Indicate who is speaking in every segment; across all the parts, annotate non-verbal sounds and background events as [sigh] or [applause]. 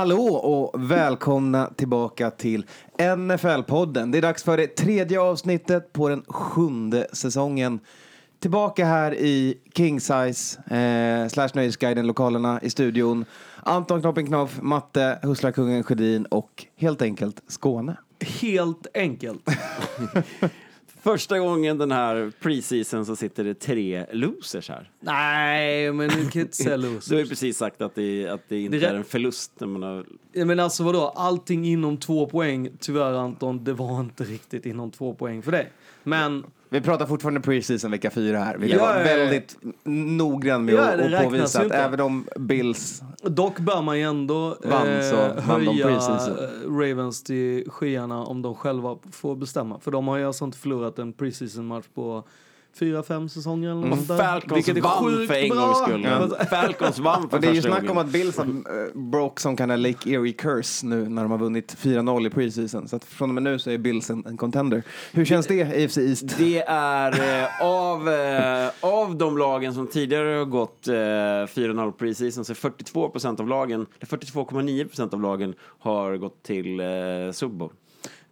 Speaker 1: Hallå och välkomna tillbaka till NFL-podden. Det är dags för det tredje avsnittet på den sjunde säsongen. Tillbaka här i King Size, eh, slash Nöjesguiden-lokalerna i studion. Anton Knoppenknoff, Matte, Hustlarkungen Sjödin och helt enkelt Skåne.
Speaker 2: Helt enkelt. [laughs]
Speaker 3: Första gången den här preseason så sitter det tre losers här.
Speaker 2: Nej, men du kan inte säga [laughs]
Speaker 3: Du har ju
Speaker 2: losers.
Speaker 3: precis sagt att det, att det inte
Speaker 2: Det är
Speaker 3: är en förlust när man har...
Speaker 2: Ja, Men alltså vadå, allting inom två poäng. Tyvärr Anton, det var inte riktigt inom två poäng för dig. Men
Speaker 1: Vi pratar fortfarande preseason vecka fyra här. Vi
Speaker 2: Ja,
Speaker 1: var
Speaker 2: ja, ja.
Speaker 1: väldigt noggrann med
Speaker 2: Ja,
Speaker 1: att,
Speaker 2: räknas
Speaker 1: påvisa att även om Bills
Speaker 2: dock bör man ju ändå
Speaker 1: Vann så
Speaker 2: eh, höja Ravens till skyarna om de själva får bestämma. För de har ju alltså inte förlorat en preseason-match på fyra, fem säsonger eller något sånt där.
Speaker 3: Falcons
Speaker 2: Vilket är sjukt
Speaker 3: för en
Speaker 2: bra.
Speaker 3: gångs skull.
Speaker 2: Ja.
Speaker 3: Falcons vann för
Speaker 1: det är ju snack om att Bills har uh, broke som kan ha Lake Erie curse nu när de har vunnit 4-0 i preseason. Så att från och med nu så är Bills en, en contender. Hur känns det, AFC East?
Speaker 3: Det är eh, av, eh, av de lagen som tidigare har gått eh, 4-0 preseason så är 42 procent av lagen, eller 42,9 procent av lagen har gått till eh, Super Bowl.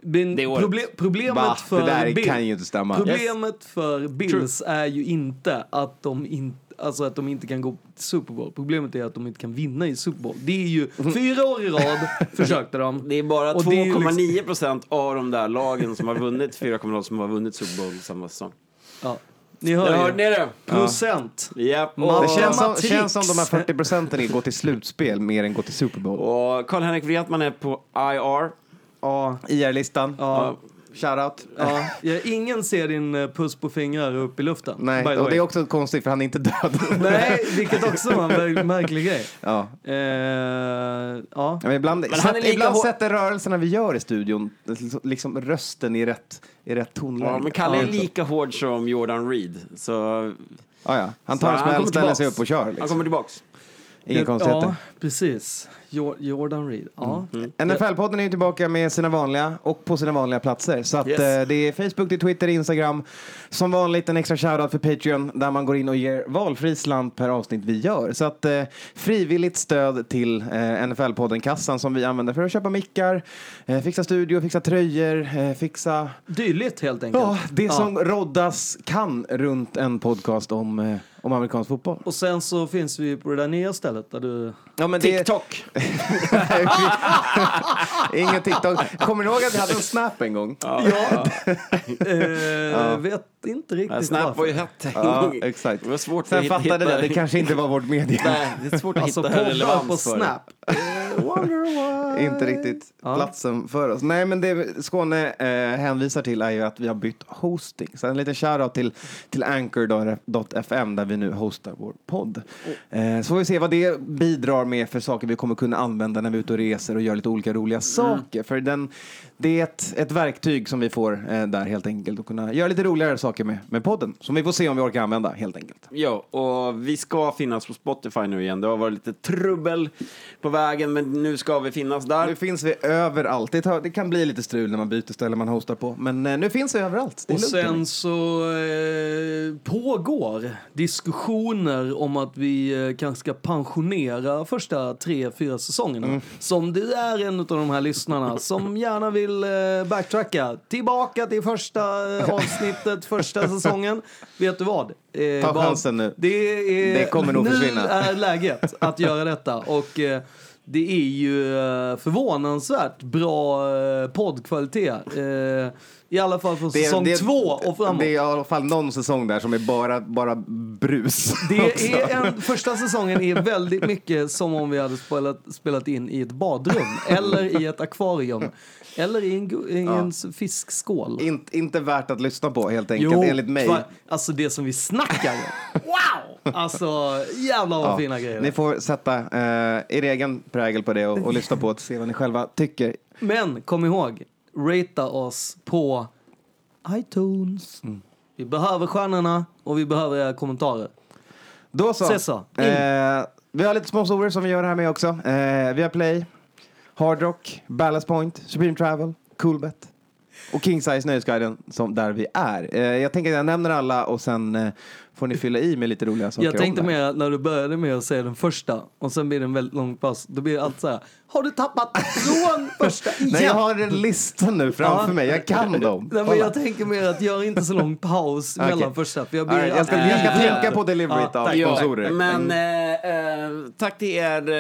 Speaker 2: Men
Speaker 3: Det året.
Speaker 2: proble problemet
Speaker 1: Va?
Speaker 2: för
Speaker 1: Det där
Speaker 2: Bill-
Speaker 1: kan ju inte stämma.
Speaker 2: Problemet för Bills är ju inte att de inte Alltså att de inte kan gå till Super Bowl. Problemet är att de inte kan vinna i Super Bowl. Det är ju fyra år i rad [laughs] försökte de.
Speaker 3: Det är bara
Speaker 2: Och det är ju
Speaker 3: 2,9 procent av de där lagen som har vunnit 4,0 som har vunnit Super Bowl samma säsong.
Speaker 2: Ja. Ni
Speaker 3: Jag
Speaker 2: hör
Speaker 3: hörde
Speaker 2: ju.
Speaker 3: ni det?
Speaker 2: Procent.
Speaker 3: Ja. Och,
Speaker 1: Det känns som, känns som de här [laughs] 40 procenten går till slutspel mer än går till Super Bowl.
Speaker 3: och Karl-Henrik Wretman är på IR.
Speaker 1: Ja, IR-listan.
Speaker 2: Ja.
Speaker 1: Shoutout.
Speaker 2: Ja. Ja, ingen ser din eh, puss på fingrar upp i luften.
Speaker 1: Nej,
Speaker 2: by the
Speaker 1: och
Speaker 2: way.
Speaker 1: det är också konstigt för han är inte död. [laughs]
Speaker 2: Nej, vilket också var en mär- märklig grej.
Speaker 1: ja.
Speaker 2: Eh, ja.
Speaker 1: Men ibland,
Speaker 3: Men han är lika
Speaker 1: ibland
Speaker 3: hår-
Speaker 1: sätter rörelserna vi gör i studion liksom, liksom rösten i rätt, i rätt tonläge.
Speaker 3: Ja, men Kalle är
Speaker 1: Ja.
Speaker 3: lika hård som Jordan Reed. Så
Speaker 1: Ja, ja. Han
Speaker 3: Så
Speaker 1: tar en
Speaker 3: han
Speaker 1: smäll,
Speaker 3: kommer
Speaker 1: ställer sig
Speaker 3: tillbaks.
Speaker 1: upp och kör.
Speaker 3: han
Speaker 1: Liksom.
Speaker 3: kommer tillbaks.
Speaker 1: Inga konstigheter.
Speaker 2: Ja, precis. Jo- Jordan Reed. Ja.
Speaker 1: NFL-podden är tillbaka med sina vanliga och på sina vanliga platser. Så att,
Speaker 3: Yes.
Speaker 1: eh, det är Facebook, det är Twitter, Instagram. Som vanligt en extra shoutout för Patreon där man går in och ger valfri slant per avsnitt vi gör. Så att eh, frivilligt stöd till eh, NFL-podden-kassan som vi använder för att köpa mickar, eh, fixa studio, fixa tröjor, eh, fixa
Speaker 2: Dyligt helt enkelt.
Speaker 1: ja, det som roddas kan runt en podcast om, eh, om amerikansk fotboll.
Speaker 2: Och sen så finns vi på det där nya stället där du...
Speaker 1: Ja, men det,
Speaker 3: TikTok. [laughs]
Speaker 1: Ingen TikTok. Kommer ni ihåg att vi hade en Snap en gång?
Speaker 2: Ja. eh, Vet inte riktigt
Speaker 3: Ja, Snap var ju hett en
Speaker 1: Ja,
Speaker 3: gång.
Speaker 1: exakt.
Speaker 3: Det var svårt
Speaker 1: Sen
Speaker 3: att hitta.
Speaker 1: fattade vi att det kanske inte var vårt medie. [laughs]
Speaker 3: Nej, det är svårt att
Speaker 2: Alltså
Speaker 3: hitta relevans
Speaker 2: på
Speaker 3: det.
Speaker 2: Snap. Eh, wonder why.
Speaker 1: inte riktigt platsen för oss. Nej, men det Skåne eh, hänvisar till är ju att vi har bytt hosting. Så en liten shoutout till, till anchor.fm där vi nu hostar vår podd. Eh, så får vi se vad det bidrar med för saker vi kommer kunna använda när vi är ute och reser och gör lite olika roliga saker. För den, det är ett, ett verktyg som vi får eh, där helt enkelt och kunna göra lite roligare saker med, med podden. Som vi får se om vi orkar använda helt enkelt.
Speaker 3: Ja, och vi ska finnas på Spotify nu igen. Det har varit lite trubbel på vägen, men nu ska vi finnas
Speaker 1: Nu
Speaker 3: där.
Speaker 1: finns vi överallt. Det, tar, det kan bli lite strul när man byter ställe man hostar på. Men eh, nu finns vi överallt. Det är
Speaker 2: Och
Speaker 1: lugnt,
Speaker 2: sen så eh, pågår diskussioner om att vi eh, kanske ska pensionera första tre, fyra säsongerna.
Speaker 1: Mm.
Speaker 2: Som du är en av de här lyssnarna som gärna vill eh, backtracka tillbaka till första eh, avsnittet, [laughs] första [laughs] säsongen. Vet du vad? Eh,
Speaker 1: Ta
Speaker 2: bara-
Speaker 1: chansen nu.
Speaker 2: Det, är,
Speaker 1: Det kommer nog
Speaker 2: nu
Speaker 1: försvinna. [laughs]
Speaker 2: är läget att göra detta. Och eh, det är ju eh, förvånansvärt bra eh, poddkvalitet. Eh, I alla fall från
Speaker 1: Det
Speaker 2: säsong
Speaker 1: det
Speaker 2: två och framåt.
Speaker 1: Det är i alla fall någon säsong där som är bara, bara brus.
Speaker 2: Det är en, första säsongen är väldigt mycket som om vi hade spelat, spelat in i ett badrum eller i ett akvarium eller i en, i en s- fiskskål.
Speaker 1: In, inte värt att lyssna på helt enkelt, enligt mig.
Speaker 2: kva- Alltså det som vi snackar om. Wow! Alltså jävlar vad
Speaker 1: Ja,
Speaker 2: fina grejer.
Speaker 1: Ni får sätta eh, er egen prägel på det och, och lyssna på och se vad ni själva tycker.
Speaker 2: Men kom ihåg, ratea oss på iTunes.
Speaker 1: Mm.
Speaker 2: Vi behöver stjärnorna och vi behöver era kommentarer.
Speaker 1: Då så.
Speaker 2: Sessa, in.
Speaker 1: Eh, vi har lite sponsorer som vi gör det här med också. Eh, vi har Play, Hard Rock, Ballast Point, Supreme Travel, Coolbet och King Size Nöjesguiden som där vi är. Eh, jag tänker att jag nämner alla och sen eh, får ni fylla i med lite roliga saker
Speaker 2: Jag tänkte mer att när du började med att säga den första och sen blir det en väldigt lång paus, då blir det alltid så här. Har du tappat från [laughs] första igen?
Speaker 1: Nej, jag har en lista nu framför
Speaker 2: Ja.
Speaker 1: mig. Jag kan dem.
Speaker 2: Nej, men jag tänker mer att gör inte så lång paus [laughs]
Speaker 1: Okej.
Speaker 2: mellan första. För jag, blir
Speaker 1: right, jag ska, jag ska tänka på deliveryt
Speaker 2: Ja,
Speaker 1: av
Speaker 2: tack.
Speaker 1: sponsorer.
Speaker 3: Men eh, eh, tack till er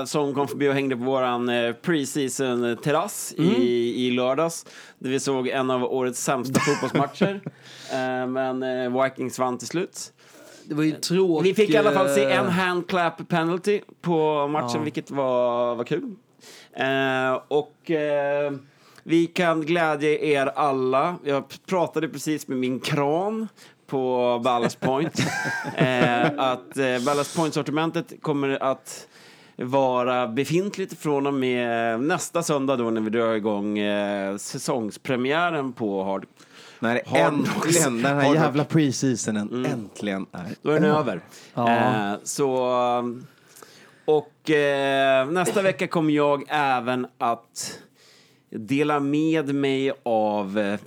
Speaker 3: eh, som kom förbi och hängde på våran eh, preseason-terrass i, i lördags. Där vi såg en av årets sämsta fotbollsmatcher. [laughs] Eh, men Vikings vann till slut.
Speaker 2: Det var ju tråkigt.
Speaker 3: Vi fick i alla fall se en handclap penalty på matchen,
Speaker 2: Ja.
Speaker 3: vilket var, var kul. Eh, och eh, vi kan glädja er alla. Jag pratade precis med min kran på Ballast Point. [laughs] eh, att eh, Ballast Point-sortimentet kommer att vara befintligt från och med nästa söndag då när vi drar igång eh, säsongspremiären på Hard.
Speaker 1: När äntligen den här jävla preseasonen äntligen är
Speaker 3: Då är den över.
Speaker 2: Ja.
Speaker 3: Eh, så, och eh, nästa vecka kommer jag även att dela med mig av eh,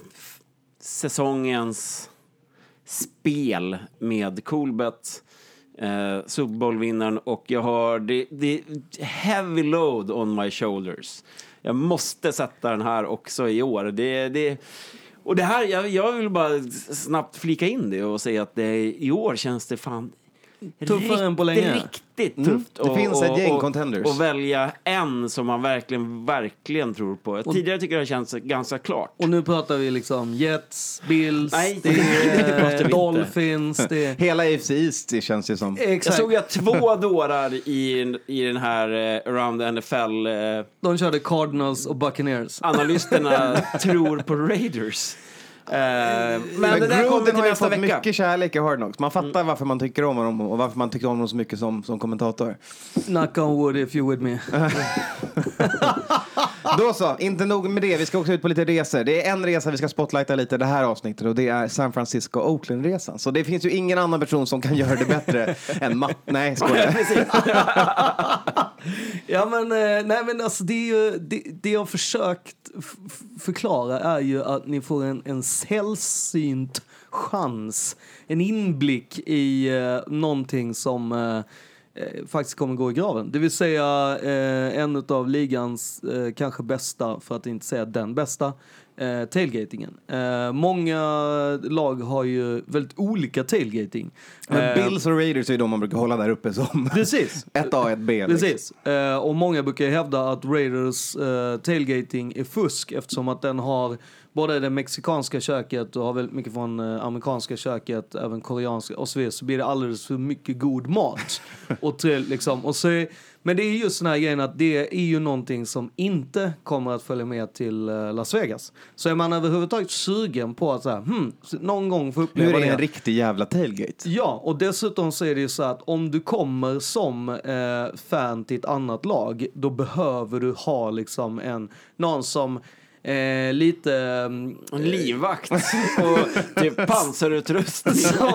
Speaker 3: säsongens spel med Coolbet. Eh, Super Bowl-vinnaren och jag har det, det heavy load on my shoulders. Jag måste sätta den här också i år. Det, det, och det här, jag, jag vill bara snabbt flika in det och säga att det, i år känns det fan
Speaker 2: Tuffare än på länge.
Speaker 3: Riktigt
Speaker 1: Mm.
Speaker 3: tufft.
Speaker 1: Det
Speaker 3: och-
Speaker 1: finns ett
Speaker 3: och-
Speaker 1: gäng
Speaker 3: och-
Speaker 1: contenders.
Speaker 3: Och välja en som man verkligen, verkligen tror på. Tidigare tycker jag det känns ganska klart.
Speaker 2: Och nu pratar vi liksom Jets, Bills,
Speaker 3: Nej,
Speaker 2: det [laughs]
Speaker 3: det
Speaker 2: är
Speaker 3: inte.
Speaker 2: Dolphins, det är...
Speaker 1: Hela AFC East det känns ju som.
Speaker 3: Jag
Speaker 2: Exakt.
Speaker 3: såg att två dårar i, i den här eh, Around the NFL eh,
Speaker 2: De körde Cardinals och Buccaneers.
Speaker 3: analysterna [laughs] tror på Raiders. Eh, men,
Speaker 1: Men
Speaker 3: det där kommer till
Speaker 1: har ju
Speaker 3: nästa
Speaker 1: fått
Speaker 3: vecka.
Speaker 1: mycket kärlek i Hard Knocks. Man fattar varför man tycker om honom och varför man tycker om honom så mycket som, som kommentator.
Speaker 2: Knock on wood if you with me. [laughs] [laughs] [laughs]
Speaker 1: Då så, inte nog med det. Vi ska också ut på lite resor. Det är en resa vi ska spotlighta lite det här avsnittet och det är San Francisco-Oakland-resan. Så det finns ju ingen annan person som kan göra det bättre [laughs] än Matt. Nej, skojar. [laughs]
Speaker 2: Ja men, eh, nej men alltså det är ju, det, det jag har försökt förklara är ju att ni får en, en sällsynt chans, en inblick i eh, någonting som eh, faktiskt kommer gå i graven. Det vill säga eh, en av ligans eh, kanske bästa, för att inte säga den bästa, eh, tailgatingen. Eh, många lag har ju väldigt olika tailgating.
Speaker 1: Men
Speaker 2: Eh,
Speaker 1: Bills och Raiders är ju de man brukar hålla där uppe som [laughs]
Speaker 2: Precis.
Speaker 1: ett A, ett B. liksom.
Speaker 2: Precis. Eh, och många brukar hävda att Raiders eh, tailgating är fusk eftersom att den har både det mexikanska köket och har väldigt mycket från eh, amerikanska köket, även koreanska och så vidare, så blir det alldeles för mycket god mat. [laughs] och till, liksom, och så är, men det är just den här grejen att det är ju någonting som inte kommer att följa med till eh, Las Vegas. Så är man överhuvudtaget sugen på att så här, hmm, någon gång få uppleva
Speaker 1: Hur är
Speaker 2: det.
Speaker 1: en riktig jävla tailgate?
Speaker 2: Ja, och dessutom så är det ju så att om du kommer som eh, fan till ett annat lag, då behöver du ha liksom en, någon som eh, lite... mm,
Speaker 3: En livvakt [laughs] och typ pansarutrustning. [laughs]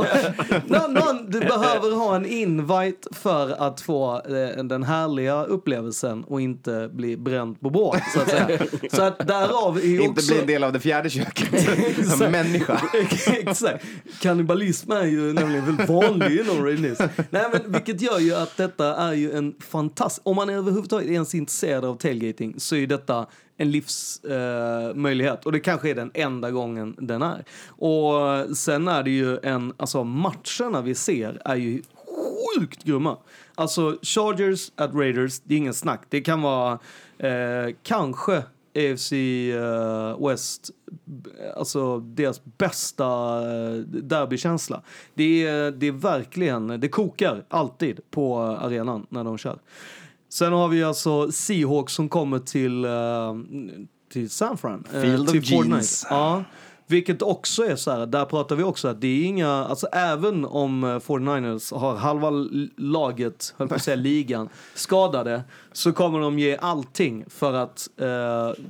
Speaker 2: någon, någon, du behöver ha en invite för att få eh, den härliga upplevelsen och inte bli bränd på båt, så att säga. [laughs] Så att därav är ju
Speaker 1: Inte
Speaker 2: också...
Speaker 1: bli en del av det fjärde köket. Som människa.
Speaker 2: Exakt. Kannibalism är ju nämligen väldigt vanlig inom. Nej, men vilket gör ju att detta är ju en fantastisk... Om man är överhuvudtaget ens intresserad av tailgating så är detta en livsmöjlighet. Eh, och det kanske är den enda gången den är. Och sen är det ju en... Alltså matcherna vi ser är ju sjukt grymma. Alltså Chargers at Raiders, det är ingen snack. Det kan vara eh, kanske AFC eh, West, alltså deras bästa eh, derbykänsla. Det är, det är verkligen, det kokar alltid på arenan när de kör. Sen har vi alltså Seahawks som kommer till, eh, till San Fran. eh,
Speaker 1: Field of
Speaker 2: till Fortnite.
Speaker 1: Jeans.
Speaker 2: Ja, vilket också är så här, där pratar vi också att det är inga, alltså även om eh, 49ers har halva laget, höll på att säga ligan, skadade, så kommer de ge allting för att eh,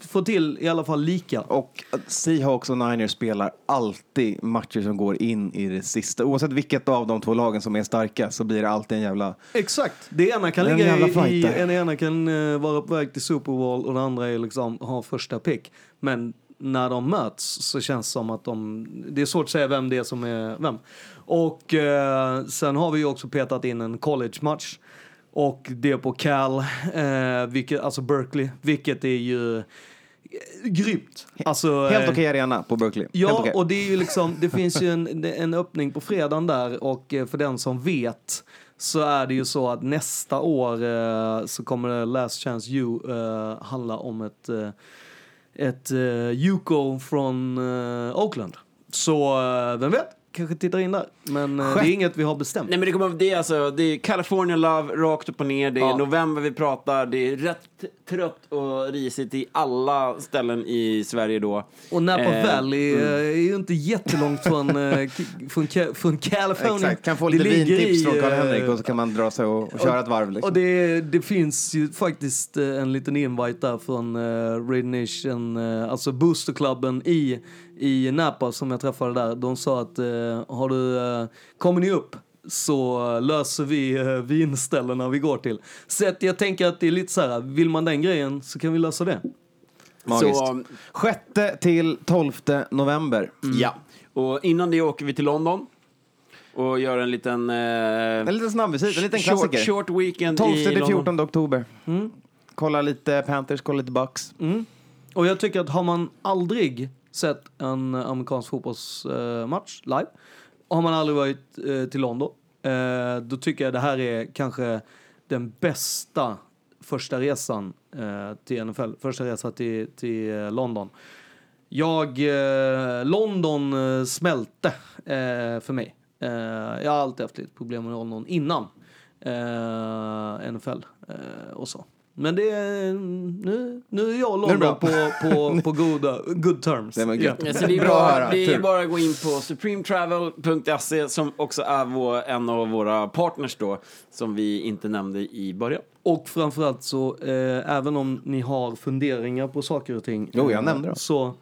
Speaker 2: få till i alla fall lika.
Speaker 1: Och Seahawks och Niners spelar alltid matcher som går in i det sista. Oavsett vilket av de två lagen som är starka så blir det alltid en jävla...
Speaker 2: Exakt. Det ena kan
Speaker 1: Det
Speaker 2: ligga i, i en ena kan eh, vara på väg till Super Bowl och den andra är liksom har första pick. Men när de möts så känns det som att de, det är svårt att säga vem det är som är vem. Och eh, sen har vi ju också petat in en college-match. Och det på Cal, eh, vilket, alltså Berkeley, vilket är ju eh, grymt. Alltså,
Speaker 1: Helt
Speaker 2: eh,
Speaker 1: okej arena på Berkeley.
Speaker 2: Ja,
Speaker 1: okej.
Speaker 2: och det är ju liksom, det finns ju en, en öppning på fredagen där och eh, för den som vet så är det ju så att nästa år eh, så kommer Last Chance You eh, handla om ett, eh, ett eh, Yuko från eh, Oakland. Så eh, vem vet, kanske tittar in där. Men eh, det är inget vi har bestämt.
Speaker 3: Nej men det kommer det är alltså, det är California Love rakt upp och ner, det är
Speaker 2: Ja.
Speaker 3: november vi pratar, det är rätt trött och risigt i alla ställen i Sverige då.
Speaker 2: Och Napa
Speaker 3: Eh,
Speaker 2: Valley eh, är ju inte jättelångt från, eh, från, från California.
Speaker 1: Exakt, kan få lite vintips
Speaker 2: i,
Speaker 1: från Karl-Henrik
Speaker 2: eh,
Speaker 1: och så kan man dra sig och, och köra ett varv. Liksom.
Speaker 2: Och det, det finns ju faktiskt en liten invite där från uh, Red Nation, eh, alltså boosterklubben i, i Napa som jag träffade där. De sa att eh, har du, uh, kommer ni upp så eh, löser vi uh, vinställena vi går till. Så att jag tänker att det är lite så här, vill man den grejen så kan vi lösa det.
Speaker 1: Magiskt.
Speaker 3: Så,
Speaker 1: 6 till 12 november.
Speaker 3: ja. Och innan det åker vi till London och gör en liten... Eh,
Speaker 1: En liten snabbvisit, en liten
Speaker 3: short,
Speaker 1: klassiker.
Speaker 3: short weekend
Speaker 1: 12
Speaker 3: i
Speaker 1: till
Speaker 3: London.
Speaker 1: 14 oktober. Kolla lite Panthers, kolla lite Bucks.
Speaker 2: Mm. Och jag tycker att har man aldrig sett en eh, amerikansk fotbollsmatch eh, live, har man aldrig varit eh, till London, då tycker jag det här är kanske den bästa första resan till NFL, första resan till, till London. Jag, London smälte för mig. Jag har alltid haft lite problem med London innan NFL och så. Men det är, nu, nu är jag och
Speaker 1: det
Speaker 2: London på, på, på goda, good terms.
Speaker 1: Det var.
Speaker 2: Ja.
Speaker 3: Ja, så det är
Speaker 1: Bra
Speaker 3: bara, det är bara att gå in på supremetravel.se som också är vår, en av våra partners då, som vi inte nämnde i början.
Speaker 2: Och framförallt så, eh, även om ni har funderingar på saker och ting.
Speaker 1: Jo, jag
Speaker 2: eh,
Speaker 1: nämnde dem.
Speaker 2: Så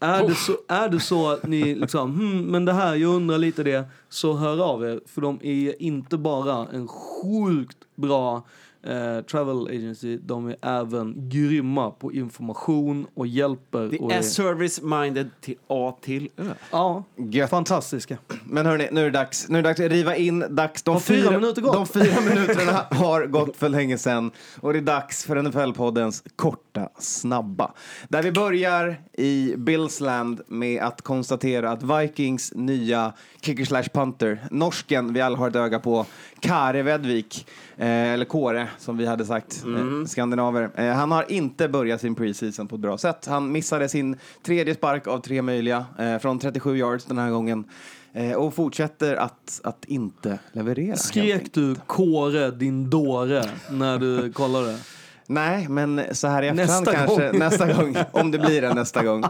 Speaker 2: är, det så är det så att ni liksom, hmm, men det här, jag undrar lite det, så hör av er. För de är inte bara en sjukt bra eh, travel agency, de är även grymma på information och hjälper.
Speaker 3: Det
Speaker 2: och
Speaker 3: är service-minded till A till Ö.
Speaker 2: Ja,
Speaker 1: Gött.
Speaker 2: fantastiska.
Speaker 1: Men hörni, nu är det dags. Nu är det dags att riva in. Dags. De
Speaker 2: Har fyra minuter gått?
Speaker 1: De fyra minuterna har gått för länge sedan. Och det är dags för NFL-poddens korta, snabba. Där vi börjar i Billsland med att konstatera att Vikings nya kicker slash punter, norsken vi alla har ett öga på, Kare Vedvik, eller Kåre som vi hade sagt, eh, skandinaver. Eh, han har inte börjat sin preseason på ett bra sätt. Han missade sin tredje spark av tre möjliga eh, från 37 yards den här gången. Eh, och fortsätter att, att inte leverera.
Speaker 2: Skrek du Kåre, din dåre, när du [laughs] kollade?
Speaker 1: Nej, men så här i efterhand
Speaker 2: Nästa
Speaker 1: kanske.
Speaker 2: gång. [laughs]
Speaker 1: Nästa gång. Om det blir en nästa gång.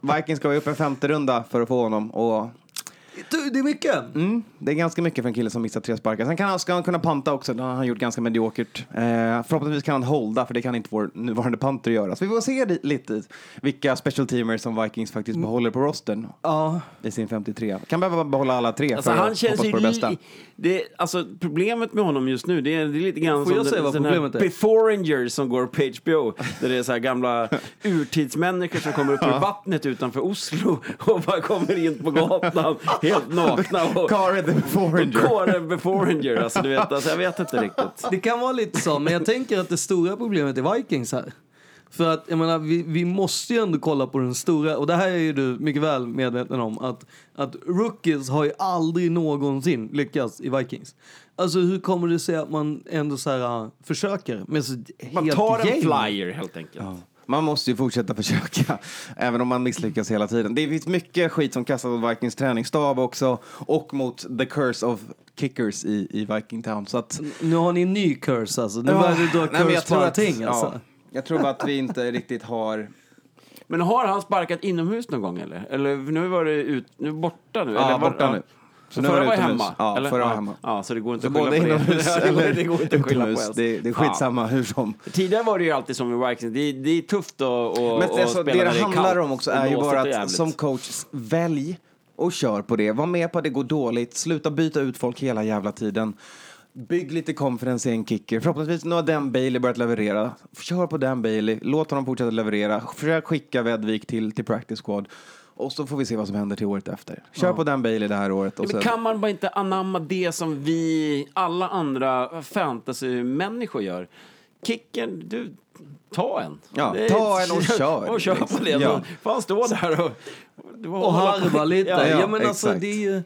Speaker 1: Vikings ska ju upp en femte runda för att få honom. Och
Speaker 2: Du, det är mycket.
Speaker 1: Mm, det är ganska mycket för en kille som missar tre sparkar. Sen kan han, ska han kunna panta också. Det har han gjort ganska mediokert. Eh, förhoppningsvis kan han holda, för det kan inte vår nuvarande punter göra. Så vi får se li- lite vilka special teamers som Vikings faktiskt behåller på rosten
Speaker 2: Ja,
Speaker 1: i sin 53. Kan behöva behålla alla tre
Speaker 3: Alltså
Speaker 1: för
Speaker 3: han
Speaker 1: att
Speaker 3: känns
Speaker 1: hoppas på det bästa.
Speaker 3: det, alltså Problemet med honom just nu, det är, det är lite grann
Speaker 2: Får
Speaker 3: som den här? Beforeinger som går på HBO. Där det är så här gamla [laughs] urtidsmänniskor som kommer upp ur vattnet utanför Oslo och bara kommer in på gatan helt nakna. Och, [laughs]
Speaker 1: Kare the
Speaker 3: och
Speaker 1: Beforinger.
Speaker 3: Kåre Beforeinger. Alltså, du vet, alltså, jag vet inte riktigt.
Speaker 2: det kan vara lite så, men jag tänker att det stora problemet är Vikings här. För att, jag menar, vi, vi måste ju ändå kolla på den stora, och det här är ju du mycket väl medveten om, att, att rookies har ju aldrig någonsin lyckats i Vikings. Alltså hur kommer det sig att man ändå så här, uh, försöker med så
Speaker 3: Man
Speaker 2: helt
Speaker 3: tar en
Speaker 2: gäng?
Speaker 3: flyer helt enkelt.
Speaker 1: Man måste ju fortsätta [laughs] försöka, även om man misslyckas hela tiden. Det finns mycket skit som kastas mot Vikings träningsstab också och mot the curse of kickers i, i Viking Town. Så att,
Speaker 2: Nu har ni en ny curse alltså. Nu börjar du dra
Speaker 1: Nej,
Speaker 2: curse på allting
Speaker 1: att,
Speaker 2: alltså.
Speaker 1: ja, jag tror bara att vi inte riktigt har... [laughs]
Speaker 3: Men har han sparkat inomhus någon gång eller? Eller nu var det ut, nu borta nu?
Speaker 1: Ja,
Speaker 3: eller var,
Speaker 1: borta nu.
Speaker 3: Så
Speaker 1: nu
Speaker 3: förra
Speaker 1: var utomhus.
Speaker 3: hemma?
Speaker 1: Ja,
Speaker 3: eller?
Speaker 1: förra var hemma.
Speaker 3: Ja, så det går inte
Speaker 1: Så
Speaker 3: att skylla på
Speaker 1: inomhus
Speaker 3: det. går,
Speaker 1: eller
Speaker 3: det går inte att skylla på.
Speaker 1: Det, det är skitsamma hur som.
Speaker 3: Ja. Tidigare var det ju alltid som i Vikings. Det, det är tufft att, att,
Speaker 1: Men
Speaker 3: att
Speaker 1: alltså,
Speaker 3: spela
Speaker 1: det det handlar om också
Speaker 3: och
Speaker 1: är ju bara
Speaker 3: och
Speaker 1: att som coach, välj och kör på det. Var med på att det går dåligt. Sluta byta ut folk hela jävla tiden. Bygg lite confidence i en kicker. Förhoppningsvis nu har Dan Bailey börjat leverera. Kör på Dan Bailey. Låt honom fortsätta leverera. Försök skicka Vedvik till, till practice squad. Och så får vi se vad som händer till året efter. Kör på Dan Bailey det här året. Och
Speaker 3: Men
Speaker 1: sen,
Speaker 3: kan man bara inte anamma det som vi, alla andra fantasy-människor gör? Kicken, du, ta en.
Speaker 1: Ja,
Speaker 3: Det är-
Speaker 1: ta en och kör,
Speaker 3: Och kör på det.
Speaker 1: Ja.
Speaker 3: Ja. Han stå där och...
Speaker 2: Och harva lite. Ja,
Speaker 1: Ja,
Speaker 2: men alltså,
Speaker 1: exakt.
Speaker 2: det, är ju,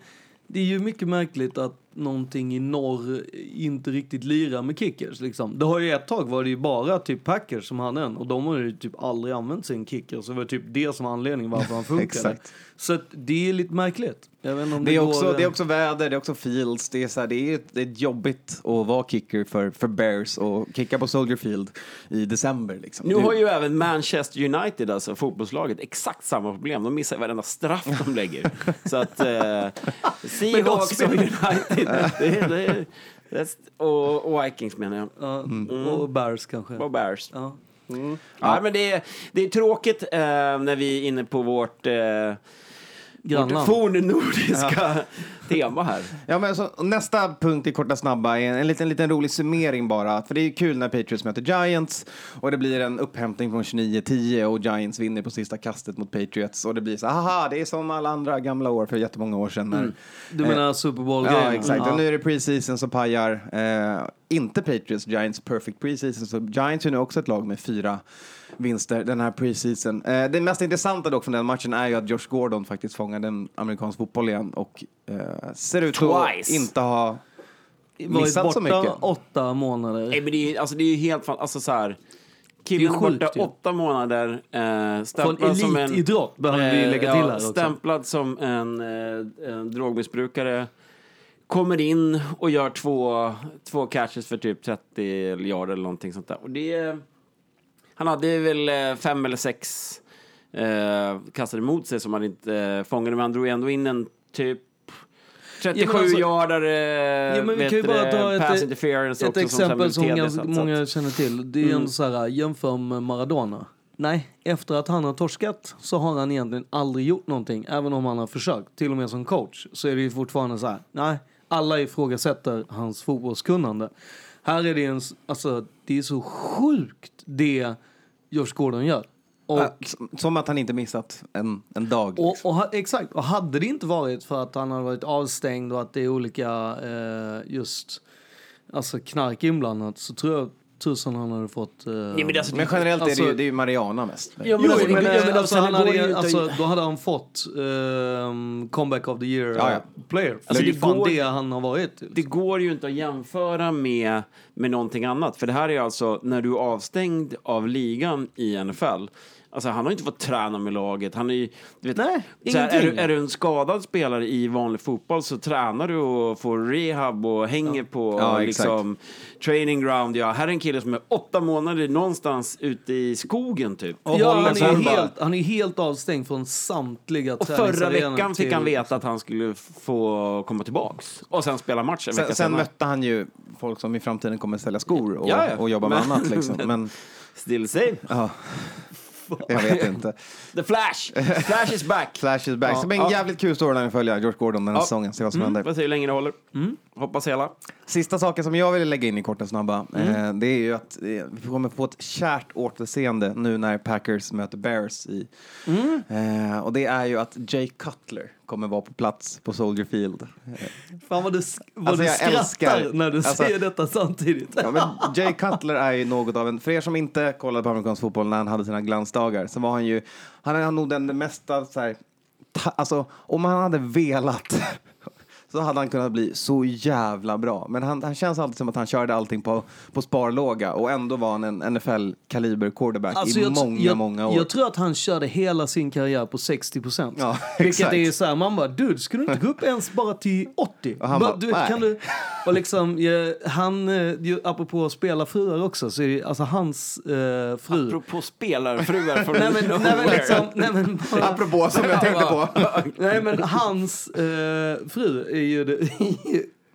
Speaker 2: det är ju mycket märkligt att någonting i norr inte riktigt lirar med kickers. Liksom. Det har ju ett tag var det ju bara typ Packers som hade en och de har ju typ aldrig använt sin kicker. Så det var typ det som var anledningen varför han [laughs] funkade. Så att det är lite märkligt. Jag vet inte om det,
Speaker 1: Det är,
Speaker 2: går,
Speaker 1: också, det är också väder, det är också fields. Det är, så här, det är, ett- det är jobbigt att vara kicker för, för Bears och kicka på Soldier Field i december. Liksom.
Speaker 3: Nu
Speaker 1: Du-
Speaker 3: har ju även Manchester United, alltså fotbollslaget, exakt samma problem. De missar varenda straff de lägger. [laughs] Så att... Eh, Seahawks och United, det, det, that's, och, och Vikings menar jag.
Speaker 2: ja, Och Bears kanske.
Speaker 3: Och Bears.
Speaker 2: Ja.
Speaker 3: Ja, men det, är, det är tråkigt eh, när vi är inne på vårt, eh, vårt fornnordiska [laughs] tema här.
Speaker 1: Ja, men så, nästa punkt i korta snabba är en liten, liten rolig summering bara. För det är kul när Patriots möter Giants och det blir en upphämtning från 29-10 och Giants vinner på sista kastet mot Patriots och det blir så haha, det är som alla andra gamla år för jättemånga år sedan. När,
Speaker 2: Du menar Super bowl
Speaker 1: Ja, exakt. Och nu är det preseason så pajar eh, inte Patriots Giants perfect preseason. Så Giants är nu också ett lag med fyra vinster den här preseason. Eh, det mest intressanta dock från den matchen är ju att Josh Gordon faktiskt fångade en amerikansk fotboll igen och eh, ser ut att
Speaker 3: Twice.
Speaker 1: inte ha missat så mycket.
Speaker 2: åtta månader.
Speaker 3: Nej, men det är, alltså, det är ju helt fan, alltså så här. Killen
Speaker 2: Det är sjukt
Speaker 3: borta
Speaker 2: ju.
Speaker 3: åtta månader. Eh,
Speaker 2: Från
Speaker 3: stämplad som en...
Speaker 2: elitidrott behöver vi
Speaker 3: eh,
Speaker 2: lägga till
Speaker 3: ja,
Speaker 2: här också.
Speaker 3: Stämplad som en, eh, en drogmissbrukare. Kommer in och gör två, två catches för typ 30 yarder eller någonting sånt där. Och det är, han hade väl eh, fem eller sex eh, kastade emot sig som han inte eh, fångade. Men han drog ändå in en typ 37
Speaker 2: Ja, men alltså-
Speaker 3: yardar
Speaker 2: Ja, men vi kan ju bara ta
Speaker 3: pass
Speaker 2: ett,
Speaker 3: interference
Speaker 2: ett
Speaker 3: också
Speaker 2: exempel som
Speaker 3: blev
Speaker 2: ganska många känner till. Det är ändå så här, jämför med Maradona. Nej, efter att han har torskat så har han egentligen aldrig gjort någonting, även om han har försökt. Till och med som coach så är det ju fortfarande så här, nej, alla ifrågasätter hans fotbollskunnande. Här är det en, alltså, det är så sjukt det Josh Gordon gör. Och,
Speaker 1: Ja, som- att han inte missat en, en dag.
Speaker 2: och,
Speaker 1: liksom.
Speaker 2: och, exakt, och hade det inte varit för att han hade varit avstängd och att det är olika eh, just alltså knark inblandat så tror jag tusan han hade fått... Eh,
Speaker 3: Nej, men alltså,
Speaker 1: Men generellt är det
Speaker 2: Alltså-
Speaker 1: ju, det är ju Mariana mest.
Speaker 3: Ja,
Speaker 2: Jo,
Speaker 3: men alltså,
Speaker 2: men,
Speaker 3: det-
Speaker 2: eh,
Speaker 3: ja, men
Speaker 2: alltså,
Speaker 3: alltså,
Speaker 2: han
Speaker 3: det går ju
Speaker 2: hade,
Speaker 3: inte-
Speaker 2: alltså, då hade han fått ehm, comeback of the year
Speaker 1: Ja, ja.
Speaker 2: eh, player.
Speaker 3: Alltså,
Speaker 2: det är fan
Speaker 3: går-
Speaker 2: det han har varit.
Speaker 3: Det går ju inte att jämföra med, med någonting annat. För det här är alltså när du är avstängd av ligan i NFL. Alltså han har inte fått träna med laget. Han är ju, du vet,
Speaker 2: Nej,
Speaker 3: så här, är, du, är du en skadad spelare i vanlig fotboll så tränar du och får rehab och hänger på
Speaker 1: Ja,
Speaker 3: liksom, training ground. Ja, här är en kille som är åtta månader någonstans ute i skogen typ.
Speaker 1: Och
Speaker 2: ja, han, är helt, han är helt avstängd från samtliga
Speaker 3: Och förra veckan fick
Speaker 2: till-
Speaker 3: han veta att han skulle få komma tillbaks och sen spela match en vecka
Speaker 1: Sen, sen mötte han ju folk som i framtiden kommer sälja skor och,
Speaker 3: Ja, ja.
Speaker 1: och jobba med
Speaker 3: Men-
Speaker 1: annat. Liksom. [laughs] Men,
Speaker 3: Still same.
Speaker 1: ja. [laughs] Jag vet inte. [laughs]
Speaker 3: The Flash! Flash is back! [laughs]
Speaker 1: Flash is back. Det ska bli en
Speaker 3: Ja.
Speaker 1: jävligt kul storyline att följa George Gordon den här
Speaker 3: Ja.
Speaker 1: säsongen. Se vad som
Speaker 3: Mm,
Speaker 1: händer.
Speaker 3: får se hur länge det håller. Hoppas hela.
Speaker 1: Sista saken som jag vill lägga in i korten snabba,
Speaker 3: Mm.
Speaker 1: eh, det är ju att eh, vi kommer få ett kärt återseende nu när Packers möter Bears i.
Speaker 3: Mm.
Speaker 1: Eh, och det är ju att Jay Cutler kommer vara på plats på Soldier Field.
Speaker 2: Fan vad du, vad
Speaker 1: Alltså,
Speaker 2: du skrattar
Speaker 1: älskar-
Speaker 2: när du
Speaker 1: alltså-
Speaker 2: säger detta samtidigt.
Speaker 1: Ja, men [laughs] Jay Cutler är ju något av en, för er som inte kollade på amerikansk fotboll när han hade sina glansdagar, så var han ju, han är nog den mesta så här, ta, alltså om han hade velat så hade han kunnat bli så jävla bra. Men han, han känns alltid som att han körde allting på, på sparlåga och ändå var han en NFL-kaliber quarterback
Speaker 2: Alltså,
Speaker 1: i
Speaker 2: jag,
Speaker 1: många,
Speaker 2: jag,
Speaker 1: många år.
Speaker 2: Jag tror att han körde hela sin karriär på 60 procent.
Speaker 1: Ja, [laughs]
Speaker 2: Vilket
Speaker 1: exakt.
Speaker 2: är så här, man bara, dude, skulle du inte gå upp ens bara till 80?
Speaker 1: Och han
Speaker 2: Bara,
Speaker 1: bara,
Speaker 2: du,
Speaker 1: nej.
Speaker 2: kan du, och liksom, ja, han, eh, ju, apropå att spela fruar också, så är det, alltså hans eh, fru.
Speaker 3: Apropå spelarfruar [laughs] från
Speaker 2: Nej men, nej, men liksom, nej, men bara,
Speaker 1: Apropå som jag tänkte på. [laughs]
Speaker 2: nej men hans eh, fru [laughs] i, i, det,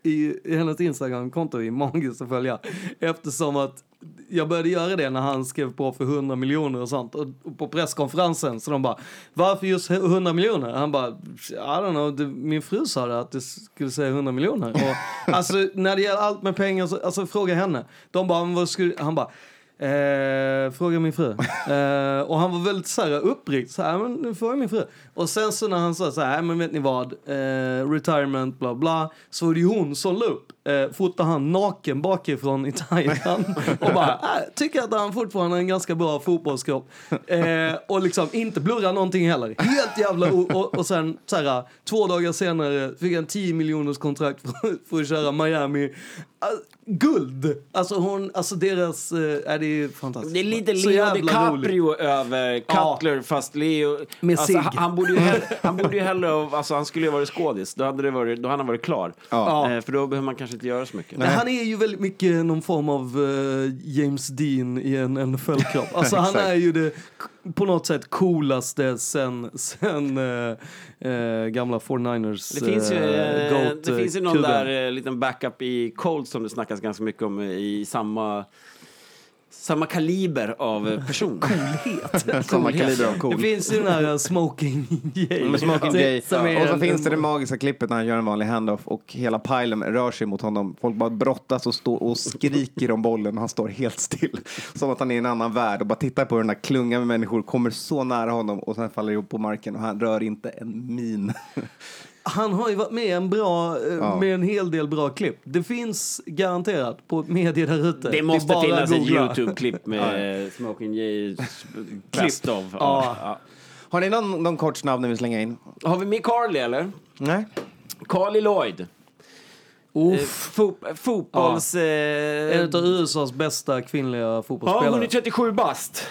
Speaker 2: i, i hennes Instagram-konto är magiskt att följa. Eftersom att jag började göra det när han skrev på för 100 miljoner och sånt. Och, och på presskonferensen så de bara, varför just 100 miljoner? Han bara, I don't know, det, min fru sa det att det skulle säga 100 miljoner. Och, alltså när det gäller allt med pengar, så, alltså fråga henne. De bara, vad skulle, han bara, Eh, fråga min fru. [laughs] Eh, och han var väldigt så här, uppriktig. Så här, men nu frågar min fru. Och sen så när han sa så här, men vet ni vad? Eh, retirement, bla bla. Så var det ju hon som la upp. Eh, fotade han naken bakifrån i Thailand. och bara, [laughs] äh, tycker att han fortfarande har en ganska bra fotbollskropp. Eh, och liksom inte blurra någonting heller. Helt jävla och, och sen så här, två dagar senare fick han 10 miljoners kontrakt för, för att köra Miami. Ah, guld! Alltså hon, alltså deras, är det är fantastiskt.
Speaker 3: Det är lite Leo
Speaker 2: jävla roligt.
Speaker 3: DiCaprio över
Speaker 2: Ja.
Speaker 3: Cutler fast Leo...
Speaker 2: Med
Speaker 3: alltså, han, [laughs] han borde ju hellre, han borde ju hellre ha- alltså han skulle ju ha varit skådis. Då hade, det varit, då hade han varit klar.
Speaker 1: Ja.
Speaker 3: Eh, för då behöver man kanske inte göra så mycket.
Speaker 2: Men han är ju väldigt mycket någon form av eh, James Dean i en NFL-kropp. [laughs] Alltså han är ju det på något sätt coolaste sen, sen eh, eh, gamla 49ers
Speaker 3: Det finns ju,
Speaker 2: GOAT,
Speaker 3: det finns ju någon
Speaker 2: kuben.
Speaker 3: där liten backup i Colts som det snackas ganska mycket om i samma, samma kaliber av person.
Speaker 2: Coolhet.
Speaker 1: Samma kaliber av cool.
Speaker 2: Det finns ju den här uh, Smoking Jay.
Speaker 1: Med Smoking
Speaker 2: är
Speaker 1: Och så finns det det magiska klippet när han gör en vanlig handoff och hela pilen rör sig mot honom. Folk bara brottas och, står och skriker om bollen och han står helt still. Som att han är i en annan värld och bara tittar på hur den där klungan med människor kommer så nära honom och sen faller ihop på marken och han rör inte en min.
Speaker 2: Han har ju varit med en, bra, eh,
Speaker 1: Ja.
Speaker 2: med en hel del bra klipp. Det finns garanterat på medier där ute.
Speaker 3: Det måste
Speaker 2: bara
Speaker 3: finnas ett. YouTube-klipp med [laughs] Smoking Jay Best of.
Speaker 2: Ja.
Speaker 3: Ja.
Speaker 1: Har ni någon, någon kort snabb ni vill slänga in?
Speaker 3: Har vi med Carly eller?
Speaker 1: Nej?
Speaker 3: Carly Lloyd. Eh,
Speaker 2: Uff.
Speaker 3: fot, fotbolls... Eh,
Speaker 2: En av USAs bästa kvinnliga
Speaker 3: Ja,
Speaker 2: fotbollsspelare.
Speaker 3: hon är 37 bast.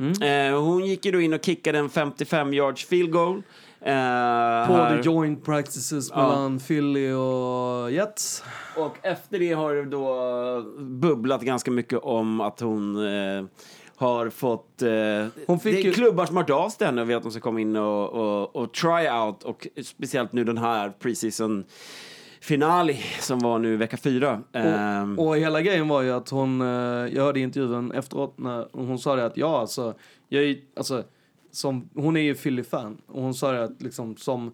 Speaker 2: Mm.
Speaker 3: Eh, hon gick ju då in och kickade en 55 yards field goal. Eh,
Speaker 2: På
Speaker 3: här.
Speaker 2: the joint practices
Speaker 3: Ja.
Speaker 2: mellan Philly och Jets.
Speaker 3: Och efter det har det då bubblat ganska mycket om att hon eh, har fått... Eh,
Speaker 2: Hon fick
Speaker 3: det är
Speaker 2: ju-
Speaker 3: klubbar som har hört av sig henne och vill att hon ska komma in och, och, och try out. Och speciellt nu den här preseason finale som var nu vecka fyra. Ehm,
Speaker 2: Och hela grejen var ju att hon, eh, jag hörde intervjun efteråt när hon sa det att ja alltså, jag är, alltså som, hon är ju Philly-fan och hon sa att liksom som,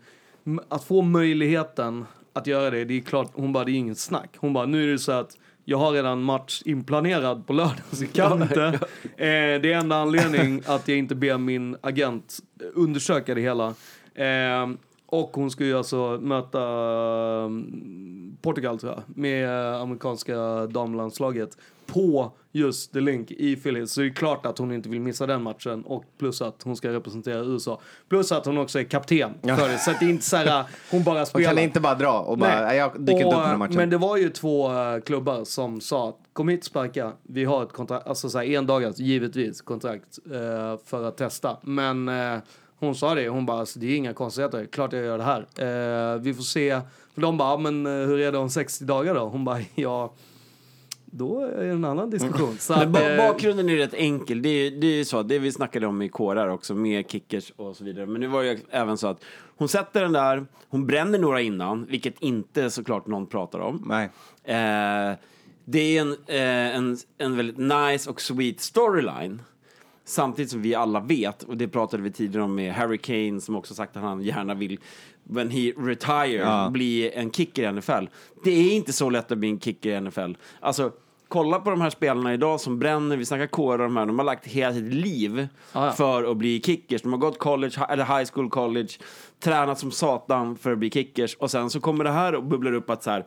Speaker 2: att få möjligheten att göra det, det är klart, hon bara det är inget snack. Hon bara nu är det så att jag har redan match inplanerad på lördag så jag kan inte. Eh, det är enda anledning [laughs] att jag inte ber min agent undersöka det hela. Eh, och hon ska ju alltså möta mm, Portugal tror jag, med eh, amerikanska damlandslaget på just The Link i Philly. Så det är klart att hon inte vill missa den matchen och plus att hon ska representera USA. Plus att hon också är kapten för det. Så det är inte så här, hon bara spelar.
Speaker 1: kan inte bara dra och bara,
Speaker 2: Nej.
Speaker 1: jag dyker inte upp den här matchen.
Speaker 2: Men det var ju två eh, klubbar som sa att kom hit sparka, vi har ett kontrakt, alltså så här, en dagars givetvis kontrakt eh, för att testa. Men eh, hon sa det, hon bara alltså, det är inga konstigheter, klart jag gör det här. Vi får se, för de bara, "Ja, men hur är det om 60 dagar då? Hon bara, ja, då är det en annan diskussion. Så
Speaker 3: Men
Speaker 2: att, eh,
Speaker 3: bakgrunden är rätt enkel. Det är, det är ju så, det vi snackade om i kårar också, med kickers och så vidare. Men det var ju även så att hon sätter den där, hon bränner några innan, vilket inte såklart någon pratar om.
Speaker 1: Nej.
Speaker 3: Eh, det är en, eh, en, en väldigt nice och sweet storyline. Samtidigt som vi alla vet, och det pratade vi tidigare om med Harry Kane som också sagt att han gärna vill, when he retire,
Speaker 1: Ja.
Speaker 3: bli en kicker i NFL. Det är inte så lätt att bli en kicker i NFL. Alltså, kolla på de här spelarna idag som bränner, vi snackar kåre de här, de har lagt hela sitt liv
Speaker 2: ja.
Speaker 3: för att bli kickers. De har gått college, eller high school college, tränat som satan för att bli kickers och sen så kommer det här och bubblar upp att så här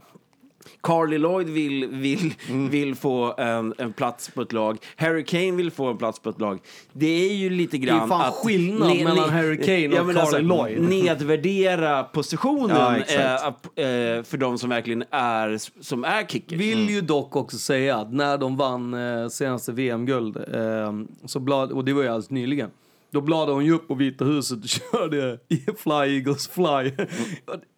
Speaker 3: Carly Lloyd vill, vill,
Speaker 2: Mm.
Speaker 3: vill få en, en plats på ett lag. Harry Kane vill få en plats på ett lag. Det är ju lite grann
Speaker 2: fan
Speaker 3: att...
Speaker 2: skillnad mellan Harry Kane och
Speaker 3: men
Speaker 2: Carly Lloyd.
Speaker 3: Nedvärdera positionen
Speaker 1: Ja,
Speaker 3: eh, eh, för de som verkligen är, som är kickers.
Speaker 2: Vill ju dock också säga att när de vann eh, senaste VM-guld, eh, så blad, och det var ju alldeles nyligen, då bladade hon ju upp på Vita huset och [laughs] körde Fly Eagles Fly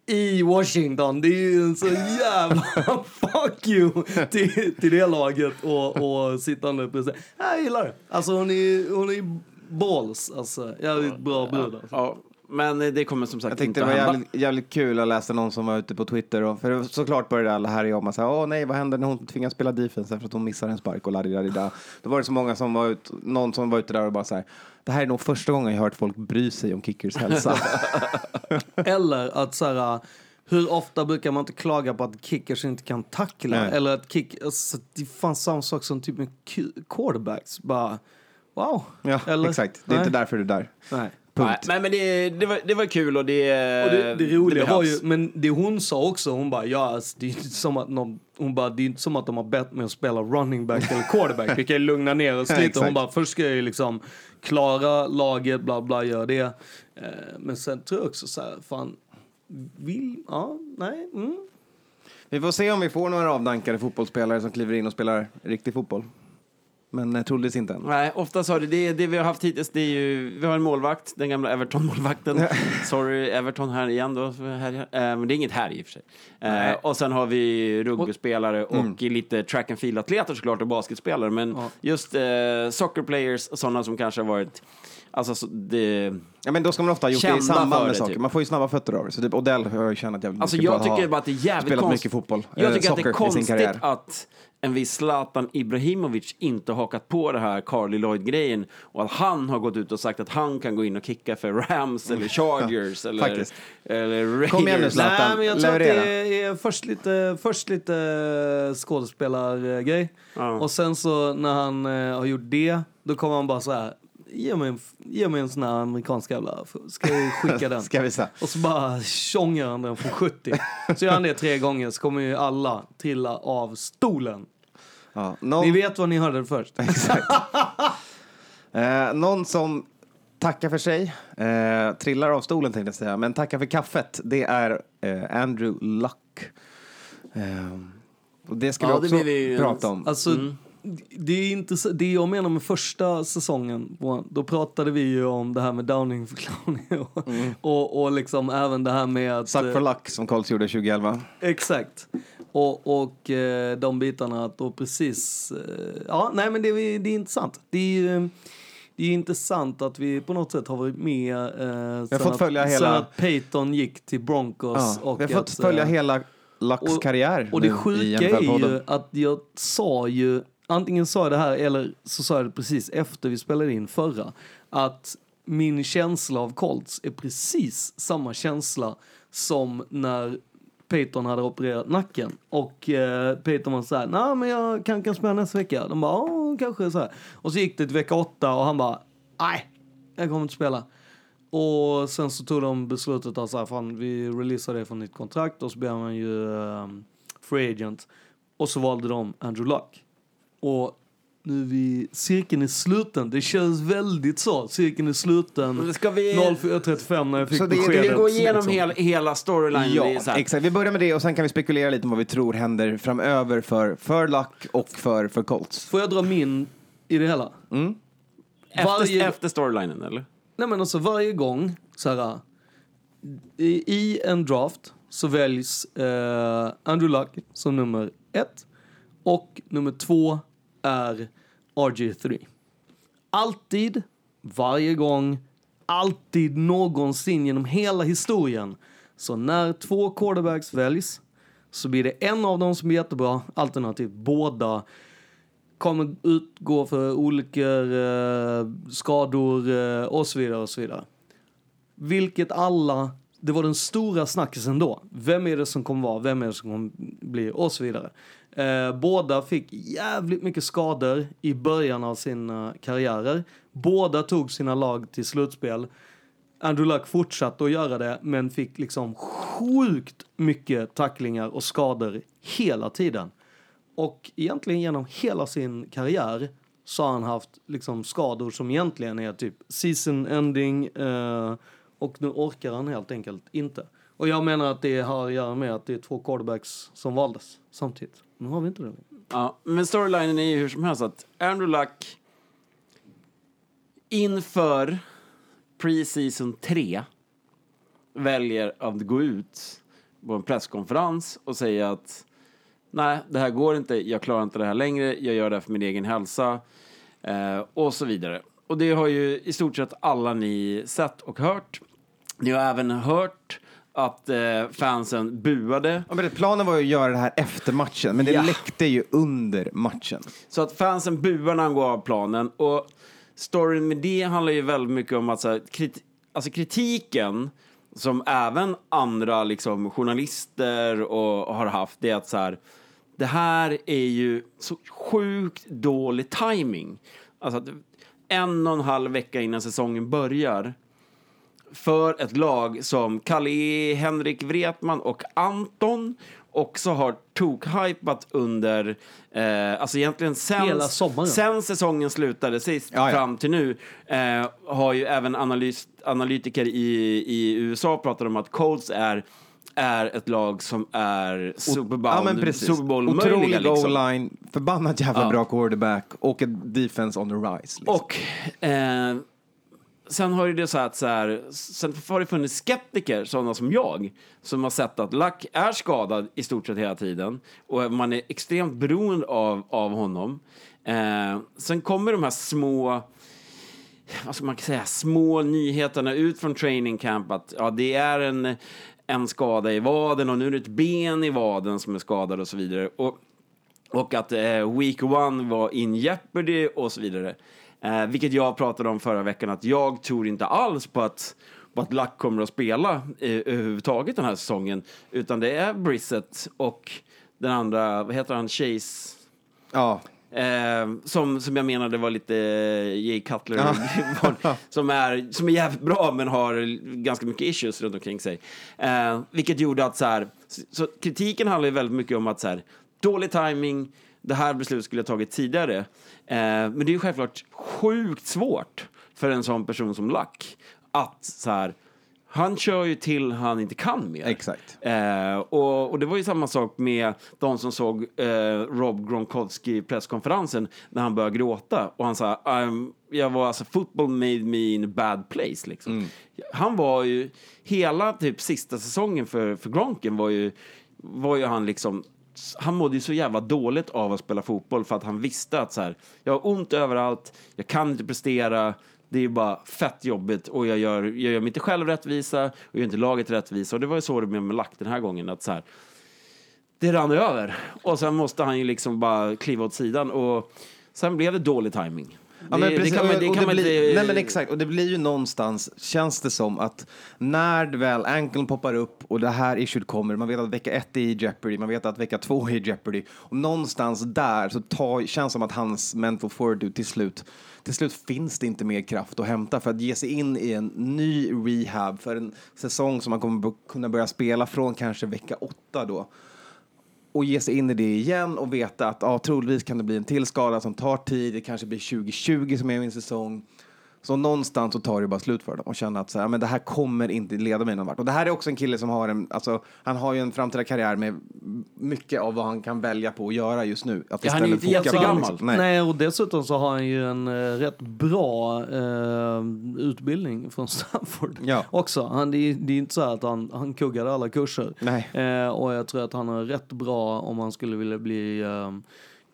Speaker 2: i Washington. Det är ju en så jävla [laughs] fuck you till, till det laget och, och sittande president. Jag gillar det. Alltså hon är, hon är balls, alltså. Jävligt bra brud. Alltså.
Speaker 3: Ja, men eh, det kommer som sagt
Speaker 1: Jag tyckte
Speaker 3: inte
Speaker 1: det var
Speaker 3: att hända.
Speaker 1: jävligt, jävligt kul att läsa någon som var ute på Twitter. Och, för såklart började alla här om att säga, åh nej, vad händer när hon tvingas spela defense för att hon missar en spark och ladidadida. [laughs] Då var det så många som var ute, någon som var ute där och bara så här, det här är nog första gången jag hört folk bry sig om kickers hälsa. [laughs]
Speaker 2: Eller att så här, hur ofta brukar man inte klaga på att kickers inte kan tackla?
Speaker 1: Nej.
Speaker 2: Eller att kick, alltså, det fanns samma sak som typ med quarterbacks. Bara, wow.
Speaker 1: ja,
Speaker 2: Eller?
Speaker 1: exakt. Det är
Speaker 2: Nej.
Speaker 1: inte därför du är där.
Speaker 2: Nej.
Speaker 1: Punkt.
Speaker 3: Nej, men, det, det, var, det var kul och det...
Speaker 2: Och det, det roliga var ju, men det hon sa också, hon bara, ja, alltså, det är inte som att någon, hon bara, det är inte som att de har bett mig att spela running back eller quarterback. Vi kan ju lugna ner oss [laughs] lite. Hon bara, först ska jag ju liksom klara laget, bla bla, gör det. Eh, men sen tror jag också så här, fan, vill, ja, nej, mm.
Speaker 1: Vi får se om vi får några avdankade fotbollsspelare som kliver in och spelar riktig fotboll. Men eh, troligtvis inte än.
Speaker 3: Nej, oftast har det, det, det vi har haft hittills, det är ju, vi har en målvakt, den gamla Everton-målvakten. [laughs] Sorry, Everton här igen då. Här, eh, men det är inget här i och för sig. Eh, och sen har vi rugbyspelare och lite track and field-atleter såklart och basketspelare. Men
Speaker 2: Ja.
Speaker 3: just eh, soccer players och sådana som kanske har varit, alltså så det,
Speaker 1: Ja, men då ska man ofta ha gjort det i samband med
Speaker 3: det,
Speaker 1: saker.
Speaker 3: typ.
Speaker 1: Man får ju snabba fötter av det. Så typ Odell har jag tjänat jävligt
Speaker 3: Alltså
Speaker 1: mycket på
Speaker 3: jag
Speaker 1: att ha
Speaker 3: tycker bara att det är jävligt
Speaker 1: spelat
Speaker 3: konst-
Speaker 1: mycket fotboll.
Speaker 3: Jag
Speaker 1: eh,
Speaker 3: tycker att det är konstigt att en viss Zlatan Ibrahimovic inte har hakat på det här Carly Lloyd-grejen och att han har gått ut och sagt att han kan gå in och kicka för Rams eller [laughs] Chargers eller,
Speaker 1: Faktiskt.
Speaker 3: eller Raiders.
Speaker 1: Kom igen nu, Zlatan.
Speaker 2: Nej, men jag tror att det är först lite, först lite skådespelargrej.
Speaker 3: Ja.
Speaker 2: Och sen så när han eh, har gjort det, då kommer han bara så här, ge mig en, ge mig en sån här amerikansk jävla, ska jag skicka [laughs] den?
Speaker 1: Ska vi se.
Speaker 2: Och så bara tjongar han den från 70. Så gör han det tre gånger så kommer ju alla trilla av stolen.
Speaker 1: Ja, någon,
Speaker 2: Ni vet vad ni hörde det först. [laughs]
Speaker 1: Exakt. eh, någon som tackar för sig, eh, trillar av stolen tänkte jag säga, men tackar för kaffet, det är eh, Andrew Luck. Eh, och det ska
Speaker 3: Ja,
Speaker 1: vi också
Speaker 3: en-
Speaker 1: prata om.
Speaker 2: Alltså, det, är inte, det jag menar med första säsongen, då pratade vi ju om det här med Downing-förklaring [laughs] och, och, och liksom även det här med att...
Speaker 1: Suck for luck som Colts gjorde 2011.
Speaker 2: Exakt. Och, och eh, de bitarna att då precis... Eh, ja, nej men det, är- det är intressant. Det är det är intressant att vi på något sätt har varit med eh, sen,
Speaker 1: fått
Speaker 2: att,
Speaker 1: följa
Speaker 2: sen
Speaker 1: hela-
Speaker 2: att Peyton gick till Broncos.
Speaker 1: Ja,
Speaker 2: och
Speaker 1: vi har fått
Speaker 2: att,
Speaker 1: följa
Speaker 2: eh,
Speaker 1: hela Lucks
Speaker 2: och-
Speaker 1: karriär
Speaker 2: Och det
Speaker 1: nu i
Speaker 2: sjuka är ju att jag sa ju, antingen sa jag det här eller så sa jag det precis efter vi spelade in förra, att min känsla av Colts är precis samma känsla som när Peyton hade opererat nacken och eh, Peyton var så här, nej men jag kan, kan spela nästa vecka. De bara, ja kanske så här. Och så gick det till vecka åtta och han bara, nej, jag kommer inte spela. Och sen så tog de beslutet att så här, fan, vi releasar det från nytt kontrakt och så blev man ju um, free agent. Och så valde de Andrew Luck. Och nu är vi, cirkeln är sluten. Det känns väldigt så. Cirkeln är sluten.
Speaker 3: Ska vi,
Speaker 2: 04.35 när jag fick
Speaker 1: Så det
Speaker 3: ska vi
Speaker 2: beskedet.
Speaker 3: gå igenom
Speaker 1: liksom.
Speaker 3: hela, hela storylinen?
Speaker 1: Ja, exakt. Vi börjar med det och sen kan vi spekulera lite om vad vi tror händer framöver för, för Luck och för, för Colts.
Speaker 2: Får jag dra min i det hela?
Speaker 3: Efter,
Speaker 2: varje-
Speaker 3: efter storylinen, eller?
Speaker 2: Nej men alltså varje gång så här, i, i en draft så väljs eh, Andrew Luck som nummer ett och nummer två är RG3. Alltid, varje gång, alltid någonsin genom hela historien. Så när två quarterbacks väljs så blir det en av dem som är jättebra, alternativt båda kommer utgå för olyckor, eh, skador eh, och så vidare och så vidare. Vilket alla, det var den stora snackisen då. Vem är det som kommer vara, vem är det som kommer bli och så vidare. Eh, båda fick jävligt mycket skador i början av sina karriärer. Båda tog sina lag till slutspel. Andrew Luck fortsatte att göra det, men fick liksom sjukt mycket tacklingar och skador hela tiden. Och egentligen genom hela sin karriär så har han haft liksom skador som egentligen är typ season ending eh, och nu orkar han helt enkelt inte. Och jag menar att det har att göra med att det är två quarterbacks som valdes samtidigt. Nu har vi inte det.
Speaker 3: Ja, men storylinen är ju hur som helst att Andrew Luck inför preseason 3 väljer att gå ut på en presskonferens och säga att nej, det här går inte, jag klarar inte det här längre, jag gör det här för min egen hälsa eh, och så vidare. Och det har ju i stort sett alla ni sett och hört. Ni har även hört att eh, fansen buade
Speaker 1: Ja, men det- planen var ju att göra det här efter matchen, men det
Speaker 3: Ja.
Speaker 1: läckte ju under matchen.
Speaker 3: Så att fansen buar när han går av planen. Och storyn med det handlar ju väldigt mycket om att så här, krit alltså kritiken som även andra liksom, journalister och, har haft, det är att så här, det här är ju så sjukt dålig timing. Alltså en och en halv vecka innan säsongen börjar för ett lag som Kalle, Henrik Wretman och Anton också har tok-hypat under, eh, alltså egentligen sen,
Speaker 2: Hela sommaren.
Speaker 3: sen säsongen slutade sist
Speaker 1: Ja, ja.
Speaker 3: fram till nu, eh, har ju även analys, analytiker i, i USA pratat om att Colts är är ett lag som är Super Bowl,
Speaker 1: Ja, men precis.
Speaker 3: Super Bowl
Speaker 1: Otrolig
Speaker 3: liksom.
Speaker 1: goal-line, förbannat jävla
Speaker 3: Ja.
Speaker 1: bra quarterback och ett defense on the rise. Liksom.
Speaker 3: Och eh, sen har ju det så att så här, sen har det funnits skeptiker, sådana som jag, som har sett att Lack är skadad i stort sett hela tiden och man är extremt beroende av, av honom. Eh, sen kommer de här små vad ska man säga, små nyheterna ut från training camp att ja, det är en, en skada i vaden och nu är det ett ben i vaden som är skadad och så vidare. Och, och att eh, week one var in jeopardy och så vidare. Eh, vilket jag pratade om förra veckan att jag tror inte alls på att på att Luck kommer att spela eh, överhuvudtaget den här säsongen. Utan det är Brissett och den andra, vad heter han, Chase?
Speaker 1: Ja,
Speaker 3: Eh, som, som jag menade var lite eh, Jay Cutler, [laughs] som, är, som är jävligt bra men har ganska mycket issues runt omkring sig. Eh, vilket gjorde att så här, så kritiken handlar ju väldigt mycket om att så här, dålig timing, det här beslutet skulle ha tagit tidigare. Eh, men det är ju självklart sjukt svårt för en sån person som Luck att så här, han kör ju till han inte kan mer.
Speaker 1: Exakt.
Speaker 3: Eh, och, och det var ju samma sak med de som såg eh, Rob Gronkowski presskonferensen när han började gråta och han sa "I'm- jag var alltså football made me in a bad place liksom. Han var ju hela typ sista säsongen för, för Gronken var ju, var ju han liksom han mådde ju så jävla dåligt av att spela fotboll för att han visste att så här, jag har ont överallt, jag kan inte prestera, det är ju bara fett jobbigt och jag gör, jag gör mig inte själv rättvisa och gör inte laget rättvisa. Och det var ju så det blev med Lack den här gången. Att så här, det rann över. Och sen måste han ju liksom bara kliva åt sidan. Och sen blev det dålig timing.
Speaker 1: Ja,
Speaker 3: det,
Speaker 1: men
Speaker 3: det
Speaker 1: precis,
Speaker 3: kan man, det kan man
Speaker 1: blir,
Speaker 3: inte...
Speaker 1: Nej men exakt, och det blir ju någonstans, känns det som att när väl anklen poppar upp och det här issuet kommer, man vet att vecka ett är i Jeopardy, man vet att vecka två är i Jeopardy, och någonstans där så tar, känns det som att hans mental fortitude till slut, till slut finns det inte mer kraft att hämta för att ge sig in i en ny rehab för en säsong som man kommer kunna börja spela från kanske vecka åtta då och ge sig in i det igen och veta att ja, troligtvis kan det bli en till skada som tar tid. Det kanske blir 2020 som är min säsong. Så någonstans så tar det bara slut för dem och känna att så här, men det här kommer inte leda mig någon vart. Och det här är också en kille som har en, alltså, han har ju en framtida karriär med mycket av vad han kan välja på att göra just nu. Att
Speaker 3: Ja, han är ju inte jättegammal.
Speaker 1: liksom,
Speaker 2: Nej.
Speaker 1: Nej.
Speaker 2: och dessutom så har han ju en eh, rätt bra eh, utbildning från [laughs] Stanford
Speaker 1: Ja.
Speaker 2: också. Han, det, är, det är inte så att han, han kuggade alla kurser.
Speaker 1: Nej.
Speaker 2: Eh, och jag tror att han är rätt bra om han skulle vilja bli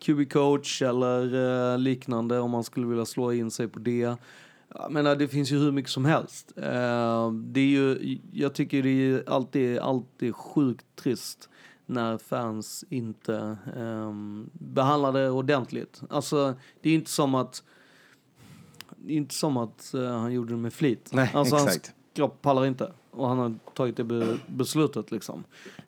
Speaker 2: QB-coach eller liknande, om han skulle vilja slå in sig på det. Jag menar, det finns ju hur mycket som helst. Eh, det är ju, jag tycker det är alltid, alltid sjukt trist när fans inte um, behandlar det ordentligt. Alltså, det är inte som att det är inte som att uh, han gjorde det med flit.
Speaker 1: Nej,
Speaker 2: alltså,
Speaker 1: exakt.
Speaker 2: Hans kropp pallar inte. Och han har tagit det be beslutet liksom.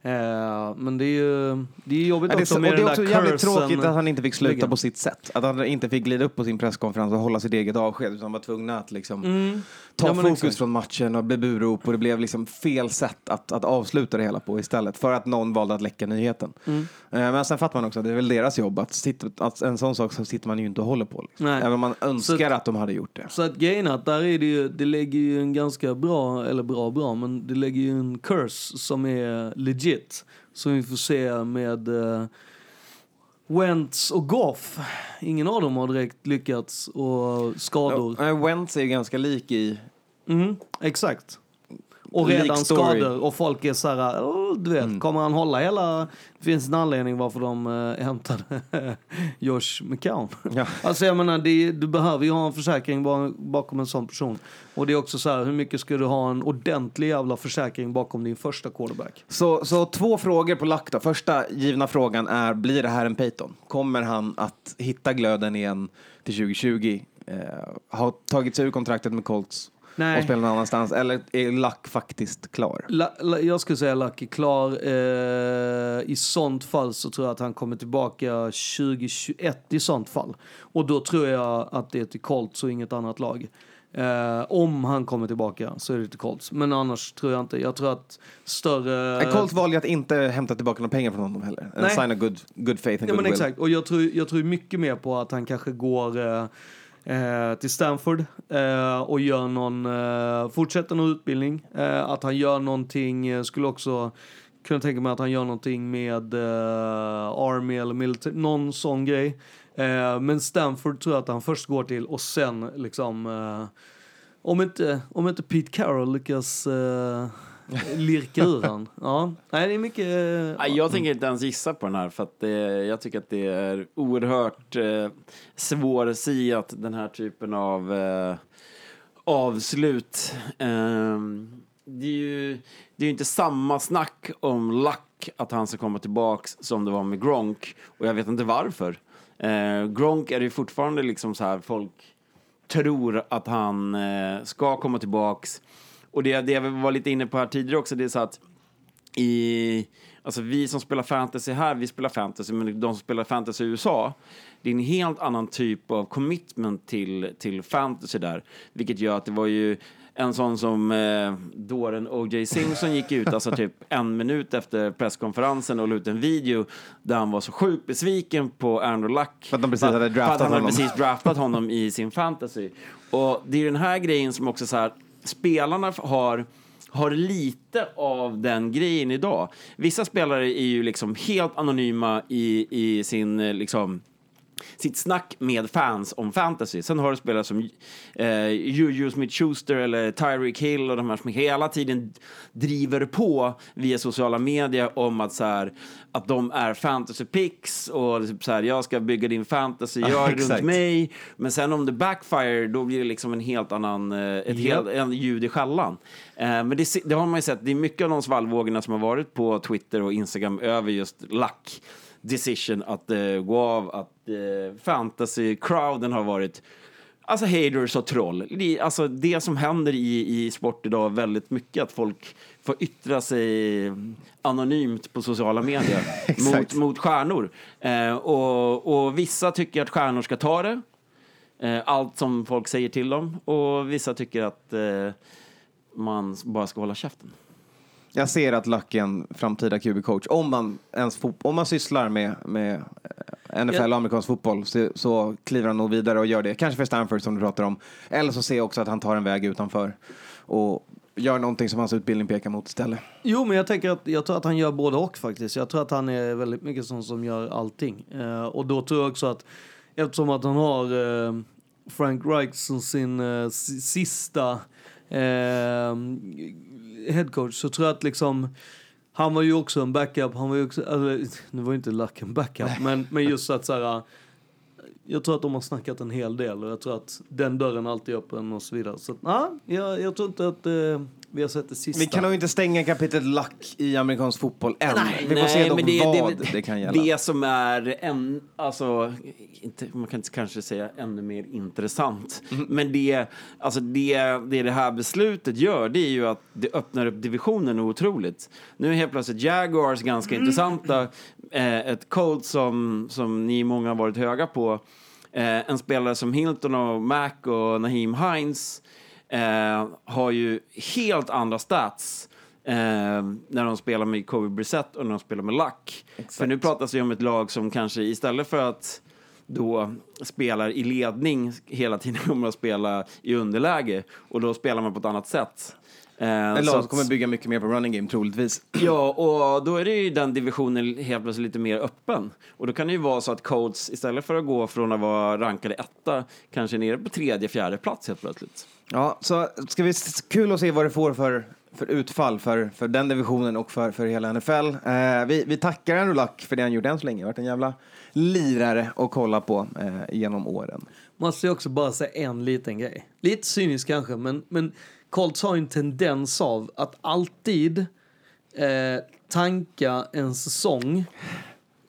Speaker 2: Eh, men det är ju det är jobbigt
Speaker 1: Ja, det är,
Speaker 2: också
Speaker 1: och
Speaker 2: med
Speaker 1: det är också jävligt tråkigt att han inte fick sluta på sitt sätt. Att han inte fick glida upp på sin presskonferens och hålla sitt eget avsked. Utan var tvungna att liksom
Speaker 2: Mm.
Speaker 1: ta
Speaker 2: Ja,
Speaker 1: fokus
Speaker 2: exakt.
Speaker 1: från matchen och bli burop. Och det blev liksom fel sätt att, att avsluta det hela på istället. För att någon valde att läcka nyheten.
Speaker 2: Mm.
Speaker 1: Eh, Men sen fattar man också att det är väl deras jobb. Att, sitta, att en sån sak så sitter man ju inte och håller på. Liksom. Även om man önskar
Speaker 2: Så-
Speaker 1: att de hade gjort det.
Speaker 2: Så att grejen är att där är det ju, det lägger ju en ganska bra, eller bra bra, men det lägger ju en curse som är legit. Som vi får se med uh, Wentz och Goff. Ingen av dem har direkt lyckats och skador.
Speaker 1: Ja, eh, Wentz är ganska lik i...
Speaker 2: Mm, exakt. Och redan skador och folk är så här, "Åh, du vet, kommer han hålla hela... Det finns en anledning varför de uh, hämtade [laughs] Josh McCown.
Speaker 1: Ja. [laughs]
Speaker 2: Alltså jag menar, det, du behöver ju ha en försäkring ba- bakom en sån person. Och det är också så här, hur mycket ska du ha en ordentlig jävla försäkring bakom din första quarterback?
Speaker 1: Så, så två frågor på lack då. Första givna frågan är, blir det här en Peyton? Kommer han att hitta glöden igen till 2020? Eh, har tagit sig ur kontraktet med Colts
Speaker 2: Nej.
Speaker 1: och spelar någon annanstans? Eller är Luck faktiskt klar?
Speaker 2: La, la, jag skulle säga Lucky klar. Eh, I sånt fall så tror jag att han kommer tillbaka 2021 i sånt fall. Och då tror jag att det är till Colts och inget annat lag. Eh, om han kommer tillbaka så är det till Colts. Men annars tror jag inte. Jag tror att större...
Speaker 1: Colts valde att inte hämta tillbaka några pengar från honom heller. En
Speaker 2: Nej.
Speaker 1: sign of good, good faith and
Speaker 2: Ja men
Speaker 1: goodwill.
Speaker 2: exakt, och jag tror, jag tror mycket mer på att han kanske går eh, eh, till Stanford eh, och gör någon, eh, fortsätter någon utbildning. Eh, att han gör någonting, eh, skulle också kunna tänka mig att han gör någonting med eh, Army eller military, någon sån grej. Eh, men Stanford tror jag att han först går till och sen liksom eh, om inte, om inte Pete Carroll lyckas eh, eh, lirka ur han. Ja, nej det är mycket... eh,
Speaker 3: Ja, jag tänker inte ens gissa på den här för att det, jag tycker att det är oerhört eh, svårsiat den här typen av eh, avslut. Ehm, det är ju det är inte samma snack om Luck att han ska komma tillbaks som det var med Gronk och jag vet inte varför. Eh, Gronk är det ju fortfarande liksom så här folk tror att han eh, ska komma tillbaks. Och det, det jag var lite inne på här tidigare också, det är så att i, alltså vi som spelar fantasy här, vi spelar fantasy, men de som spelar fantasy i USA, det är en helt annan typ av commitment till, till fantasy där, vilket gör att det var ju en sån som eh, dåren O.J. Simpson gick ut, alltså typ [laughs] en minut efter presskonferensen och la ut en video där han var så sjukt besviken på Andrew Luck.
Speaker 1: För att de precis
Speaker 3: För-
Speaker 1: hade
Speaker 3: för
Speaker 1: draftat
Speaker 3: att han hade
Speaker 1: honom.
Speaker 3: precis draftat honom i sin fantasy. Och det är den här grejen som också så här, spelarna har har lite av den grejen idag. Vissa spelare är ju liksom helt anonyma i, i sin eh, liksom sitt snack med fans om fantasy. Sen har du spelare som eh, Juju Smith-Schuster eller Tyreek Hill och de här som hela tiden driver på via sociala medier om att, så här, att de är fantasy picks och typ så här, jag ska bygga din fantasy,
Speaker 1: Ja,
Speaker 3: gör runt mig. Men sen om det backfire, då blir det liksom en helt annan, eh, ett
Speaker 2: Japp.
Speaker 3: helt, en ljud i skällan. Eh, men det, det har man ju sett, det är mycket av de svallvågorna som har varit på Twitter och Instagram över just luck decision att eh, gå av, att eh, fantasy-crowden har varit Alltså haters och troll. Alltså det som händer i, i sport idag väldigt mycket att folk får yttra sig anonymt på sociala medier [laughs] mot, mot stjärnor. Eh, och, och vissa tycker att stjärnor ska ta det, eh, allt som folk säger till dem. Och vissa tycker att eh, man bara ska hålla käften.
Speaker 1: Jag ser att Luck är en framtida QB-coach. Om man, ens om man sysslar med, med eh, NFL och amerikansk fotboll så, så kliver han nog vidare och gör det. Kanske för Stanford som du pratar om. Eller så ser jag också att han tar en väg utanför och gör någonting som hans utbildning pekar mot istället.
Speaker 2: Jo, men jag tänker att jag tror att han gör både och faktiskt. Jag tror att han är väldigt mycket sån som gör allting. Eh, och då tror jag också att eftersom att han har eh, Frank Reich som sin eh, si- sista eh, headcoach så tror jag att liksom han var ju också en backup. Han var ju också, eller, nu var ju inte Luck en backup, men, men just att så här, jag tror att de har snackat en hel del och jag tror att den dörren alltid är öppen och så vidare. Så ja, jag, jag tror inte att, eh, Vi har sett det sista.
Speaker 1: Vi kan nog inte stänga kapitlet luck i amerikansk fotboll än.
Speaker 2: Nej,
Speaker 1: vi får se dock
Speaker 3: men det,
Speaker 1: vad
Speaker 3: det,
Speaker 1: det, kan gälla.
Speaker 3: Det som är en, alltså, inte, man kan inte kanske säga ännu mer intressant.
Speaker 1: Mm.
Speaker 3: Men det, alltså det, det det här beslutet gör, det är ju att det öppnar upp divisionen otroligt. Nu är helt plötsligt Jaguars ganska
Speaker 1: Mm.
Speaker 3: intressanta. Eh, ett Colts som, som ni många har varit höga på. Eh, en spelare som Hilton och Mac och Naheem Hines eh, har ju helt andra stats eh, när de spelar med Kobe Brissett och när de spelar med Luck. För nu pratas det om ett lag som kanske istället för att då spelar i ledning hela tiden [laughs] kommer att spela i underläge och då spelar man på ett annat sätt. Eh,
Speaker 1: Ett
Speaker 3: så
Speaker 1: lag som kommer bygga mycket mer på running game troligtvis. [clears throat]
Speaker 3: Ja, och då är det ju den divisionen helt plötsligt lite mer öppen. Och då kan det ju vara så att Colts istället för att gå från att vara rankade etta kanske är nere på tredje, fjärde plats helt plötsligt.
Speaker 1: Ja, så ska vi kul att se vad det får för, för utfall för, för den divisionen och för, för hela NFL. Eh, vi, vi tackar Andrew Luck för det han gjort än så länge. Det har varit en jävla lirare att kolla på eh, genom åren.
Speaker 2: Måste jag också bara säga en liten grej. Lite cynisk kanske, men, men Colts har ju en tendens av att alltid eh, tanka en säsong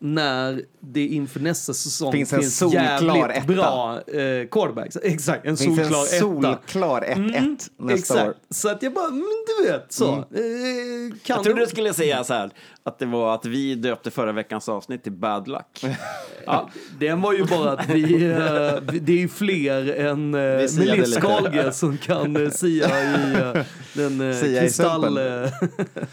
Speaker 2: när det inför nästa säsong
Speaker 1: Finns en
Speaker 2: finns
Speaker 1: solklar
Speaker 2: jävligt
Speaker 1: etta.
Speaker 2: bra eh, quarterbacks. [laughs] Exakt, en
Speaker 1: finns
Speaker 2: solklar
Speaker 1: en
Speaker 2: etta.
Speaker 1: solklar 1-1
Speaker 2: Mm,
Speaker 1: nästa
Speaker 2: exakt.
Speaker 1: år.
Speaker 2: Så att jag bara, men du vet så.
Speaker 1: Mm.
Speaker 2: Eh, kan
Speaker 3: Jag trodde du skulle säga så här, att det var att vi döpte förra veckans avsnitt till Bad Luck. [laughs]
Speaker 2: Ja, den var ju bara att vi, eh, det är ju fler än uh,
Speaker 1: Vi siade
Speaker 2: Melis
Speaker 1: lite.
Speaker 2: Karlgren som kan uh, sia i uh, den
Speaker 1: sumpen. [laughs]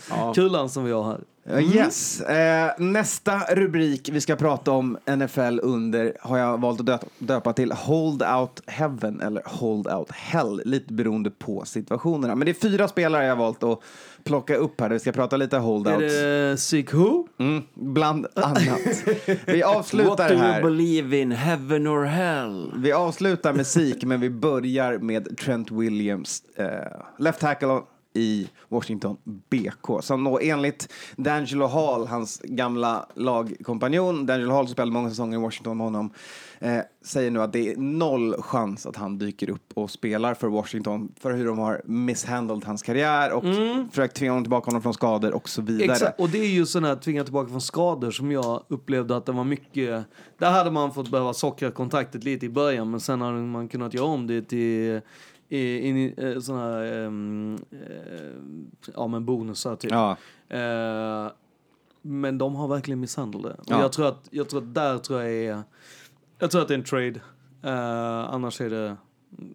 Speaker 2: kristallkulan som vi har här.
Speaker 1: Ja, Yes. Eh, nästa rubrik vi ska prata om NFL under har jag valt att döpa, till Hold Out Heaven eller Hold Out Hell, lite beroende på situationerna. Men det är fyra spelare jag har valt att plocka upp här. Vi ska prata lite Hold
Speaker 2: Är det Sick Who?
Speaker 1: Mm, bland [laughs] annat. Vi
Speaker 3: What
Speaker 1: avslutar
Speaker 3: do you
Speaker 1: här.
Speaker 3: believe in, heaven or hell?
Speaker 1: Vi avslutar med SIK, men vi börjar med Trent Williams, eh, left tackle i Washington BK. Som då enligt D'Angelo Hall, hans gamla lagkompanjon, D'Angelo Hall spelade många säsonger i Washington med honom, eh, säger nu att det är noll chans att han dyker upp och spelar för Washington för hur de har misshandled hans karriär och försökt tvinga honom tillbaka honom från skador och så vidare.
Speaker 2: Exakt, och det är ju sådana här tvinga tillbaka från skador som jag upplevde att det var mycket, där hade man fått behöva sockra kontraktet lite i början men sen hade man kunnat göra om det till i, in, eh, såna här, ehm, eh, ja men bonusar typ.
Speaker 1: Ja.
Speaker 2: Eh, men de har verkligen misshandlat det. Och
Speaker 1: Ja.
Speaker 2: jag tror att, jag tror att där tror jag är, jag tror att det är en trade. Eh, annars är det,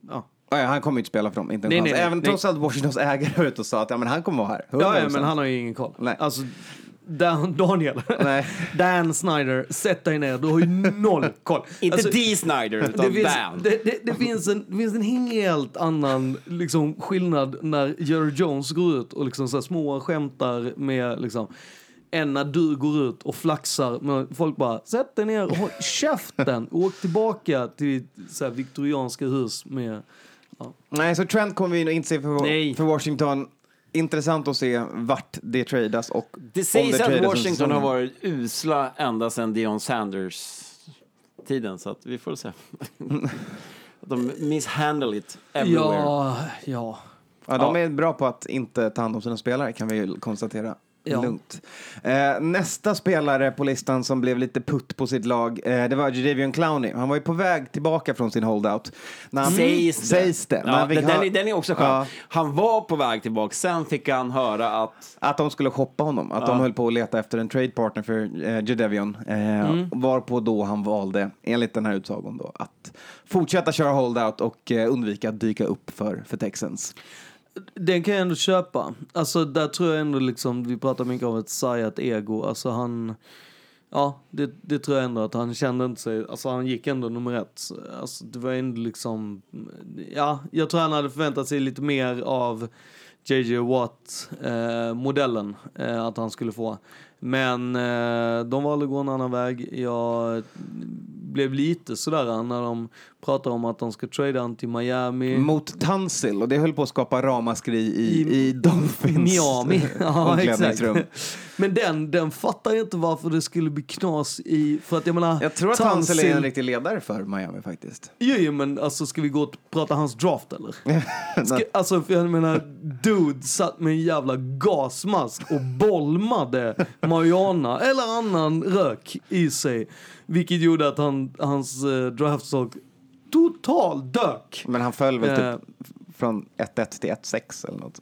Speaker 2: ja.
Speaker 1: Ja, ja, han kommer ju inte spela för dem, inte en
Speaker 2: Nej,
Speaker 1: chans.
Speaker 2: nej, nej,
Speaker 1: Även
Speaker 2: nej.
Speaker 1: trots att Washingtons ägare var ute och sa att ja, men han kommer vara här.
Speaker 2: Ja, ja,
Speaker 1: 100%.
Speaker 2: men han har ju ingen koll.
Speaker 1: Nej.
Speaker 2: Alltså, Dan, Daniel,
Speaker 1: Nej. [laughs]
Speaker 2: Dan Snyder, sätt dig ner, du har ju noll koll. [laughs]
Speaker 3: Inte
Speaker 2: Alltså,
Speaker 3: D. Snyder, [laughs]
Speaker 2: det
Speaker 3: utan
Speaker 2: finns,
Speaker 3: Dan.
Speaker 2: det, det, det, finns en, det finns en helt annan liksom, skillnad när Jerry Jones går ut och liksom, så här, små skämtar med liksom, än när du går ut och flaxar med folk bara sätt dig ner och håll käften och åk tillbaka till så här, viktorianska hus med
Speaker 1: Nej, så Trent kommer vi nog inte se för,
Speaker 2: Nej.
Speaker 1: för Washington. Intressant att se vart det tradas och
Speaker 3: Det
Speaker 1: om
Speaker 3: sägs
Speaker 1: tradas
Speaker 3: att Washington har varit usla ända sedan Dion Sanders-tiden, så att vi får se. [laughs] de misshandle it everywhere.
Speaker 2: Ja, ja.
Speaker 1: Ja, de
Speaker 3: Ja.
Speaker 1: är bra på att inte ta hand om sina spelare kan vi ju konstatera.
Speaker 2: Ja.
Speaker 1: Lugnt. Eh, nästa spelare på listan som blev lite putt på sitt lag, eh, det var Jadavion Clowney. Han var ju på väg tillbaka från sin holdout. När han,
Speaker 3: Sägs det.
Speaker 1: Sägs det.
Speaker 3: Ja, den, är, den är också skön.
Speaker 1: Ja.
Speaker 3: Han var på väg tillbaka, sen fick han höra att...
Speaker 1: Att de skulle shoppa honom, att de höll på att leta efter en trade partner för eh, Jadavion. Eh,
Speaker 2: Mm.
Speaker 1: Varpå då han valde, enligt den här utsagon då, att fortsätta köra holdout och eh, undvika att dyka upp för, för Texans.
Speaker 2: Den kan jag ändå köpa. Alltså där tror jag ändå liksom, vi pratar mycket om ett sargat ego. Alltså han, ja det, det tror jag ändå att han kände inte sig, alltså han gick ändå nummer ett. Alltså det var ändå liksom, ja jag tror han hade förväntat sig lite mer av JJ Watt eh, modellen eh, att han skulle få. Men eh, de valde att gå en annan väg. Jag blev lite sådär när de pratar om att de ska trada han till Miami.
Speaker 1: Mot Tunsil och det höll på att skapa ramaskri i, i, Dolphins
Speaker 2: Miami. [laughs] Ja, exakt. Men den, den fattar jag inte varför det skulle bli knas i... För att jag menar...
Speaker 1: Jag tror att Tunsil är en riktig ledare för Miami faktiskt.
Speaker 2: Jo, jo, men alltså ska vi gå och prata hans draft eller? [laughs] Ska, alltså, för jag menar, dude satt med en jävla gasmask och bolmade marijuana eller annan rök i sig. Vilket gjorde att han, hans uh, draftstock total dök.
Speaker 1: Men han föll väl
Speaker 2: Eh.
Speaker 1: typ från 1-1 till 1-6 eller något.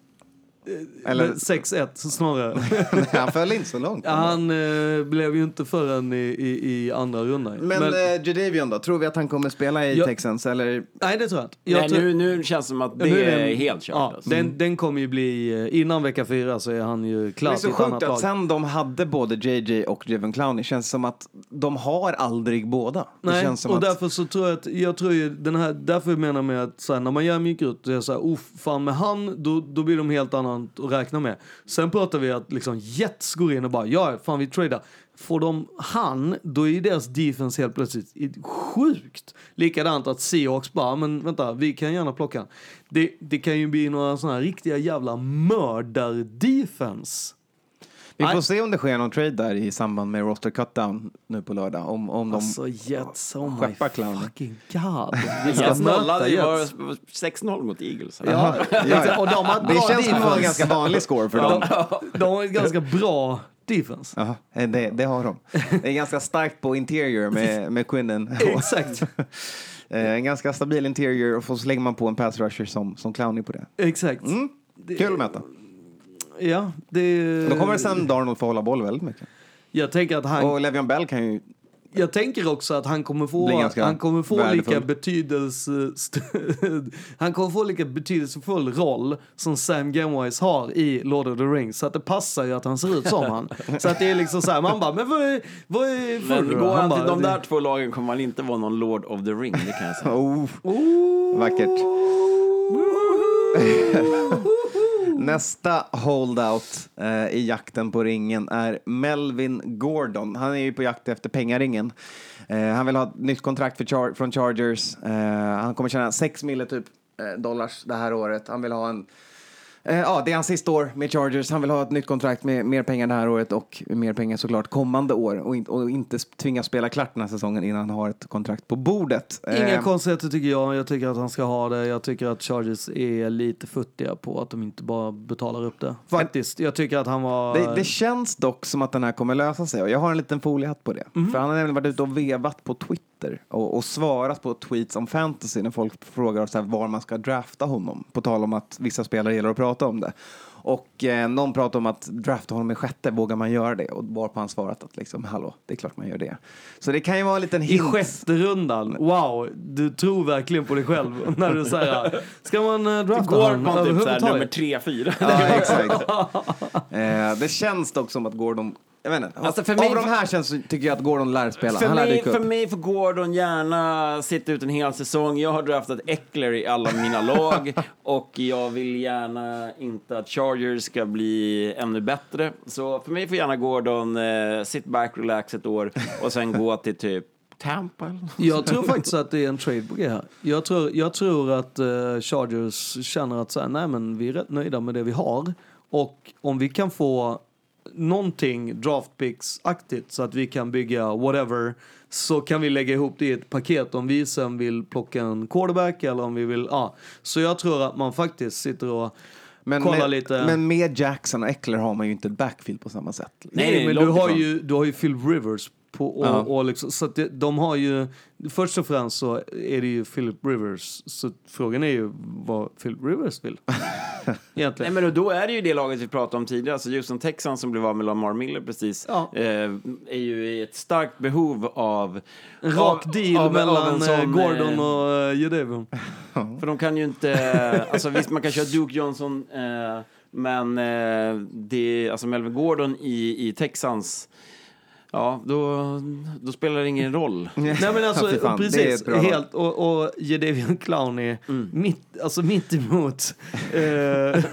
Speaker 2: Eller
Speaker 1: Eller
Speaker 2: 6-1 snarare. [laughs]
Speaker 1: Nej, han föll inte så långt.
Speaker 2: Ja, han eh, blev ju inte förrän i, i, i andra rundan.
Speaker 1: Men, eh, Jadavion då? Tror vi att han kommer spela i
Speaker 2: Ja.
Speaker 1: Texans eller?
Speaker 2: nej, det tror jag inte. Jag
Speaker 3: Nej,
Speaker 2: tror-
Speaker 3: nu, nu känns det som att det
Speaker 2: Nu
Speaker 3: är,
Speaker 2: den-
Speaker 3: helt kört.
Speaker 2: Ja,
Speaker 3: alltså.
Speaker 2: den, den kommer ju bli, eh, innan vecka fyra så är han ju
Speaker 1: Det är så sjukt att sen de hade både JJ och Jevon Clowney känns som att de har aldrig båda. Det
Speaker 2: Nej,
Speaker 1: känns som
Speaker 2: och
Speaker 1: att...
Speaker 2: därför så tror jag att, jag tror ju den här, därför menar jag med att så här, när man gör mjukgrut, det är så här, oh, fan med han, då, då blir de helt annat att räkna med. Sen pratar vi att liksom Jets går in och bara, ja, fan vi tradar. Får de han, då är ju deras defense helt plötsligt sjukt. Likadant att Seahawks bara, men vänta, vi kan gärna plocka han. Det, det kan ju bli några sådana här riktiga jävla mördar-defense.
Speaker 1: Vi får se om det sker någon trade där i samband med roster cutdown nu på lördag. Om, om de...
Speaker 2: Alltså Jets, oh my
Speaker 1: Clowney.
Speaker 2: fucking god. [laughs] Vi
Speaker 3: Jets
Speaker 2: möta Jets.
Speaker 3: var 6-0 mot Eagles.
Speaker 2: Ja, [laughs] exakt. och de har
Speaker 1: Det
Speaker 2: bra
Speaker 1: känns som en ganska vanlig score för dem.
Speaker 2: De, de har ett ganska bra defense.
Speaker 1: Ja, det, det har de. Det är ganska starkt på interior med, [laughs] med Quinnen.
Speaker 2: Exakt.
Speaker 1: Eh, en ganska stabil interior och så lägger man på en pass rusher som, som Clowney på det.
Speaker 2: Exakt.
Speaker 1: Kul att möta.
Speaker 2: Ja, det...
Speaker 1: Då kommer sen Darnold få hålla boll väldigt mycket.
Speaker 2: Jag tänker att han...
Speaker 1: Och Le'Veon Bell kan ju...
Speaker 2: Jag tänker också att han kommer få, han kommer få
Speaker 1: värdefull.
Speaker 2: lika betydelse, [laughs] han kommer få lika betydelsefull roll som Sam Gamwise har i Lord of the Rings. Så att det passar ju att han ser ut som han. [laughs] Så att det är liksom så här, man bara, men vad är, vad är
Speaker 3: Men går han
Speaker 2: bara,
Speaker 3: till de
Speaker 2: det-
Speaker 3: där två lagen kommer han inte vara någon Lord of the Ring, det kan jag säga.
Speaker 1: Oh, vackert. Nästa holdout eh, i jakten på ringen är Melvin Gordon. Han är ju på jakt efter pengaringen. Eh, han vill ha ett nytt kontrakt för Char- från Chargers. Eh, han kommer tjäna 6 mille typ eh, dollars det här året. Han vill ha en Eh, Ja, det är hans sista år med Chargers. Han vill ha ett nytt kontrakt med mer pengar det här året och mer pengar såklart kommande år och, in, och inte tvingas spela klart den här säsongen innan han har ett kontrakt på bordet.
Speaker 2: Inga
Speaker 1: Eh,
Speaker 2: konstigheter tycker jag. Jag tycker att han ska ha det. Jag tycker att Chargers är lite futtiga på att de inte bara betalar upp det. Faktiskt. Jag tycker att han var...
Speaker 1: Det, det känns dock som att den här kommer lösa sig och jag har en liten foliehatt på det. För han har nämligen varit ute och vevat på Twitter och, och svarat på tweets om fantasy när folk frågar så här, var man ska drafta honom. På tal om att vissa spelare gillar att prata om det. Och eh, någon pratar om att drafta honom i sjätte, vågar man göra det? Och varpå han svarat att liksom, hallå, det är klart man gör det. Så det kan ju vara en liten
Speaker 2: I
Speaker 1: hint.
Speaker 2: sjätte rundan. Wow, du tror verkligen på dig själv [laughs] när du säger ska man uh, drafta
Speaker 3: Går
Speaker 2: honom
Speaker 3: man typ såhär nummer
Speaker 2: överhuvudtaget?
Speaker 3: 3-4.
Speaker 1: Ja, exakt. eh, det känns dock som att Gordon, jag vet inte,
Speaker 3: Alltså, för
Speaker 1: av
Speaker 3: mig-
Speaker 1: de här känns, tycker jag att Gordon lär spela.
Speaker 3: För
Speaker 1: han lär
Speaker 3: mig,
Speaker 1: dyka
Speaker 3: för mig får Gordon gärna sitta ut en hel säsong. Jag har draftat Eckler i alla mina lag [laughs] och jag vill gärna inte att Chargers ska bli ännu bättre. Så för mig får gärna Gordon eh, sit back, relax ett år och sen gå till typ Tampa eller något.
Speaker 2: Jag tror faktiskt att det är en trade på G här. Jag tror, jag tror att eh, Chargers känner att så här, nej men vi är rätt nöjda med det vi har. Och om vi kan få någonting draftpicks-aktigt så att vi kan bygga whatever så kan vi lägga ihop det i ett paket om vi sen vill plocka en quarterback eller om vi vill, ja. Så jag tror att man faktiskt sitter och
Speaker 1: Men
Speaker 2: kollar
Speaker 1: med,
Speaker 2: lite.
Speaker 1: men med Jackson och Eckler har man ju inte ett backfield på samma sätt.
Speaker 2: Nej,
Speaker 3: Nej,
Speaker 2: men du har,
Speaker 3: ifrån.
Speaker 2: ju, du har ju Phil Rivers på, och,
Speaker 1: Ja.
Speaker 2: och liksom, så att det, de har ju, först och främst så är det ju Philip Rivers, så frågan är ju vad Philip Rivers vill. [laughs]
Speaker 3: Nej, men då är det ju det laget vi pratade om tidigare. Alltså Houston Texans som blev av med Lamar Miller precis
Speaker 2: Ja.
Speaker 3: eh, är ju i ett starkt behov av...
Speaker 2: En rak
Speaker 3: av-
Speaker 2: deal
Speaker 3: av- av
Speaker 2: mellan
Speaker 3: en
Speaker 2: eh,
Speaker 3: sån,
Speaker 2: Gordon
Speaker 3: eh,
Speaker 2: och uh, Jadavion. [laughs]
Speaker 3: För de kan ju inte... Alltså visst, man kan köra Duke Johnson, eh, men eh, det... Alltså Melvin Gordon i, i Texans... Ja, då, då spelar det ingen roll. [laughs]
Speaker 2: Nej men [laughs] alltså,
Speaker 1: fan,
Speaker 2: precis. Helt. Och, och Jadavion Clowney, mitt, alltså mitt emot [laughs] eh,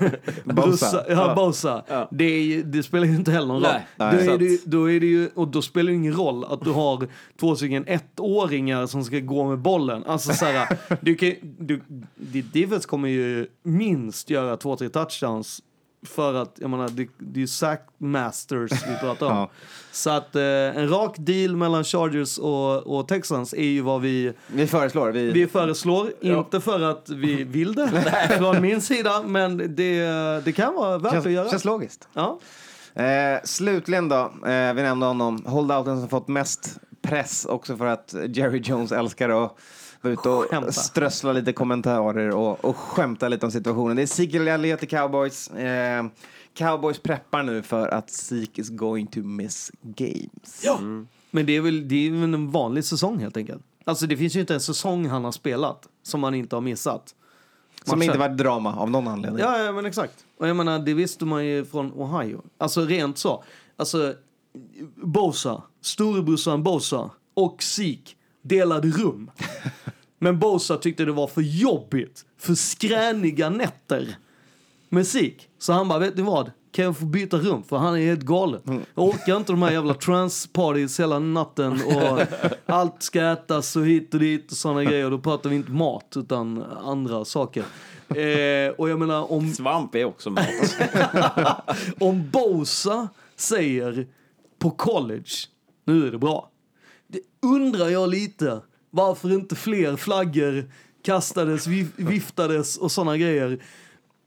Speaker 2: Bosa. Ja. Bosa.
Speaker 3: Ja.
Speaker 2: Det, är, det spelar ju inte heller någon roll.
Speaker 3: Nej,
Speaker 2: Då, är det, då är det ju, och då spelar det ingen roll att du har två stycken ettåringar som ska gå med bollen. Alltså så här, du kan, du, ditt defense kommer ju minst göra två, tre touchdowns för att, jag menar, det, det är ju sack masters vi pratar om. [laughs]
Speaker 1: Ja.
Speaker 2: Så att eh, en rak deal mellan Chargers och, och Texans är ju vad vi,
Speaker 1: Vi föreslår. Vi,
Speaker 2: vi föreslår. Inte för att vi [laughs] vill det från min sida, men det, det kan vara värt
Speaker 1: känns,
Speaker 2: att göra.
Speaker 1: känns logiskt.
Speaker 2: Ja.
Speaker 1: Eh, slutligen då, eh, vi nämnde honom, holdouten som fått mest press också för att Jerry Jones älskar att vara ute och
Speaker 2: Skämta.
Speaker 1: strössla lite kommentarer och, och skämta lite om situationen. Det är Ezekiel Elliott i Cowboys. Eh, Cowboys preppar nu för att Zeke is going to miss games.
Speaker 2: Ja. Men det är, väl, det är väl en vanlig säsong helt enkelt. Alltså det finns ju inte en säsong han har spelat som han inte har missat.
Speaker 1: Som
Speaker 2: Matcher.
Speaker 1: inte varit drama av någon anledning.
Speaker 2: Ja, ja men exakt. Och jag menar, det visste man ju från Ohio. Alltså rent så. Alltså, Bosa, storebrorsan Bosa och Sik delade rum. Men Bosa tyckte det var för jobbigt, för skräniga nätter med Sik. Så han bara, vet ni vad? Kan jag få byta rum? För han är helt galen. Jag orkar inte de här jävla transparties hela natten och allt ska ätas och hit och dit och sådana grejer. Då pratar vi inte mat utan andra saker. Eh, och jag menar om
Speaker 3: Svamp är också mat. [laughs]
Speaker 2: om Bosa säger på college, nu är det bra. Det undrar jag lite varför inte fler flaggor kastades, viftades och sådana grejer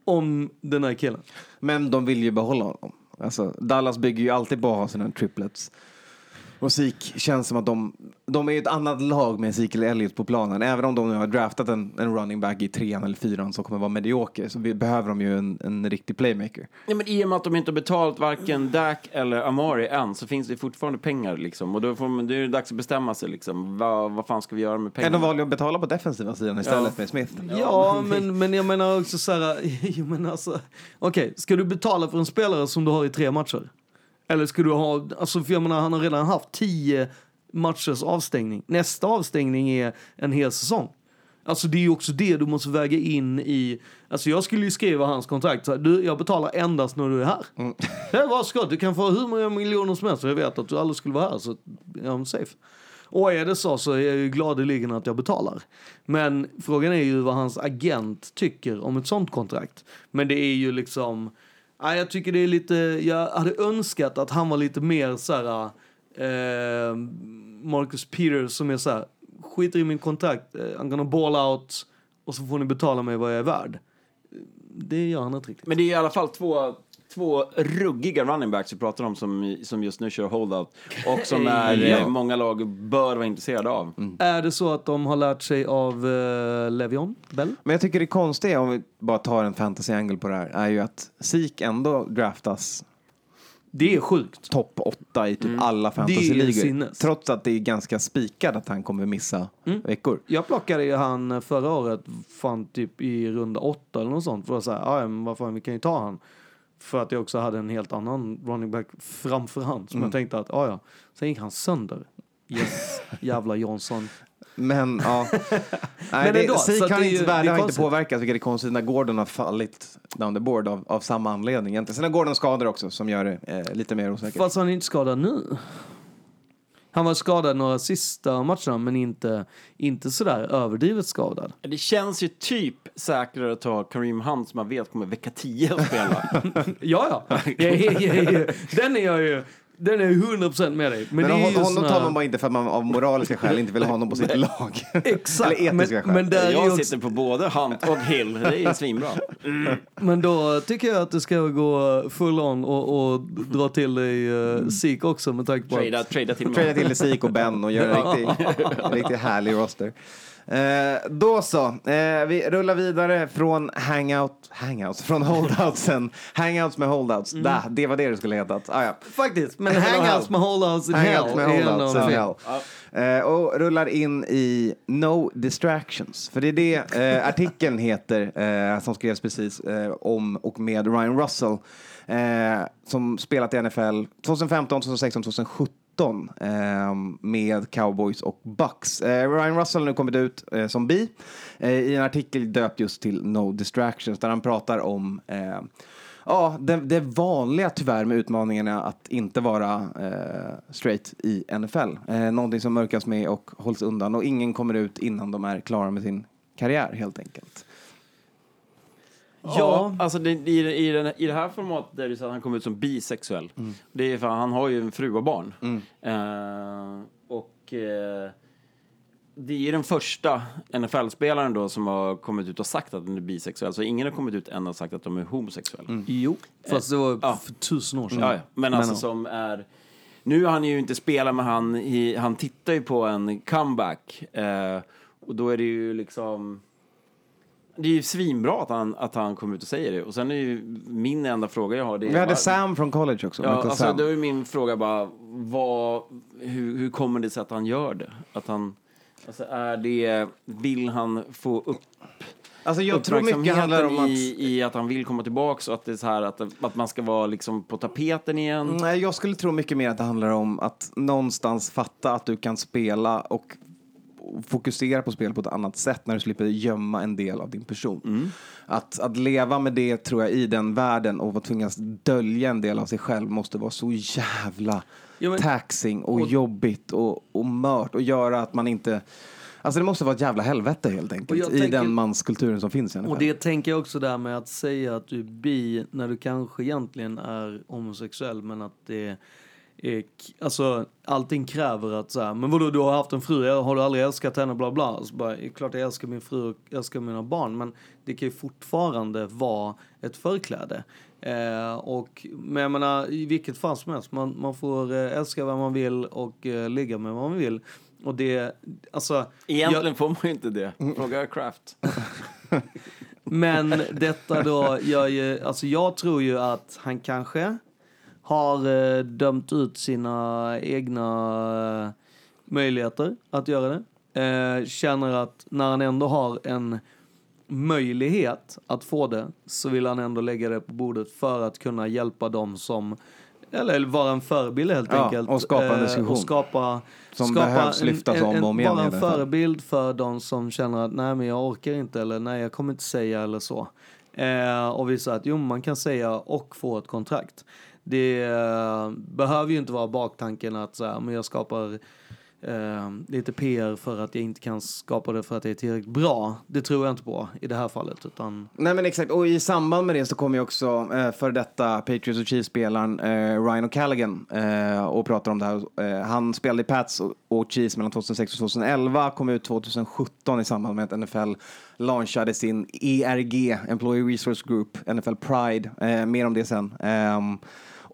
Speaker 2: om den här killen.
Speaker 1: Men de vill ju behålla honom. Alltså, Dallas bygger ju alltid på att ha sina triplets. Zeke känns som att de, de är ett annat lag med Ezekiel Elliott på planen. Även om de nu har draftat en, en running back i trean eller fyran som kommer vara medioker så vi, behöver de ju en, en riktig playmaker.
Speaker 3: Nej, men I och med att de inte har betalat varken Dak eller Amari än så finns det fortfarande pengar. Liksom. Och då får man, det är det dags att bestämma sig. Liksom. Vad, vad fan ska vi göra med
Speaker 1: Kan
Speaker 3: pengarna?
Speaker 1: de valde att betala på defensiva sidan istället
Speaker 3: Ja.
Speaker 1: med Smith?
Speaker 2: Ja, men, men jag menar också så här, [laughs] jag menar alltså, okej, ska du betala för en spelare som du har i tre matcher? Eller ska du ha, alltså för jag menar han har redan haft tio matchers avstängning. Nästa avstängning är en hel säsong. Alltså det är ju också det du måste väga in i, alltså jag skulle ju skriva hans kontrakt så här, du, jag betalar endast när du är här. Mm. [laughs] Varsågod, du kan få hur många miljoner som helst, jag vet att du aldrig skulle vara här så I'm safe. Och är det så så är jag ju gladeligen att jag betalar. Men frågan är ju vad hans agent tycker om ett sånt kontrakt. Men det är ju liksom, ja, jag tycker det är lite, jag hade önskat att han var lite mer så här, eh, Marcus Peters som är så här, skiter i min kontakt, eh, I'm gonna ball out och så får ni betala mig vad jag är värd. Det gör han inte riktigt.
Speaker 3: Men det är i alla fall två, två ruggiga running backs vi pratar om som, som just nu kör holdout. Och som är,
Speaker 2: Ja.
Speaker 3: många lag bör vara intresserade av.
Speaker 2: Är det så att de har lärt sig av eh, Levion Bell?
Speaker 1: Men jag tycker det konstiga, om vi bara tar en fantasy angle på det här, är ju att Zeke ändå draftas
Speaker 2: Det är sjukt.
Speaker 1: topp åtta i typ alla
Speaker 2: Det är
Speaker 1: fantasyligor. Trots att det är ganska spikat att han kommer missa veckor.
Speaker 2: Jag plockade ju han förra året, fan typ i runda åtta eller något sånt. För att säga, ja men vad fan, vi kan ju ta han. För att jag också hade en helt annan running back framför han. Som jag tänkte att, ja ja. Sen gick han sönder. Yes, [laughs] jävla Johnson.
Speaker 1: Men ja. [laughs] Nej,
Speaker 2: Men
Speaker 1: det,
Speaker 2: ändå,
Speaker 1: Zeke
Speaker 2: att
Speaker 1: har
Speaker 2: det
Speaker 1: inte,
Speaker 2: det
Speaker 1: har inte påverkats, vilket är konstigt när Gordon har fallit down the board av, av samma anledning. egentligen. Sen har Gordon skador också som gör det eh, lite mer osäkert.
Speaker 2: Fast han är inte skadad nu. Han var skadad några sista matcherna men inte, inte sådär överdrivet skadad.
Speaker 3: Det känns ju typ säkrare att ta Kareem Hunt som man vet kommer vecka 10 att spela. [laughs]
Speaker 2: Ja, ja. Den är jag ju, den är jag 100% med dig. Men,
Speaker 1: Men
Speaker 2: det är
Speaker 1: hon, honom
Speaker 2: såna-
Speaker 1: tar man bara inte för att man av moraliska skäl inte vill ha honom på sitt [laughs] lag.
Speaker 2: Exakt.
Speaker 1: Eller etiska
Speaker 2: men,
Speaker 1: skäl.
Speaker 2: men, där
Speaker 3: Jag
Speaker 2: också,
Speaker 3: sitter på både Hunt och Hill. Det är svinbra.
Speaker 2: men då tycker jag att det ska gå full on och, och dra till dig uh, Sik också med tanke på
Speaker 3: Trada,
Speaker 2: att...
Speaker 3: trada till
Speaker 1: Trada till Zeke och Ben och göra en [laughs] riktigt, en riktigt härlig roster. Eh, då så, eh, vi rullar vidare från hangout, hangouts, från holdoutsen. Hangouts med holdouts. Da, det var det du skulle hetat. Ah, ja.
Speaker 2: Faktiskt, men hangouts med holdouts in hell
Speaker 1: med holdouts in hell. Eh, och rullar in i No Distractions. För det är det eh, artikeln heter eh, som skrevs precis eh, om och med Ryan Russell. Som spelat i NFL 2015, 2016, 2017 2019 eh, med Cowboys och Bucks. Eh, Ryan Russell har nu kommit ut eh, som bi eh, i en artikel döpt just till No Distractions där han pratar om eh, Ja, det, det vanliga tyvärr med utmaningarna att inte vara eh, straight i NFL. Eh, någonting som mörkas med och hålls undan och ingen kommer ut innan de är klara med sin karriär helt enkelt.
Speaker 2: Ja.
Speaker 3: alltså det, i, i, den, i det här formatet är det så att han kommer ut som bisexuell. Det är för han har ju en fru och barn. Eh, och eh, det är den första NFL-spelaren då som har kommit ut och sagt att den är bisexuell. Så ingen har kommit ut än och sagt att de är homosexuella.
Speaker 2: Jo, fast det var
Speaker 3: Ja.
Speaker 2: för tusen år sedan.
Speaker 3: Ja, ja. Men alltså
Speaker 2: Men,
Speaker 3: som är... Nu har han ju inte spelat, men han, i, han tittar ju på en comeback. Eh, och då är det ju liksom... Det är ju svinbra att han, att han kommer ut och säger det. Och sen är ju min enda fråga jag har... Det är
Speaker 1: Vi hade
Speaker 3: bara-
Speaker 1: Sam från college också.
Speaker 3: Ja,
Speaker 1: Michael
Speaker 3: alltså,
Speaker 1: Sam.
Speaker 3: då är min fråga bara, vad, hur, hur kommer det sig att han gör det? Att han... Alltså är det... Vill han få upp
Speaker 1: Alltså jag tror mycket handlar om att...
Speaker 3: i, i att han vill komma tillbaks och att det är så här att, att man ska vara liksom på tapeten igen?
Speaker 1: Nej, jag skulle tro mycket mer att det handlar om att någonstans fatta att du kan spela och fokusera på spel på ett annat sätt när du slipper gömma en del av din person.
Speaker 2: Mm.
Speaker 1: Att, att leva med det tror jag i den världen och att tvingas dölja en del av sig själv måste vara så jävla
Speaker 2: Ja, men-
Speaker 1: taxing och,
Speaker 2: och-
Speaker 1: jobbigt och, och mört och göra att man inte Alltså det måste vara ett jävla helvete helt enkelt i
Speaker 2: tänker-
Speaker 1: den manskulturen som finns i
Speaker 2: Och det tänker jag också där med att säga att du är bi när du kanske egentligen är homosexuell men att det k- alltså allting kräver att så här, men vadå du har haft en fru, har du aldrig älskat henne bla bla. Så bara, klart jag älskar min fru och älskar mina barn men det kan ju fortfarande vara ett förkläde. Eh, och, men jag menar i vilket fall som helst, man, man får eh, älska vem man vill och eh, ligga med vad man vill. Och det, alltså...
Speaker 3: Egentligen
Speaker 2: jag-
Speaker 3: får man ju inte det. Fråga Kraft. [laughs]
Speaker 2: Men detta då gör ju, alltså jag tror ju att han kanske har eh, dömt ut sina egna eh, möjligheter att göra det. Eh, känner att när han ändå har en möjlighet att få det så vill han ändå lägga det på bordet för att kunna hjälpa dem som eller vara en förebild helt
Speaker 1: Ja,
Speaker 2: enkelt.
Speaker 1: och skapa en
Speaker 2: Eh,
Speaker 1: diskussion.
Speaker 2: Och skapa,
Speaker 1: Som
Speaker 2: skapa
Speaker 1: behövs lyftas om och om igen
Speaker 2: Vara en förebild för de som känner att nej men jag orkar inte eller nej jag kommer inte säga eller så. Eh, och visa att jo man kan säga och få ett kontrakt. Det uh, behöver ju inte vara baktanken att så här, men jag skapar uh, lite PR för att jag inte kan skapa det för att det är tillräckligt bra. Det tror jag inte på i det här fallet utan
Speaker 1: Nej men exakt, och i samband med det så kommer ju också uh, för detta Patriots och Chiefs-spelaren Ryan O'Callaghan uh, och pratar om det här. Han spelade i Pats och, och Chiefs mellan 2006 och 2011, kom ut 2017 i samband med att NFL launchade sin ERG, Employee Resource Group, NFL Pride. Mer om det sen. Ehm,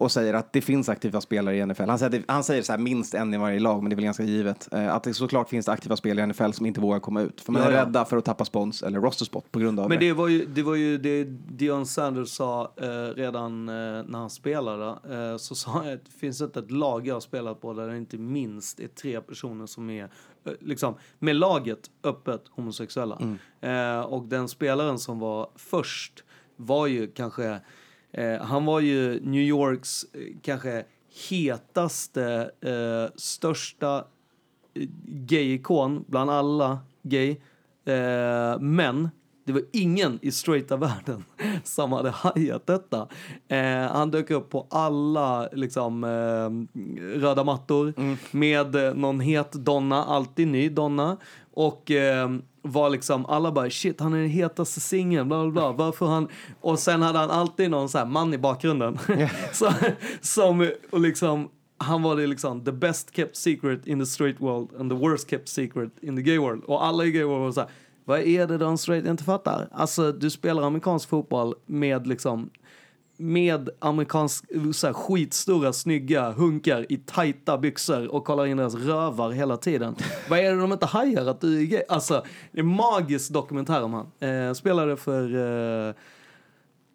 Speaker 1: och säger att det finns aktiva spelare i NFL. Han säger, det- han säger så här, minst en i varje lag, men det är väl ganska givet. Eh, att det såklart finns det aktiva spelare i NFL som inte vågar komma ut. För man är
Speaker 2: ja.
Speaker 1: rädda för att tappa spons eller roster spot på grund av
Speaker 2: Men
Speaker 1: det.
Speaker 2: det var ju det, var ju det Dion Sanders sa eh, redan eh, när han spelade. Eh, så sa han att det finns inte ett lag jag spelat på där det inte minst är tre personer som är eh, liksom med laget öppet homosexuella. Eh, och den spelaren som var först var ju kanske eh, han var ju New Yorks eh, kanske hetaste, eh, största eh, gay-ikon bland alla gay. Eh, men det var ingen i straighta världen [laughs] som hade hajat detta. Eh, han dök upp på alla liksom, eh, röda mattor med eh, någon het donna, alltid ny donna. Och eh, var liksom, alla bara shit han är den hetaste singeln, bla bla bla. [laughs] Varför han... Och sen hade han alltid någon så här man i bakgrunden. [laughs] [laughs] så, som, och liksom, han var det liksom the best kept secret in the straight world and the worst kept secret in the gay world. Och alla i gay world var så här, vad är det de straight inte fattar? Alltså du spelar amerikansk fotboll med liksom med amerikansk, eh, så här, skitstora, snygga hunkar i tajta byxor och kollar in deras rövar hela tiden. Vad är det de inte hajar att du är gay? Alltså, det är en magisk dokumentär om han. Eh, spelade för eh,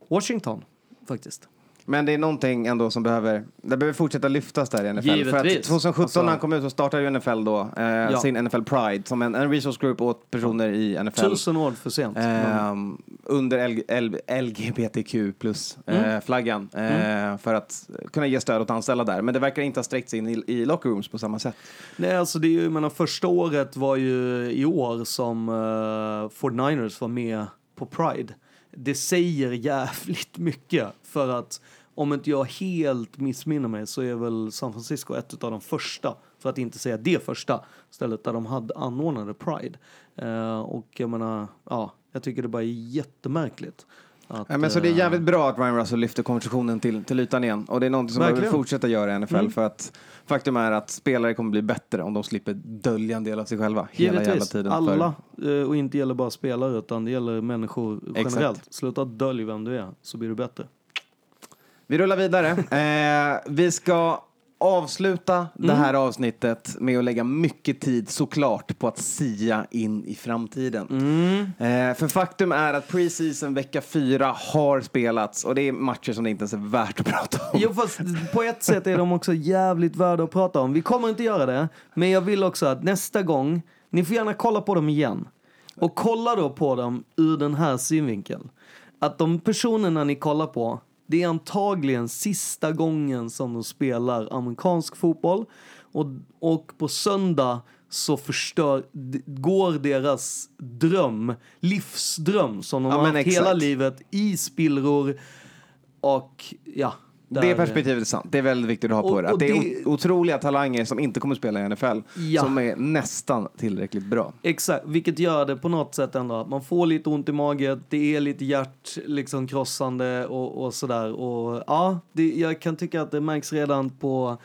Speaker 2: Washington, faktiskt.
Speaker 1: Men det är någonting ändå som behöver, det behöver fortsätta lyftas där i NFL. För att
Speaker 2: Givetvis.
Speaker 1: 2017
Speaker 2: Alltså-
Speaker 1: när han kom ut så startade ju NFL då eh, sin NFL Pride som en, en resource group åt personer i NFL.
Speaker 2: Tusen år för sent.
Speaker 1: Ehm, under L, L, LGBTQ plus-flaggan eh, för att kunna ge stöd åt anställda där. Men det verkar inte ha sträckt sig in i, i locker rooms på samma sätt.
Speaker 2: Nej, alltså det är ju, menar, första året var ju i år som uh, 49ers var med på Pride. Det säger jävligt mycket för att om inte jag helt missminner mig så är väl San Francisco ett av de första, för att inte säga det första, stället där de hade anordnade Pride. Eh, och jag menar, ja, jag tycker det bara är jättemärkligt. Att,
Speaker 1: Ja, men så det är
Speaker 2: eh,
Speaker 1: jävligt bra att Ryan Russell lyfter konversationen till, till ytan igen. Och det är något som
Speaker 2: Verkligen.
Speaker 1: behöver fortsätta göra i NFL.
Speaker 2: Mm.
Speaker 1: För att faktum är att spelare kommer bli bättre om de slipper dölja en del av sig själva hela jävla
Speaker 2: Givetvis,
Speaker 1: tiden.
Speaker 2: alla. eh, Och inte gäller bara spelare utan det gäller människor
Speaker 1: Exakt.
Speaker 2: generellt. Sluta dölj vem du är så blir du bättre.
Speaker 1: Vi rullar vidare. [laughs] Eh, vi ska avsluta det
Speaker 2: Mm.
Speaker 1: här avsnittet med att lägga mycket tid såklart på att sia in i framtiden.
Speaker 2: Mm.
Speaker 1: Eh, för faktum är att preseason vecka fyra har spelats och det är matcher som det inte ens är värt att prata om.
Speaker 2: Jo fast på ett sätt är de också jävligt värda att prata om. Vi kommer inte göra det, men jag vill också att nästa gång, ni får gärna kolla på dem igen. Och kolla då på dem ur den här synvinkeln. Att de personerna ni kollar på, det är antagligen sista gången som de spelar amerikansk fotboll. Och, och på söndag så förstör, går deras dröm, livsdröm som de
Speaker 1: Ja,
Speaker 2: har haft
Speaker 1: exakt.
Speaker 2: hela livet i spillror. Och ja.
Speaker 1: Det
Speaker 2: där-
Speaker 1: perspektivet är sant. Det är väldigt viktigt att ha på
Speaker 2: Och-
Speaker 1: det. Att det är
Speaker 2: det-
Speaker 1: otroliga talanger som inte kommer spela i NFL
Speaker 2: Ja.
Speaker 1: som är nästan tillräckligt bra.
Speaker 2: Exakt, vilket gör det på något sätt ändå att man får lite ont i magen, det är lite hjärt liksom krossande och, och sådär. Och ja, det, jag kan tycka att det märks redan på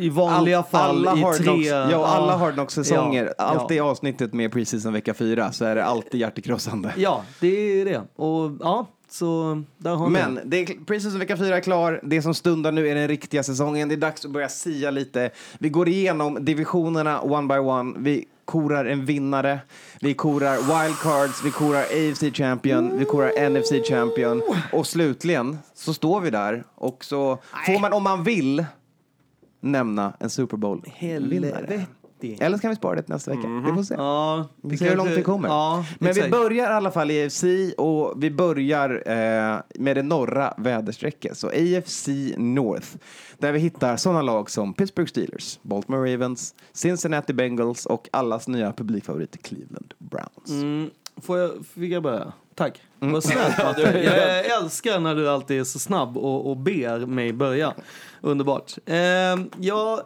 Speaker 2: i vanliga
Speaker 1: All-
Speaker 2: fall
Speaker 1: alla
Speaker 2: i
Speaker 1: Hard
Speaker 2: tre...
Speaker 1: Ja, alla Hard Knocks-säsonger.
Speaker 2: Ja,
Speaker 1: alltid i
Speaker 2: ja.
Speaker 1: avsnittet med preseason vecka fyra så är det alltid hjärtekrossande.
Speaker 2: Ja, det är det. Och ja, så där har
Speaker 1: Men
Speaker 2: det.
Speaker 1: det är, preseason vecka fyra är klar. Det som stundar nu är den riktiga säsongen. Det är dags att börja sia lite. Vi går igenom divisionerna one by one. Vi korar en vinnare. Vi korar wildcards. Vi korar AFC champion. Vi korar NFC champion. Och slutligen så står vi där och så får man om man vill nämna en Super Bowl-vinnare.
Speaker 2: Helvete.
Speaker 1: Eller så kan vi spara det till nästa vecka. Vi får se.
Speaker 2: Ja,
Speaker 1: Vi ser hur långt det kommer.
Speaker 2: Ja,
Speaker 1: Men vi
Speaker 2: exakt.
Speaker 1: börjar i alla fall i AFC och vi börjar eh, med det norra väderstrecket. Så AFC North. Där vi hittar sådana lag som Pittsburgh Steelers, Baltimore Ravens, Cincinnati Bengals och allas nya publikfavorit Cleveland Browns.
Speaker 2: Mm, får jag, fick jag börja? Tack.
Speaker 1: Mm.
Speaker 2: Vad snällt Matte. [laughs] Jag älskar när du alltid är så snabb och, och ber mig börja. Underbart. Eh, jag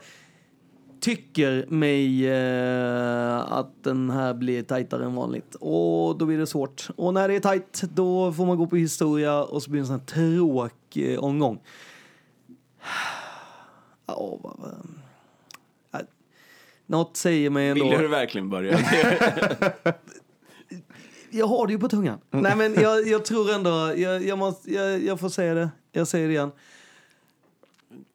Speaker 2: tycker mig eh, att den här blir tajtare än vanligt. Och då blir det svårt. Och när det är tajt då får man gå på historia och så blir det en sån här tråkig eh, omgång. [sighs] Ja, vad, vad. Ja, Något säger mig ändå.
Speaker 3: Vill du verkligen börja? [laughs]
Speaker 2: Jag har det ju på tungan.
Speaker 1: Mm.
Speaker 2: Nej men jag, jag tror ändå, jag, jag, måste, jag, jag får säga det. Jag säger det igen.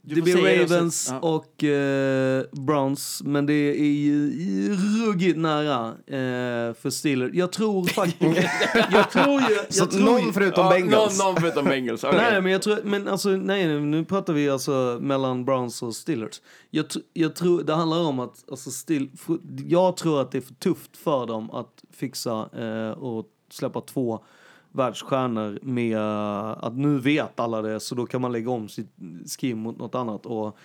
Speaker 2: Det blir
Speaker 3: det
Speaker 2: Ravens
Speaker 3: ja.
Speaker 2: och eh, Browns, men det är ju ruggigt nära eh, för Steelers. Jag tror faktiskt... [laughs] jag tror ju... Jag
Speaker 1: Så
Speaker 2: tror
Speaker 1: någon
Speaker 2: ju,
Speaker 1: förutom
Speaker 3: Ja,
Speaker 1: Bengals.
Speaker 3: Någon, någon förutom Bengals. okej.
Speaker 2: Nej, men jag tror, men alltså, nej, nu pratar vi alltså mellan Browns och Steelers. Jag, jag tror, det handlar om att, alltså, still, jag tror att det är för tufft för dem att fixa eh, och släppa två världsstjärnor med att nu vet alla det så då kan man lägga om sitt skim mot något annat och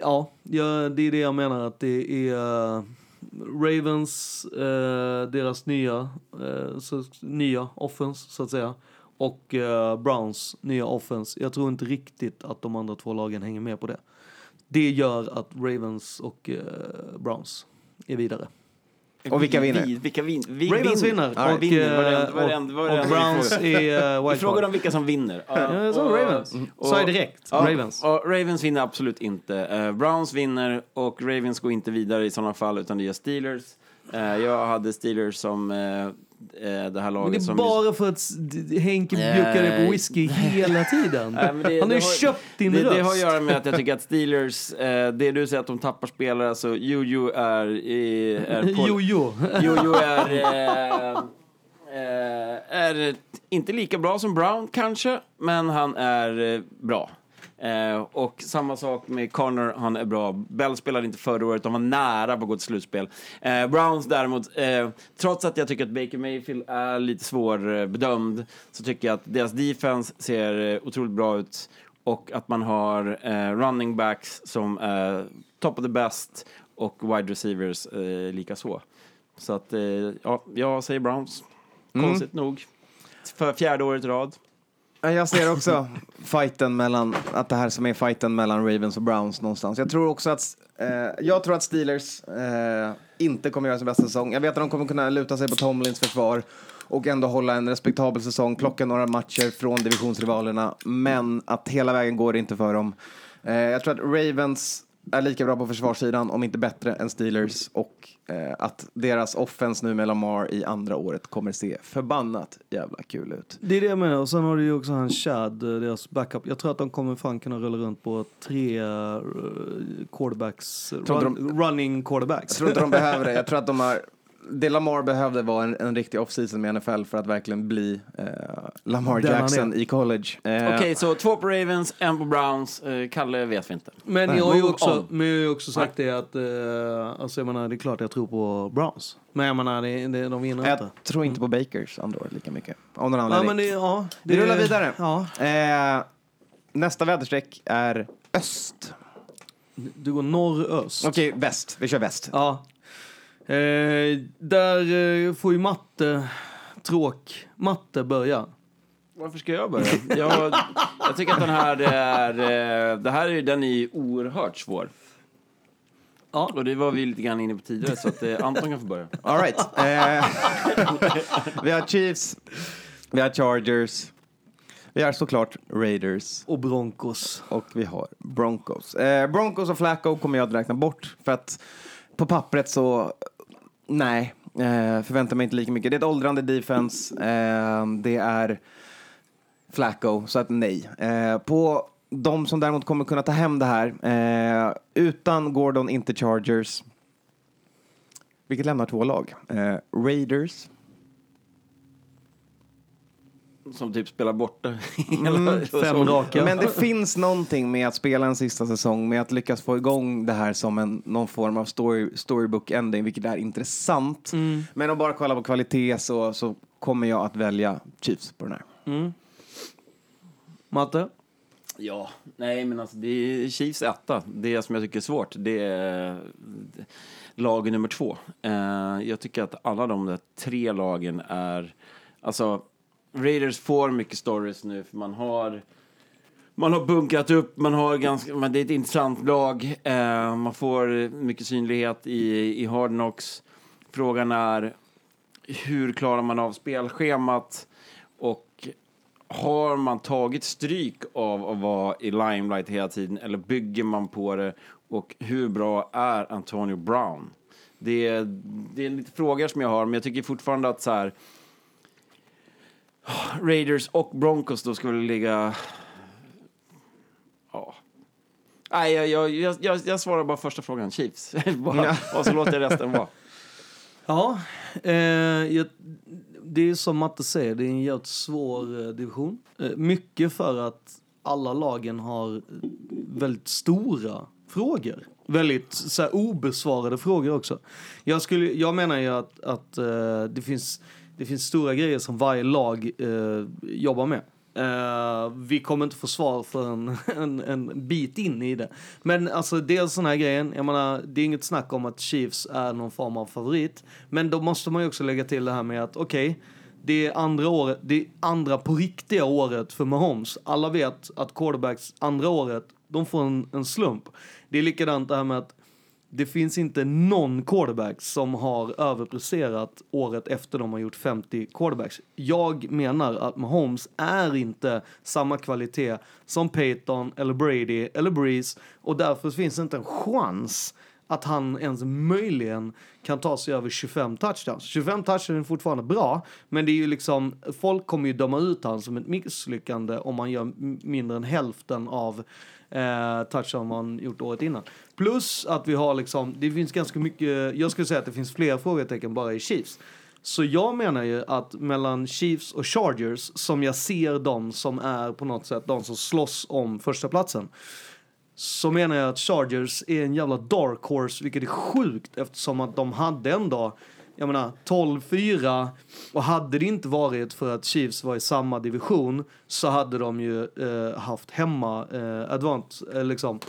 Speaker 2: ja, det är det jag menar att det är eh, Ravens, eh, deras nya, eh, nya offense så att säga och Browns nya offense. Jag tror inte riktigt att de andra två lagen hänger med på det. Det gör att Ravens och Browns är vidare.
Speaker 1: Och vilka vinner?
Speaker 3: Vi, vilka vin, vi,
Speaker 2: Ravens
Speaker 3: vin-
Speaker 2: vinner
Speaker 3: Ja,
Speaker 2: och,
Speaker 3: vinner. Var det
Speaker 2: eh,
Speaker 3: en- var det en- var det
Speaker 2: och, Browns är uh,
Speaker 3: Vi frågar
Speaker 2: wildcard.
Speaker 3: om vilka som vinner.
Speaker 2: Sa
Speaker 3: Och-
Speaker 2: Ravens.
Speaker 3: och-
Speaker 2: Sa jag direkt.
Speaker 3: Ja,
Speaker 2: Ravens.
Speaker 3: Och Ravens vinner absolut inte. Eh, Browns vinner och Ravens går inte vidare i sådana fall utan det gör Steelers. Eh, jag hade Steelers som det här
Speaker 2: Men
Speaker 3: laget
Speaker 2: det är bara för att Henke bjuckar dig på whisky hela tiden. [laughs]
Speaker 3: Nej, men det-
Speaker 2: Han har ju köpt din
Speaker 3: det,
Speaker 2: röst.
Speaker 3: det har att göra med att jag tycker att Steelers, eh, det du säger att de tappar spelare, alltså Jojo är...
Speaker 2: Jojo.
Speaker 3: Jojo är, [laughs] [laughs] eh, eh, är inte lika bra som Brown kanske, men han är eh, bra. Eh, och samma sak med Connor, han är bra. Bell spelade inte förra året, de var nära på att gå till slutspel. Eh, Browns däremot, eh, trots att jag tycker att Baker Mayfield är lite svårbedömd, så tycker jag att deras defense ser eh, otroligt bra ut. Och att man har eh, running backs som är top of the best och wide receivers eh, lika så. Så att, eh, ja, jag säger Browns. Konstigt nog. För fjärde året i rad.
Speaker 1: Ja, Jag ser också fighten mellan, att det här som är fighten mellan Ravens och Browns någonstans. Jag tror också att, eh, jag tror att Steelers eh, inte kommer göra sin bästa säsong. Jag vet att de kommer kunna luta sig på Tomlins försvar och ändå hålla en respektabel säsong, plocka några matcher från divisionsrivalerna, men att hela vägen går det inte för dem. Eh, jag tror att Ravens är lika bra på försvarssidan, om inte bättre, än Steelers och eh, att deras offense nu med Lamar i andra året kommer se förbannat jävla kul ut.
Speaker 2: Det är det jag menar. Och sen har du ju också han Chad, eh, deras backup. Jag tror att de kommer fan kunna rulla runt på tre uh, quarterbacks, run,
Speaker 1: inte
Speaker 2: running quarterbacks.
Speaker 1: Jag tror inte de behöver det. Jag tror att de har... Det Lamar behövde var en, en riktig offseason med NFL för att verkligen bli eh, Lamar
Speaker 2: Den
Speaker 1: Jackson i college. Eh,
Speaker 3: Okej, så två på Ravens, en på Browns. Eh, Kalle vet vi inte.
Speaker 2: Men
Speaker 1: Nej,
Speaker 2: jag har ju också, men jag har ju också sagt det att, uh, alltså jag menar, det är klart jag tror på Browns. Men jag menar, det, det, de vinner
Speaker 1: Jag
Speaker 2: inte.
Speaker 1: tror inte på Bakers andra år lika mycket. Av någon
Speaker 2: Ja,
Speaker 1: anledning.
Speaker 2: men det, ja, det,
Speaker 1: Vi rullar vidare.
Speaker 2: Ja,
Speaker 1: eh, nästa väderstreck är öst.
Speaker 2: du går norr-öst.
Speaker 1: Okej, väst. Vi kör väst.
Speaker 2: Ja. Eh, där eh, får ju matte, tråk, matte börja.
Speaker 3: Varför ska jag börja? Jag, jag tycker att den här är... eh, Det här är, den är ju oerhört svår.
Speaker 2: Ja.
Speaker 3: Och det var vi lite grann inne på tidigare, så att Anton kan få börja.
Speaker 1: All right. Eh, [laughs] vi har Chiefs. Vi har Chargers. Vi har såklart Raiders.
Speaker 2: Och Broncos.
Speaker 1: Och vi har Broncos. Eh, Broncos och Flacco kommer jag att räkna bort. För att på pappret så, nej, eh, förväntar mig inte lika mycket. Det är ett åldrande defense. Eh, det är Flacco, så att nej. Eh, på de som däremot kommer kunna ta hem det här, eh, utan Gordon, inte Chargers. Vilket lämnar två lag. Eh, Raiders.
Speaker 3: Som typ spelar borta. [laughs]
Speaker 1: Mm,
Speaker 2: Fem raka.
Speaker 1: Men det finns någonting med att spela en sista säsong, med att lyckas få igång det här som en, någon form av story, storybook ending, vilket är intressant. Men att bara kolla på kvalitet så, så kommer jag att välja Chiefs på den här.
Speaker 2: Matte?
Speaker 3: Ja, nej men alltså det är Chiefs etta. Det som jag tycker är svårt, det är lag nummer två. Eh, jag tycker att alla de där tre lagen är, alltså Raiders får mycket stories nu för man har man har bunkrat upp, man har ganska, man, det är ett intressant lag. Eh, man får mycket synlighet i, i Hard Knocks. Frågan är hur klarar man av spelschemat och har man tagit stryk av att vara i limelight hela tiden eller bygger man på det och hur bra är Antonio Brown? Det är, det är lite frågor som jag har, men jag tycker fortfarande att så här Raiders och Broncos då skulle ligga... Ja. Nej, jag, jag, jag, jag, svarar bara första frågan, Chiefs. [laughs] bara, och så låter jag resten vara.
Speaker 2: Ja, eh, jag, det är som Matte säger, det är en jävligt svår eh, division. Eh, mycket för att alla lagen har väldigt stora frågor. Väldigt så här, obesvarade frågor också. Jag, skulle, jag menar ju att, att eh, det, finns, det finns stora grejer som varje lag eh, jobbar med. Eh, vi kommer inte få svar för en, [laughs] en, en bit in i det. Men alltså dels sån här grejen, jag menar, det är inget snack om att Chiefs är någon form av favorit. Men då måste man ju också lägga till det här med att okej, okay, det är andra året, det är andra på riktiga året för Mahomes. Alla vet att quarterbacks andra året, de får en, en slump. Det är likadant det här med att det finns inte någon quarterback som har överpresterat året efter de har gjort 50 quarterbacks. Jag menar att Mahomes är inte samma kvalitet som Peyton eller Brady eller Breeze och därför finns det inte en chans att han ens möjligen kan ta sig över 25 touchdowns. 25 touchdowns är fortfarande bra, men det är ju liksom, folk kommer ju döma ut han som ett misslyckande om man gör mindre än hälften av eh, touchdown man gjort året innan. Plus att vi har liksom, det finns ganska mycket, jag skulle säga att det finns fler frågetecken bara i Chiefs. Så jag menar ju att mellan Chiefs och Chargers, som jag ser dem som är på något sätt de som slåss om första platsen så menar jag att Chargers är en jävla dark horse, vilket är sjukt eftersom att de hade en dag jag menar, 12-4 och hade det inte varit för att Chiefs var i samma division så hade de ju eh, haft hemma eh, advant, eh, liksom.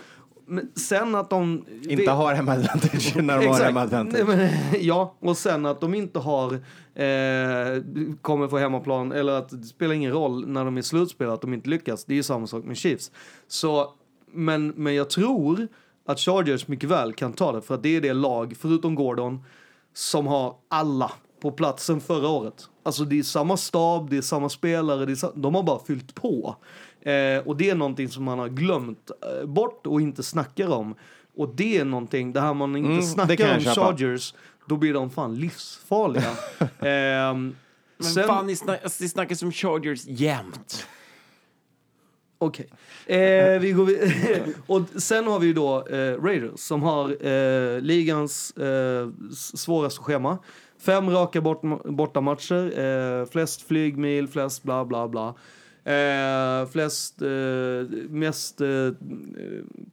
Speaker 2: Men sen att de...
Speaker 1: Inte har hemma advantage när de har
Speaker 2: Exakt.
Speaker 1: hemma advantage.
Speaker 2: Men, [laughs] ja, och sen att de inte har eh, kommer få hemmaplan eller att det spelar ingen roll när de är slutspel att de inte lyckas. Det är ju samma sak med Chiefs. Så, men, men jag tror att Chargers mycket väl kan ta det för att det är det lag, förutom Gordon, som har alla på platsen förra året. Alltså det är samma stab, det är samma spelare, det är sa- de har bara fyllt på. Eh, och det är någonting som man har glömt eh, bort och inte snackar om. Och det är någonting, det här man inte
Speaker 1: Mm,
Speaker 2: snackar om
Speaker 1: köpa.
Speaker 2: Chargers, då blir de fan livsfarliga. [laughs] Ehm,
Speaker 3: Men
Speaker 2: sen-
Speaker 3: fan, ni snack, alltså, det snackas om Chargers jämt.
Speaker 2: Okej. Eh, vi går [laughs] och sen har vi ju då eh, Raiders som har eh, ligans eh, svåraste schema. Fem raka bort, bortamatcher, eh, flest flygmil, flest bla bla bla. Eh, flest, mest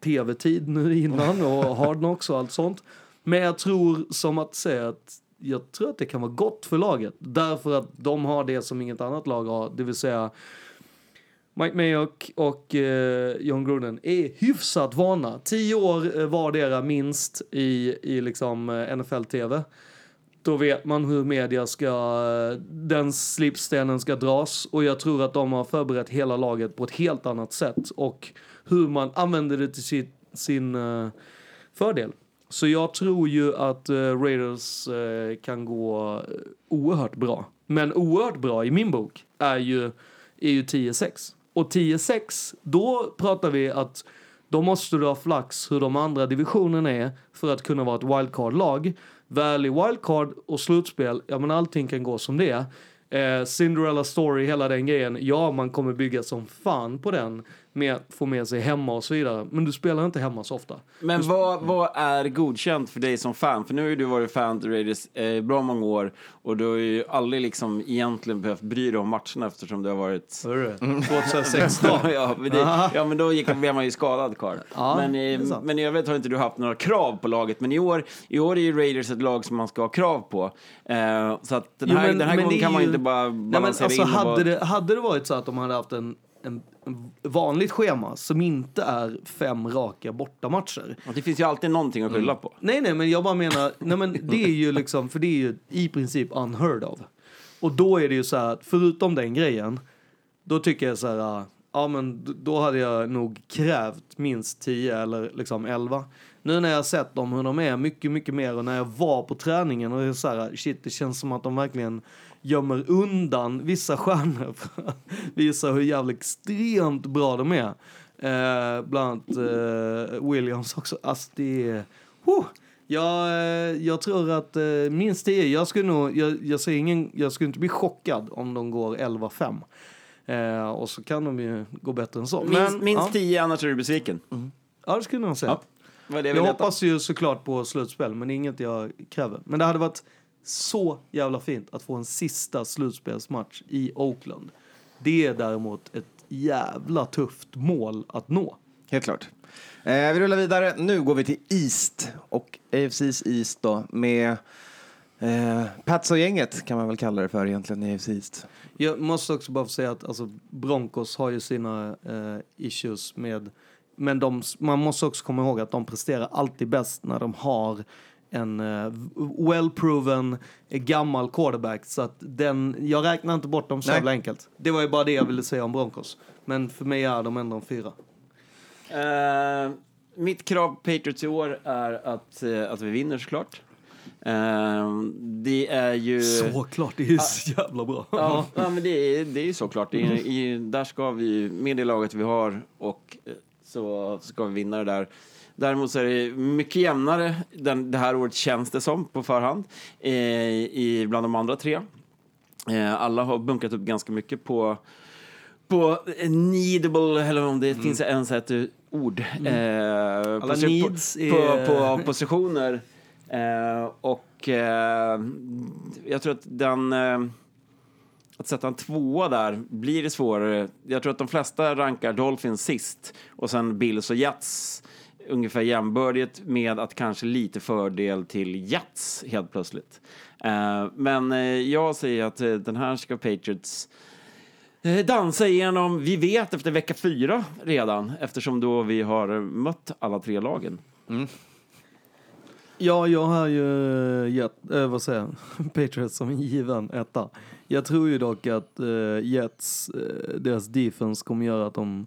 Speaker 2: tv-tid nu innan och [laughs] hard knocks och allt sånt. Men jag tror som att säga att jag tror att det kan vara gott för laget. Därför att de har det som inget annat lag har, det vill säga Mike Mayock och eh, John Gruden är hyfsat vana. Tio år eh, vardera minst i, i liksom eh, NFL-TV. Då vet man hur media ska, eh, den slipstenen ska dras och jag tror att de har förberett hela laget på ett helt annat sätt och hur man använder det till sin, sin fördel. Så jag tror ju att eh, Raiders kan gå oerhört bra. Men oerhört bra i min bok är ju, är ju 10-6. Och 10-6, då pratar vi att då måste du ha flax hur de andra divisionerna är för att kunna vara ett wildcard-lag. Väl i wildcard och slutspel, ja men allting kan gå som det är. Eh, Cinderella story, hela den grejen. Ja, man kommer bygga som fan på den med att få med sig hemma och så vidare. Men du spelar inte hemma så ofta.
Speaker 3: Men vad, vad är godkänt för dig som fan? För nu har ju du varit fan till Raiders eh, bra många år och du har ju aldrig liksom egentligen behövt bry dig om matcherna eftersom det har varit...
Speaker 2: Hörru, 2016. [laughs] [laughs]
Speaker 3: ja, men det, ja, men då gick, blev man ju skadad karl.
Speaker 2: Ja,
Speaker 3: men, eh, men i övrigt har inte du haft några krav på laget. Men i år, i år är ju Raiders ett lag som man ska ha krav på. Eh, så att den
Speaker 2: Jo,
Speaker 3: här,
Speaker 2: men-
Speaker 3: den här gången kan man
Speaker 2: ju-
Speaker 3: inte bara
Speaker 2: Nej, men
Speaker 3: balansera
Speaker 2: alltså,
Speaker 3: in
Speaker 2: hade,
Speaker 3: bara...
Speaker 2: det, hade det varit så att de hade haft en, en vanligt schema som inte är fem raka bortamatcher.
Speaker 3: Och Det finns ju alltid någonting att skylla på.
Speaker 2: Nej, nej, men jag bara menar, nej, men det är ju liksom, för det är ju i princip unheard of. Och då är det ju så här att förutom den grejen, då tycker jag så här, ah, ja men då hade jag nog krävt minst 10 eller liksom 11. Nu när jag har sett dem hur de är mycket, mycket mer och när jag var på träningen och så här, shit, det känns som att de verkligen gömmer undan vissa stjärnor för att visa hur jävla extremt bra de är. Eh, bland annat eh, Williams också. Alltså det är... Huh! Jag, eh, jag tror att eh, minst 10. Jag skulle nog, jag, jag, ser ingen, jag skulle inte bli chockad om de går 11-5. Eh, och så kan de ju gå bättre än så.
Speaker 3: Minst,
Speaker 2: Men,
Speaker 3: minst
Speaker 2: ja,
Speaker 3: 10, annars är du besviken.
Speaker 2: ja, det skulle jag nog säga.
Speaker 3: Ja, jag
Speaker 2: hoppas ju såklart på slutspel, men det är inget jag kräver. Men det hade varit så jävla fint att få en sista slutspelsmatch i Oakland. Det är däremot ett jävla tufft mål att nå.
Speaker 1: Helt klart. Eh, vi rullar vidare. Nu går vi till East och AFC's East då med eh, Pats och gänget kan man väl kalla det för egentligen i AFC East.
Speaker 2: Jag måste också bara få säga att alltså, Broncos har ju sina eh, issues med... Men de, man måste också komma ihåg att de presterar alltid bäst när de har en eh, well-proven eh, gammal quarterback. Så att den, jag räknar inte bort dem så jävla enkelt. Det var ju bara det jag ville säga om Broncos. Men för mig är de ändå en fyra.
Speaker 3: Eh, mitt krav på Patriots i år är att, eh, att vi vinner såklart. Eh, det är ju...
Speaker 2: Såklart, det är ju så jävla bra.
Speaker 3: Ja, ja, men det är, det är ju såklart. I, i, där ska vi, med det laget vi har, och så ska vi vinna det där. Däremot så är det mycket jämnare den, det här året känns det som på förhand eh, i, bland de andra tre. Eh, alla har bunkrat upp ganska mycket på på eh, needable, eller om det finns ens ett ord. Eh,
Speaker 2: Alla
Speaker 3: posi-
Speaker 2: needs
Speaker 3: på,
Speaker 2: är-
Speaker 3: på, på positioner Eh, och eh, jag tror att den... Eh, att sätta en tvåa där blir det svårare. Jag tror att de flesta rankar Dolphins sist och sen Bills och Jets ungefär jämbördigt med att kanske lite fördel till Jets helt plötsligt. Eh, men eh, jag säger att eh, den här ska Patriots eh, dansa igenom. Vi vet efter vecka fyra redan eftersom då vi har mött alla tre lagen. Mm.
Speaker 2: Ja, jag har ju gett, äh, vad säger jag, [laughs] Patriots som en given etta. Jag tror ju dock att äh, Jets, äh, deras defense kommer göra att de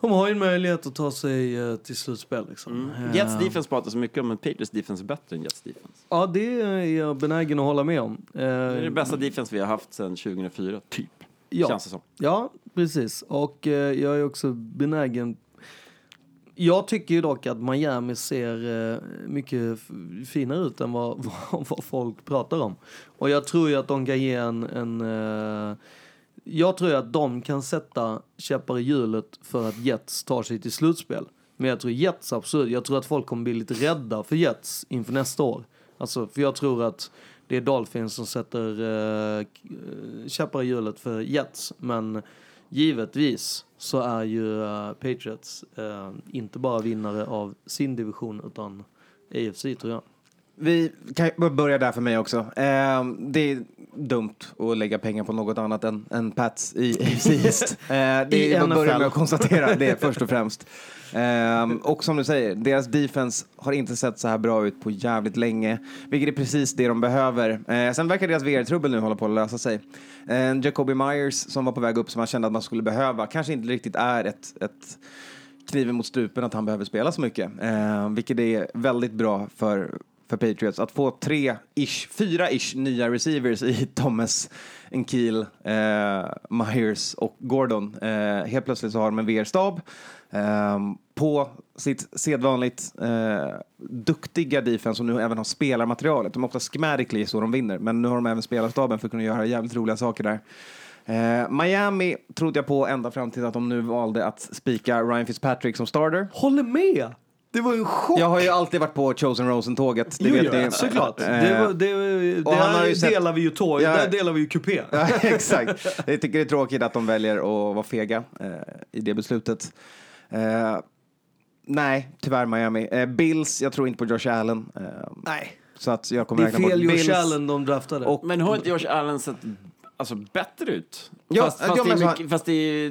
Speaker 2: de har ju en möjlighet att ta sig äh, till slutspel. Liksom.
Speaker 3: Mm. Jets defense pratar så mycket om, men Patriots defense är bättre än Jets defense.
Speaker 2: Ja, det är jag benägen att hålla med om.
Speaker 3: Det är det bästa defense vi har haft sedan 2004, typ.
Speaker 2: Ja.
Speaker 3: Känns det som.
Speaker 2: Ja, precis. Och eh, jag är också benägen... Jag tycker ju dock att Miami ser eh, mycket finare ut än vad, [laughs] vad, vad folk pratar om. Och jag tror ju att de kan ge en... en eh, jag tror att de kan sätta käppar i hjulet för att Jets tar sig till slutspel. Men jag tror Jets absolut, jag tror att folk kommer bli lite rädda för Jets inför nästa år. Alltså, för jag tror att det är Dolphins som sätter uh, käppar i hjulet för Jets. Men givetvis så är ju uh, Patriots uh, inte bara vinnare av sin division utan AFC tror jag.
Speaker 1: Vi kan börja där för mig också. Eh, det är dumt att lägga pengar på något annat än, än Pats i AFC East. Eh, det
Speaker 2: I
Speaker 1: är bara börja
Speaker 2: NFL.
Speaker 1: med att konstatera det först och främst. Eh, och som du säger, deras defense har inte sett så här bra ut på jävligt länge, vilket är precis det de behöver. Eh, sen verkar deras VR-trubbel nu hålla på att lösa sig. Eh, Jacoby Myers som var på väg upp som man kände att man skulle behöva, kanske inte riktigt är ett, ett kniven mot strupen att han behöver spela så mycket. Eh, vilket är väldigt bra för, för Patriots. Att få tre-ish, fyra-ish nya receivers i [laughs] Thomas, Enkeel, eh, Myers och Gordon. Eh, helt plötsligt så har de en VR-stab. Eh, på sitt sedvanligt eh, duktiga defense som nu även har spelarmaterialet. De är ofta skmärkliga så de vinner, men nu har de även spelarstaben för att kunna göra jävligt roliga saker där. Eh, Miami trodde jag på ända fram till att de nu valde att spika Ryan Fitzpatrick som starter.
Speaker 2: Håller med! Det var ju en chock!
Speaker 1: Jag har ju alltid varit på Chosen Rosen-tåget. det
Speaker 2: Jo,
Speaker 1: vet
Speaker 2: jo,
Speaker 1: ni.
Speaker 2: såklart.
Speaker 1: Eh,
Speaker 2: Det, var, det, det
Speaker 1: han har ju
Speaker 2: där
Speaker 1: sett-
Speaker 2: delar vi ju tåg,
Speaker 1: Ja.
Speaker 2: där delar vi ju kupé. [laughs]
Speaker 1: Ja, exakt. Jag tycker det är tråkigt att de väljer att vara fega eh, i det beslutet. Eh, nej, tyvärr Miami. Eh, Bills, jag tror inte på Josh Allen. Eh,
Speaker 2: Nej.
Speaker 1: så att jag kommer
Speaker 2: Det är fel Josh
Speaker 1: Bills.
Speaker 2: Allen de draftade.
Speaker 1: Och-
Speaker 3: Men har inte Josh Allen sett alltså, bättre ut?
Speaker 1: Ja,
Speaker 3: fast, fast,
Speaker 1: ja,
Speaker 3: det,
Speaker 1: men
Speaker 3: är mycket, fast det, är,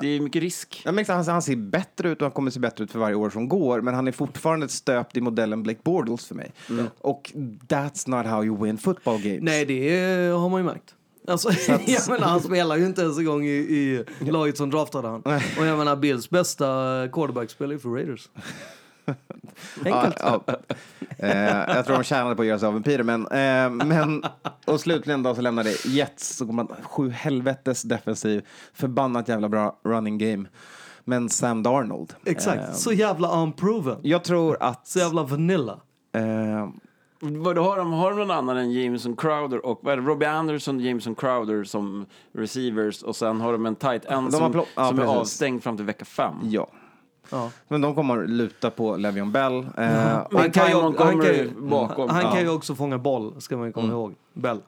Speaker 3: det är mycket risk.
Speaker 1: Jag märker att han, han ser bättre ut och han kommer se bättre ut för varje år som går. Men han är fortfarande stöpt i modellen Blake Bortles för mig. Och that's not how you win football games.
Speaker 2: Nej, det är- har man ju märkt. Alltså, [laughs] jag menar, han spelar ju inte ens en gång i, i laget som draftade han. Och jag menar, Bills bästa quarterback spelar ju för Raiders. [laughs] [laughs] Enkelt.
Speaker 1: Ja, ja. Eh, jag tror de tjänade på att göra sig av med Peter, men, eh, men och slutligen då så lämnade Jets, så går man sju helvetes defensiv, förbannat jävla bra running game. Men Sam Darnold.
Speaker 2: Exakt.
Speaker 1: Eh,
Speaker 2: Så jävla unproven.
Speaker 1: jag tror att...
Speaker 2: Så jävla vanilla.
Speaker 1: Eh,
Speaker 3: Vad har de, har de någon annan än Jameson Crowder och vad är det, Robbie Anderson och Jameson Crowder som receivers och sen har de en tight end som,
Speaker 1: ja,
Speaker 3: som är avstängd fram till vecka fem.
Speaker 1: ja.
Speaker 2: Ja.
Speaker 1: Men de kommer att luta på Le'Veon Bell. Eh,
Speaker 3: Men
Speaker 2: Han kan, ju, han, kan ju,
Speaker 3: bakom.
Speaker 2: han kan
Speaker 1: Ja.
Speaker 2: ju också fånga boll, ska man ju komma ihåg. Bell.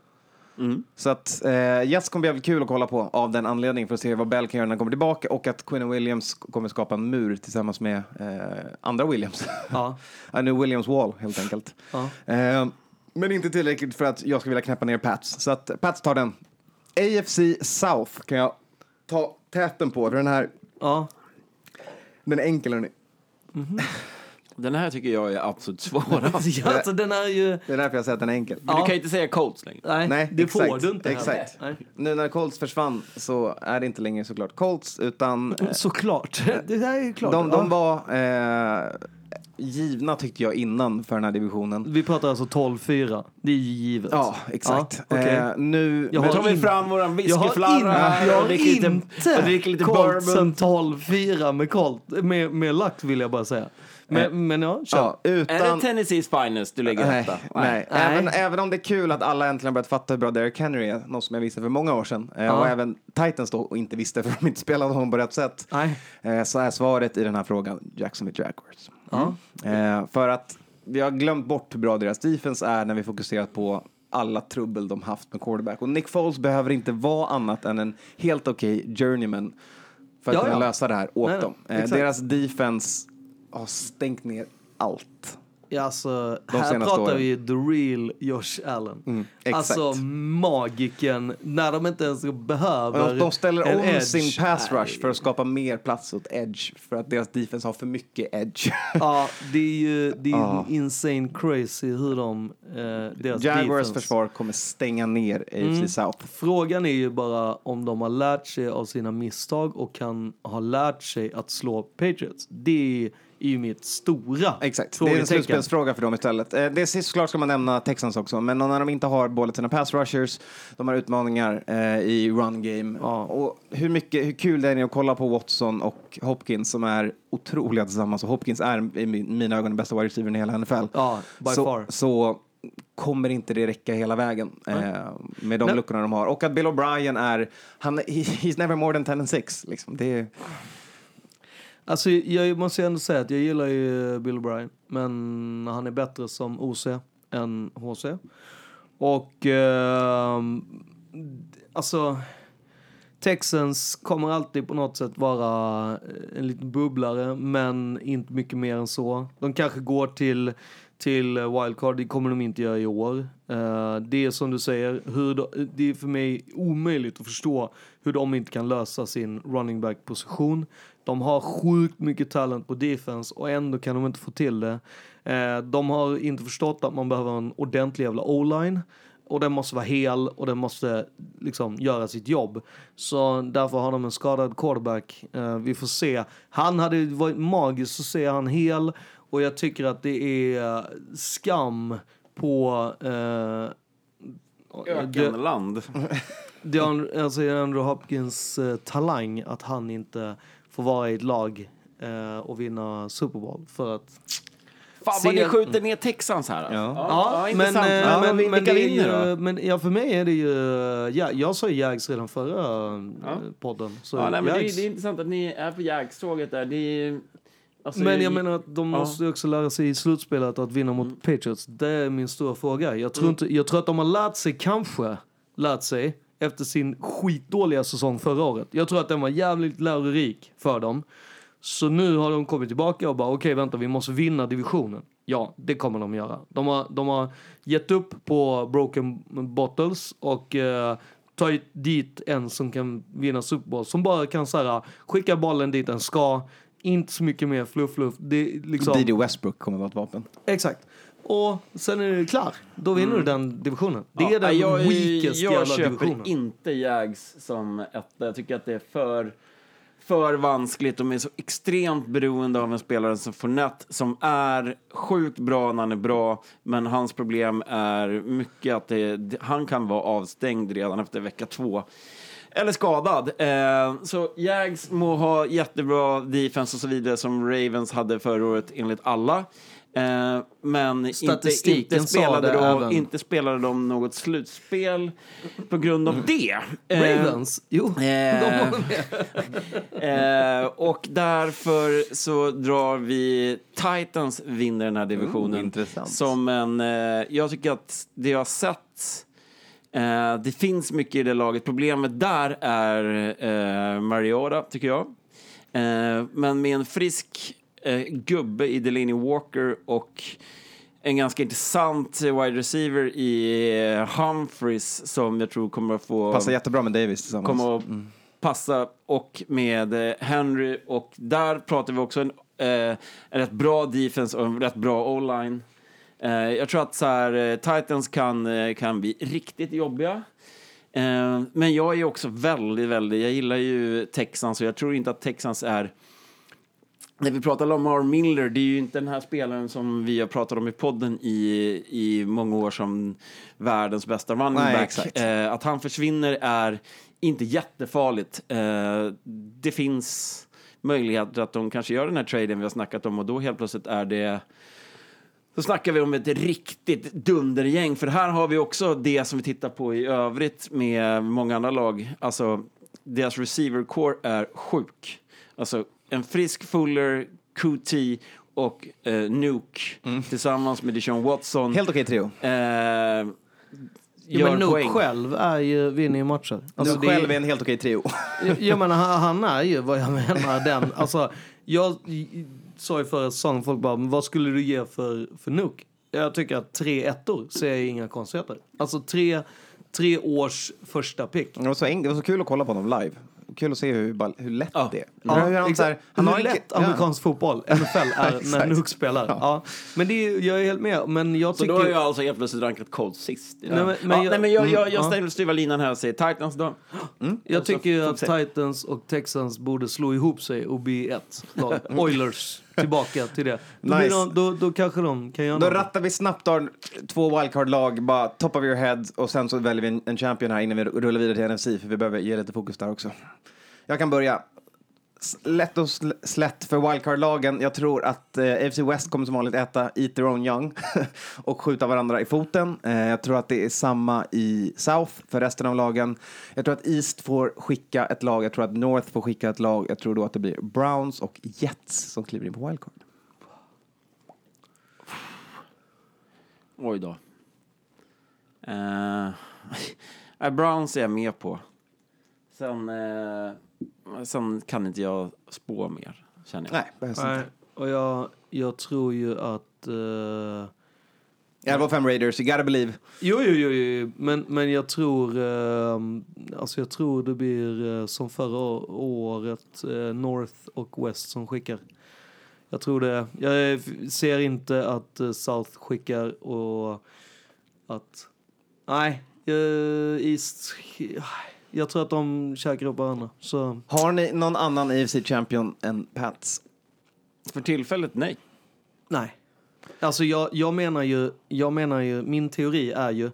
Speaker 1: Så att eh, Jets kommer bli jävligt kul att kolla på av den anledningen för att se vad Bell kan göra när han kommer tillbaka och att Quinn Williams kommer skapa en mur tillsammans med eh, andra Williams.
Speaker 2: Ja. [laughs]
Speaker 1: En Williams Wall helt enkelt.
Speaker 2: Ja.
Speaker 1: Eh, men inte tillräckligt för att jag ska vilja knäppa ner Pats. Så att Pats tar den. AFC South kan jag ta täten på. För den här,
Speaker 2: Ja.
Speaker 1: Den är enkel hörni.
Speaker 3: Den här tycker jag är absolut svårast. [laughs]
Speaker 2: ja, alltså den är ju...
Speaker 1: Det är därför jag säger att den är enkel.
Speaker 3: Men du kan ju inte säga Colts längre.
Speaker 2: Nej,
Speaker 1: Nej,
Speaker 2: det
Speaker 1: exakt,
Speaker 2: får du inte. heller.
Speaker 1: exakt.
Speaker 2: Nej.
Speaker 1: Nu när Colts försvann så är det inte längre såklart Colts utan eh,
Speaker 2: Såklart. Det där är ju klart.
Speaker 1: de, de var eh, givna tyckte jag innan för den här divisionen.
Speaker 2: Vi pratar alltså 12-4. Det är ju givet.
Speaker 1: Ja, exakt.
Speaker 2: Ja, okej.
Speaker 1: eh, nu,
Speaker 2: Jag
Speaker 3: tar vi
Speaker 2: in-
Speaker 3: fram våran
Speaker 2: Jag har, in,
Speaker 3: whiskyflarra
Speaker 2: jag har inte Coltsen
Speaker 3: bourbon.
Speaker 2: 12-4 med. Med, med lax vill jag bara säga. Men, men ja, kör.
Speaker 1: ja,
Speaker 3: Är
Speaker 1: utan...
Speaker 3: det Tennessees finest du lägger
Speaker 1: Nej,
Speaker 3: etta?
Speaker 1: nej.
Speaker 2: Nej.
Speaker 1: Även, även om det är kul att alla äntligen börjat fatta hur bra Derrick Henry är, något som jag visste för många år sedan, eh,
Speaker 2: Ja.
Speaker 1: och även Titans då och inte visste för de inte spelade honom på rätt sätt,
Speaker 2: Nej.
Speaker 1: eh, så är svaret i den här frågan Jacksonville Jaguars.
Speaker 2: Ja.
Speaker 1: Eh, för att vi har glömt bort hur bra deras defense är när vi fokuserat på alla trubbel de haft med quarterback. Och Nick Foles behöver inte vara annat än en helt okej journeyman för att
Speaker 2: Ja,
Speaker 1: kunna
Speaker 2: ja.
Speaker 1: lösa det här åt
Speaker 2: Nej,
Speaker 1: dem.
Speaker 2: nej,
Speaker 1: Eh, deras defense har stängt ner allt.
Speaker 2: Ja, alltså,
Speaker 1: De
Speaker 2: här pratar
Speaker 1: åren.
Speaker 2: vi the real Josh Allen.
Speaker 1: Mm,
Speaker 2: alltså magiken, när de inte ens behöver
Speaker 1: De, de ställer
Speaker 2: en
Speaker 1: om
Speaker 2: edge.
Speaker 1: sin pass rush för att skapa mer plats åt edge. För att deras defense har för mycket edge. [laughs]
Speaker 2: Ja, det är ju det är
Speaker 1: Ja.
Speaker 2: insane crazy hur de... Eh, deras
Speaker 1: Jaguars
Speaker 2: defense-
Speaker 1: försvar kommer stänga ner AFC
Speaker 2: Mm.
Speaker 1: South.
Speaker 2: Frågan är ju bara om de har lärt sig av sina misstag och kan ha lärt sig att slå Patriots. Det är ju mitt stora
Speaker 1: Exakt, det är en slutspelsfråga för dem istället. Eh, Det är såklart ska man nämna Texans också, men när de inte har båda sina pass rushers, de har utmaningar eh, i run game.
Speaker 2: Ja.
Speaker 1: Och hur, mycket, hur kul det är att kolla på Watson och Hopkins som är otroliga tillsammans. Och Hopkins är i min- mina ögon den bästa wide receivern i hela NFL.
Speaker 2: Ja, by
Speaker 1: så,
Speaker 2: far.
Speaker 1: så kommer inte det räcka hela vägen eh, med de
Speaker 2: Nej.
Speaker 1: luckorna de har. Och att Bill O'Brien är, han, he, he's never more than 10 and 6. Liksom. Det är,
Speaker 2: Alltså, jag måste ju ändå säga att jag gillar ju Bill O'Brien, men han är bättre som OC än HC. Och eh, alltså, Texans kommer alltid på något sätt vara eh, en liten bubblare, men inte mycket mer än så. De kanske går till till wildcard, det kommer de inte göra i år. Eh, det är som du säger, hur de, det är för mig omöjligt att förstå hur de inte kan lösa sin running back position. De har sjukt mycket talent på defense och ändå kan de inte få till det. Eh, de har inte förstått att man behöver en ordentlig jävla o-line. Och den måste vara hel och den måste liksom göra sitt jobb. Så därför har de en skadad quarterback. Eh, vi får se. Han hade varit magiskt att se han hel. Och jag tycker att det är skam på eh,
Speaker 3: Ökande land. [laughs]
Speaker 2: DeAndre, alltså Andrew Hopkins eh, talang att han inte får vara i ett lag eh, och vinna Super Bowl. För att
Speaker 3: Fan
Speaker 2: Se-
Speaker 3: vad ni skjuter ner Texans här.
Speaker 1: Ja.
Speaker 2: Ja, men, eh,
Speaker 3: Ja,
Speaker 2: men, men,
Speaker 3: vinner då?
Speaker 2: men ja, för mig är det ju... Ja, jag sa ju Jags redan förra eh,
Speaker 3: Ja.
Speaker 2: podden. Så
Speaker 3: Ja, nej, men det, är, det är intressant att ni är på Jags-tåget där. Det är, alltså,
Speaker 2: men jag menar att de
Speaker 3: Ja.
Speaker 2: måste också lära sig i slutspelet att vinna mot Patriots. Det är min stora fråga. Jag tror,
Speaker 3: Mm.
Speaker 2: inte, jag tror att de har lärt sig, kanske, lärt sig efter sin skitdåliga säsong förra året. Jag tror att den var jävligt lärorik för dem. Så nu har de kommit tillbaka och bara okej vänta vi måste vinna divisionen. Ja, det kommer de göra. De har, de har gett upp på broken bottles och eh, tagit dit en som kan vinna Super Bowl. Som bara kan så här, skicka bollen dit den ska. Inte så mycket mer fluff fluff. Det, är liksom,
Speaker 1: D.D. Westbrook kommer vara ett vapen.
Speaker 2: Exakt. Och sen är det klar. Då vinner du den divisionen. Det är
Speaker 3: Ja,
Speaker 2: den
Speaker 3: jag,
Speaker 2: weakest
Speaker 3: jag
Speaker 2: jävla
Speaker 3: köper
Speaker 2: divisionen.
Speaker 3: inte Jags som ett. Jag tycker att det är för, för vanskligt. De är så extremt beroende av en spelare som Fournette som är sjukt bra när han är bra. Men hans problem är mycket att det- han kan vara avstängd redan efter vecka två. Eller skadad. Eh, så Jags må ha jättebra defense och så vidare som Ravens hade förra året enligt alla. Eh, men inte,
Speaker 2: Statistiken
Speaker 3: inte, spelade de,
Speaker 2: även.
Speaker 3: inte spelade de något slutspel på grund av det. Eh,
Speaker 2: Ravens? Jo, de
Speaker 3: Eh,
Speaker 2: var med.
Speaker 3: eh, och därför så drar vi Titans vinner den här divisionen.
Speaker 1: Mm.
Speaker 3: Som en, eh, jag tycker att det jag har sett, eh, det finns mycket i det laget. Problemet där är eh, Mariota, tycker jag. Eh, men med en frisk eh, gubbe i Delaney Walker och en ganska intressant wide receiver i eh, Humphries som jag tror kommer att få
Speaker 1: Passar jättebra med Davis tillsammans.
Speaker 3: kommer att passa och med eh, Henry och där pratar vi också en, eh, en rätt bra defense och en rätt bra o-line. Jag tror att så här, Titans kan, kan bli riktigt jobbiga. Men jag är också väldigt, väldigt, jag gillar ju Texans och jag tror inte att Texans är när vi pratar om Lamar Miller, det är ju inte den här spelaren som vi har pratat om i podden i, i många år som världens bästa running back. Eh, att han försvinner är inte jättefarligt. Eh, det finns möjligheter att de kanske gör den här traden vi har snackat om och då helt plötsligt är det då snackar vi om ett riktigt dundergäng, för här har vi också det som vi tittar på i övrigt med många andra lag. Alltså, deras receiver core är sjuk. Alltså, en frisk Fuller, QT och eh, Nuke tillsammans med Deshaun Watson
Speaker 1: Mm. Helt okej trio.
Speaker 3: eh,
Speaker 2: Ja,
Speaker 3: gör
Speaker 2: men Nuke
Speaker 3: poäng.
Speaker 2: själv är ju, vinner ju matcher. Alltså, är-
Speaker 1: själv är en helt okej trio.
Speaker 2: Jag menar, [laughs] han, är ju vad jag menar den. Alltså, jag sa ju förra säsongen, folk bara, men vad skulle du ge för, för Nuke? Jag tycker att tre ettor ser jag inga konstigheter. Alltså tre, tre års första pick.
Speaker 1: Det var, så det var så kul att kolla på honom live. Kul att se hur, hur lätt
Speaker 3: Ja.
Speaker 1: det är.
Speaker 2: Ja,
Speaker 1: hur han, så här, han har en-
Speaker 2: lätt
Speaker 1: ja.
Speaker 2: amerikansk fotboll, NFL, är [laughs] när. Nuke spelar. Ja. Men det är, jag är helt med. Men jag
Speaker 3: Så
Speaker 2: tycker...
Speaker 3: då har jag alltså helt plötsligt rankat Colts sist.
Speaker 2: Nej, men-
Speaker 3: ja,
Speaker 2: men jag-
Speaker 3: nej, men jag,
Speaker 2: mm,
Speaker 3: jag, jag
Speaker 2: ja.
Speaker 3: ställer styva linan här och säger Titans då.
Speaker 2: Jag
Speaker 3: Och så
Speaker 2: tycker att. Titans och Texans borde slå ihop sig och bli ett lag. [laughs] Oilers, tillbaka till det. Då,
Speaker 1: Nice.
Speaker 2: de, då, då kanske de kan göra
Speaker 1: Då
Speaker 2: något.
Speaker 1: rattar vi snabbt av två wildcard-lag, bara top of your head, och sen så väljer vi en, en champion här innan vi rullar vidare till NFC, för vi behöver ge lite fokus där också. Jag kan börja. Lätt och slätt för wildcard-lagen. Jag tror att eh, AFC West kommer som vanligt äta eat their own young [laughs] och skjuta varandra i foten. Eh, jag tror att det är samma i South för resten av lagen. Jag tror att East får skicka ett lag, jag tror att North får skicka ett lag. Jag tror då att det blir Browns och Jets som kliver in på wildcard.
Speaker 3: Oj då. [laughs] Uh, Browns är jag med på. Sen, Uh sen kan inte jag spå mer, känner jag.
Speaker 1: Nej, behövs
Speaker 2: Nej,
Speaker 1: inte.
Speaker 2: och jag, jag tror ju att... eh,
Speaker 1: 11-5 Raiders, you gotta believe.
Speaker 2: Jo, jo, jo, jo. Men, men jag tror... eh, alltså jag tror det blir eh, som förra året, eh, North och West som skickar. Jag tror det. Jag ser inte att eh, South skickar och att... Nej, East... Jag tror att de käkar upp varandra. Så
Speaker 1: Har ni någon annan AFC champion än Pats?
Speaker 3: För tillfället, nej.
Speaker 2: Nej. Alltså jag, jag menar ju, jag menar ju, min teori är ju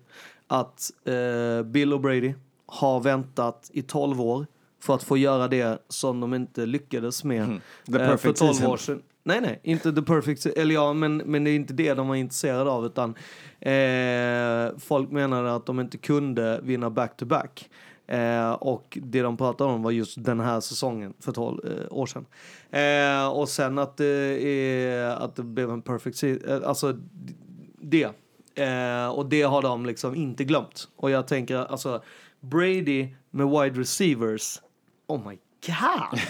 Speaker 2: att eh, Bill och Brady har väntat i 12 år för att få göra det som de inte lyckades med.
Speaker 1: The
Speaker 2: eh, för
Speaker 1: perfect
Speaker 2: 12
Speaker 1: season.
Speaker 2: år sedan. Nej, nej, inte the perfect, eller ja, men, men det är inte det de var intresserade av utan eh, folk menade att de inte kunde vinna back-to-back. Eh, och det de pratade om var just den här säsongen för 12 eh, år sedan. Eh, och sen att det, är, att det blev en perfect season, eh, alltså det. Eh, och det har de liksom inte glömt. Och jag tänker alltså Brady med wide receivers, oh my god!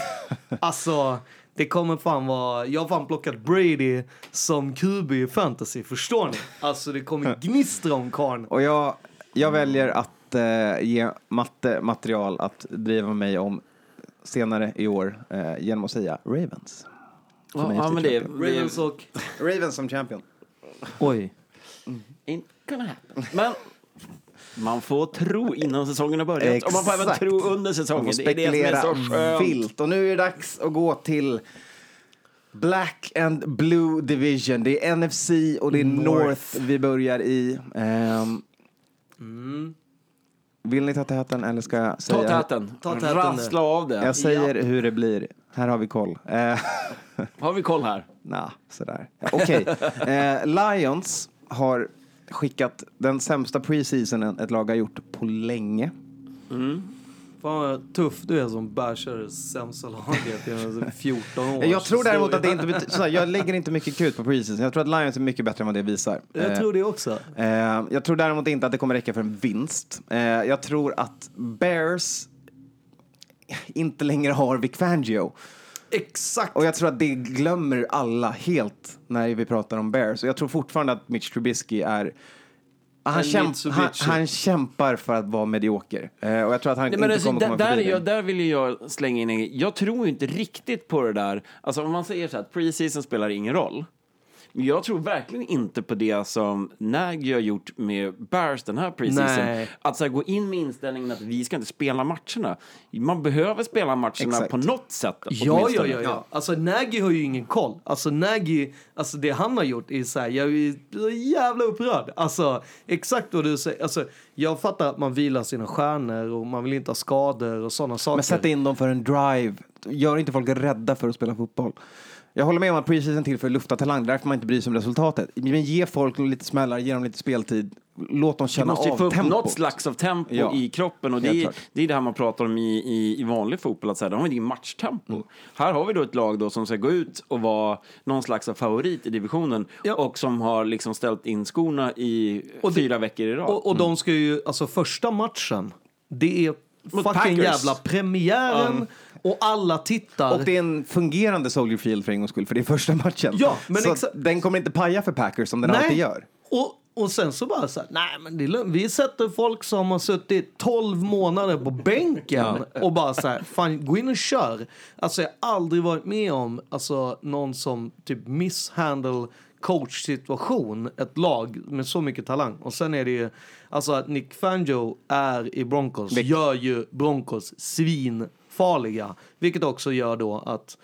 Speaker 2: [laughs] alltså det kommer fan vara, jag har fan plockat Brady som QB i fantasy, förstår ni? Alltså det kommer [laughs] gnistra om karln.
Speaker 1: Och jag, jag väljer att eh, ge matte material att driva mig om senare i år eh, genom att säga Ravens. Som
Speaker 3: Ja, men det, det
Speaker 2: Ravens och...
Speaker 1: Ravens som champion.
Speaker 2: Oj.
Speaker 3: ain't gonna happen. Men man får tro innan säsongen har börjat. Och man får även
Speaker 1: Exakt.
Speaker 3: tro under säsongen.
Speaker 1: Man får
Speaker 3: Det är det som är
Speaker 1: spekulera
Speaker 3: så skönt.
Speaker 1: vilt. Och nu är det dags att gå till Black and Blue Division. Det är NFC och det är North,
Speaker 2: North.
Speaker 1: vi börjar i. Ehm, Vill ni ta täten eller ska jag säga?
Speaker 3: Ta täten.
Speaker 2: Ta täten
Speaker 3: Rassla av det.
Speaker 1: Jag säger hur det blir. Här har vi koll. Eh, [laughs]
Speaker 3: Har vi koll här?
Speaker 1: Nja, sådär. Ja, Okej. Eh, Lions har skickat den sämsta preseasonen ett lag har gjort på länge.
Speaker 2: Fan vad tuff du är som bashar det sämsta laget i 14 år.
Speaker 1: Jag tror däremot att det inte betyder, jag lägger inte mycket krut på preseason. Jag tror att Lions är mycket bättre än vad det visar.
Speaker 2: Jag
Speaker 1: Eh,
Speaker 2: tror det också.
Speaker 1: eh, jag tror däremot inte att det kommer räcka för en vinst. Eh, jag tror att Bears inte längre har Vic Fangio.
Speaker 2: Exakt.
Speaker 1: Och jag tror att det glömmer alla helt när vi pratar om Bears. Och jag tror fortfarande att Mitch Trubisky är... Han, kämp, han, han kämpar för att vara medioker. Eh, och jag tror att han
Speaker 3: Nej,
Speaker 1: inte
Speaker 3: alltså,
Speaker 1: kommer komma
Speaker 3: där, jag, där vill jag slänga in en. Jag tror inte riktigt på det där. Alltså om man säger så här att preseason spelar ingen roll. Men jag tror verkligen inte på det som Nagy har gjort med Bears den här preseason. Att så här, gå in med inställningen att vi ska inte spela matcherna. Man behöver spela matcherna
Speaker 1: Exakt.
Speaker 3: på något sätt.
Speaker 2: Ja, ja, ja, ja. Alltså Nagy har ju ingen koll. Alltså Nagy, alltså det han har gjort är så här, jag är så jävla upprörd. Alltså exakt vad du säger. Alltså jag fattar att man vilar sina stjärnor och man vill inte ha skador och sådana saker.
Speaker 1: Men sätt in dem för en drive. Gör inte folk rädda för att spela fotboll. Jag håller med om att preseason till för att lufta talang. Därför man inte bryr sig om resultatet. Men ge folk lite smällar, ge dem lite speltid. låt dem
Speaker 3: Du
Speaker 1: känna
Speaker 3: måste ju få
Speaker 1: av
Speaker 3: upp
Speaker 1: tempot.
Speaker 3: något slags av tempo
Speaker 1: Ja,
Speaker 3: i kroppen. Och det är, det är det här man pratar om i, i, i vanlig fotboll. Att säga, de har ju matchtempo.
Speaker 1: Mm.
Speaker 3: Här har vi då ett lag då som ska gå ut och vara någon slags av favorit i divisionen.
Speaker 2: Ja.
Speaker 3: Och som har liksom ställt in skorna i
Speaker 2: Och det-
Speaker 3: fyra veckor i rad.
Speaker 2: Och, och de ska ju, alltså första matchen, det är
Speaker 3: Mot
Speaker 2: fucking
Speaker 3: Packers.
Speaker 2: jävla premiären och alla tittar.
Speaker 1: Och det är en fungerande Soldier Field för en gångs skull, för det är första matchen.
Speaker 2: Ja, men
Speaker 1: så den kommer inte paja för Packers som den alltid gör.
Speaker 2: Och, och sen så bara så här, nej men det är lugnt. Vi sätter folk som har suttit 12 månader på bänken och bara så här, fan gå in och kör. Alltså jag har aldrig varit med om alltså, någon som typ misshandle coachsituation, ett lag med så mycket talang. Och sen är det ju, alltså att Nick Fangio är i Broncos, gör ju Broncos svinfarliga. Vilket också gör då att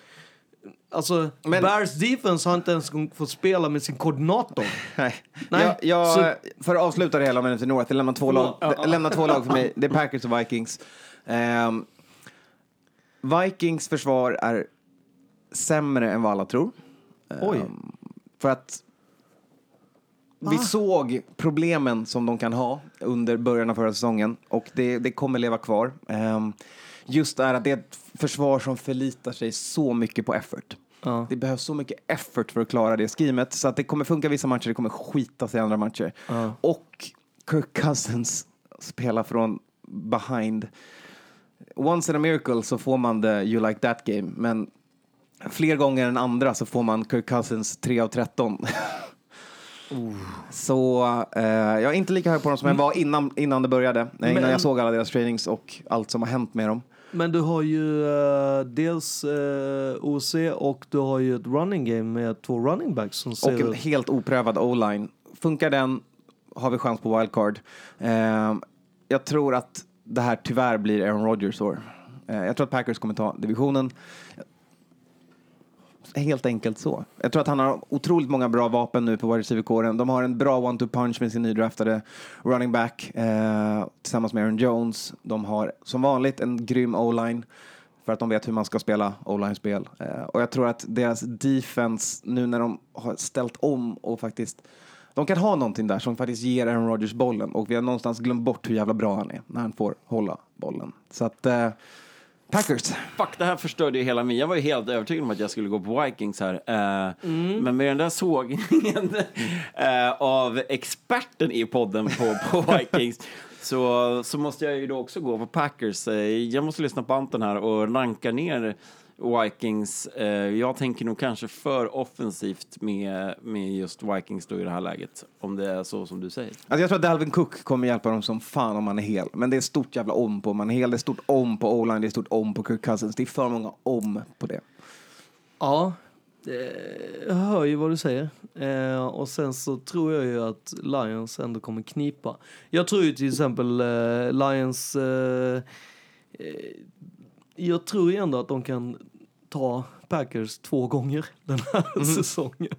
Speaker 2: Alltså,
Speaker 1: Men-
Speaker 2: Bears defense har inte ens fått spela med sin koordinator. [laughs]
Speaker 1: Nej.
Speaker 2: Nej,
Speaker 1: Jag, jag,
Speaker 2: så-
Speaker 1: För att avsluta det hela med NFC North, jag lämnar två, lag, jag lämnar två lag för mig. Det är Packers och Vikings. Ehm, Vikings försvar är sämre än vad alla tror.
Speaker 2: Oj.
Speaker 1: Ehm, för att vi såg problemen som de kan ha under början av förra säsongen och det, det kommer leva kvar. Ehm, just här att det är ett försvar som förlitar sig så mycket på effort.
Speaker 2: Ja.
Speaker 1: Det behövs så mycket effort för att klara det skrimet så att det kommer funka vissa matcher, det kommer skita sig i andra matcher. Och Kirk Cousins spelar från behind. Once in a miracle så får man the you like that game, men fler gånger än andra så får man Kirk Cousins 3 av 13. Så eh, jag är inte lika hög på dem som jag var innan, innan det började. eh, Innan
Speaker 2: Men-
Speaker 1: jag såg alla deras trainings och allt som har hänt med dem.
Speaker 2: Men du har ju eh, dels eh, OC och du har ju ett running game med två running backs som ser
Speaker 1: Och en
Speaker 2: ut...
Speaker 1: helt oprövad o-line. Funkar den har vi chans på wildcard. Eh, jag tror att det här tyvärr blir Aaron Rodgers år. Eh, jag tror att Packers kommer ta divisionen. Helt enkelt så. Jag tror att han har otroligt många bra vapen nu på wide receiver-kåren. De har en bra one-two punch med sin nydraftade running back eh, tillsammans med Aaron Jones. De har som vanligt en grym o-line för att de vet hur man ska spela o-line-spel. Eh, och jag tror att deras defense, nu när de har ställt om och faktiskt de kan ha någonting där som faktiskt ger Aaron Rodgers bollen och vi har någonstans glömt bort hur jävla bra han är när han får hålla bollen. Så att eh, Packers.
Speaker 3: Fuck, det här förstörde ju hela min... Jag var ju helt övertygad om att jag skulle gå på Vikings här. Eh,
Speaker 2: Mm.
Speaker 3: Men med den där sågningen [laughs] eh, av experten i podden på, på [laughs] Vikings så, så måste jag ju då också gå på Packers. Eh, jag måste lyssna på Anton här och ranka ner Vikings. Eh, jag tänker nog kanske för offensivt med, med just Vikings då i det här läget. Om det är så som du säger.
Speaker 1: Alltså jag tror att Dalvin Cook kommer hjälpa dem som fan om han är hel. Men det är stort jävla om på om han är hel. Det är stort om på O-line. Det är stort om på Kirk Cousins. Det är för många om på det.
Speaker 2: Ja, det- jag hör ju vad du säger. Eh, och sen så tror jag ju att Lions ändå kommer knipa. Jag tror ju till exempel eh, Lions... Eh, eh, jag tror ändå att de kan ta Packers två gånger den här säsongen.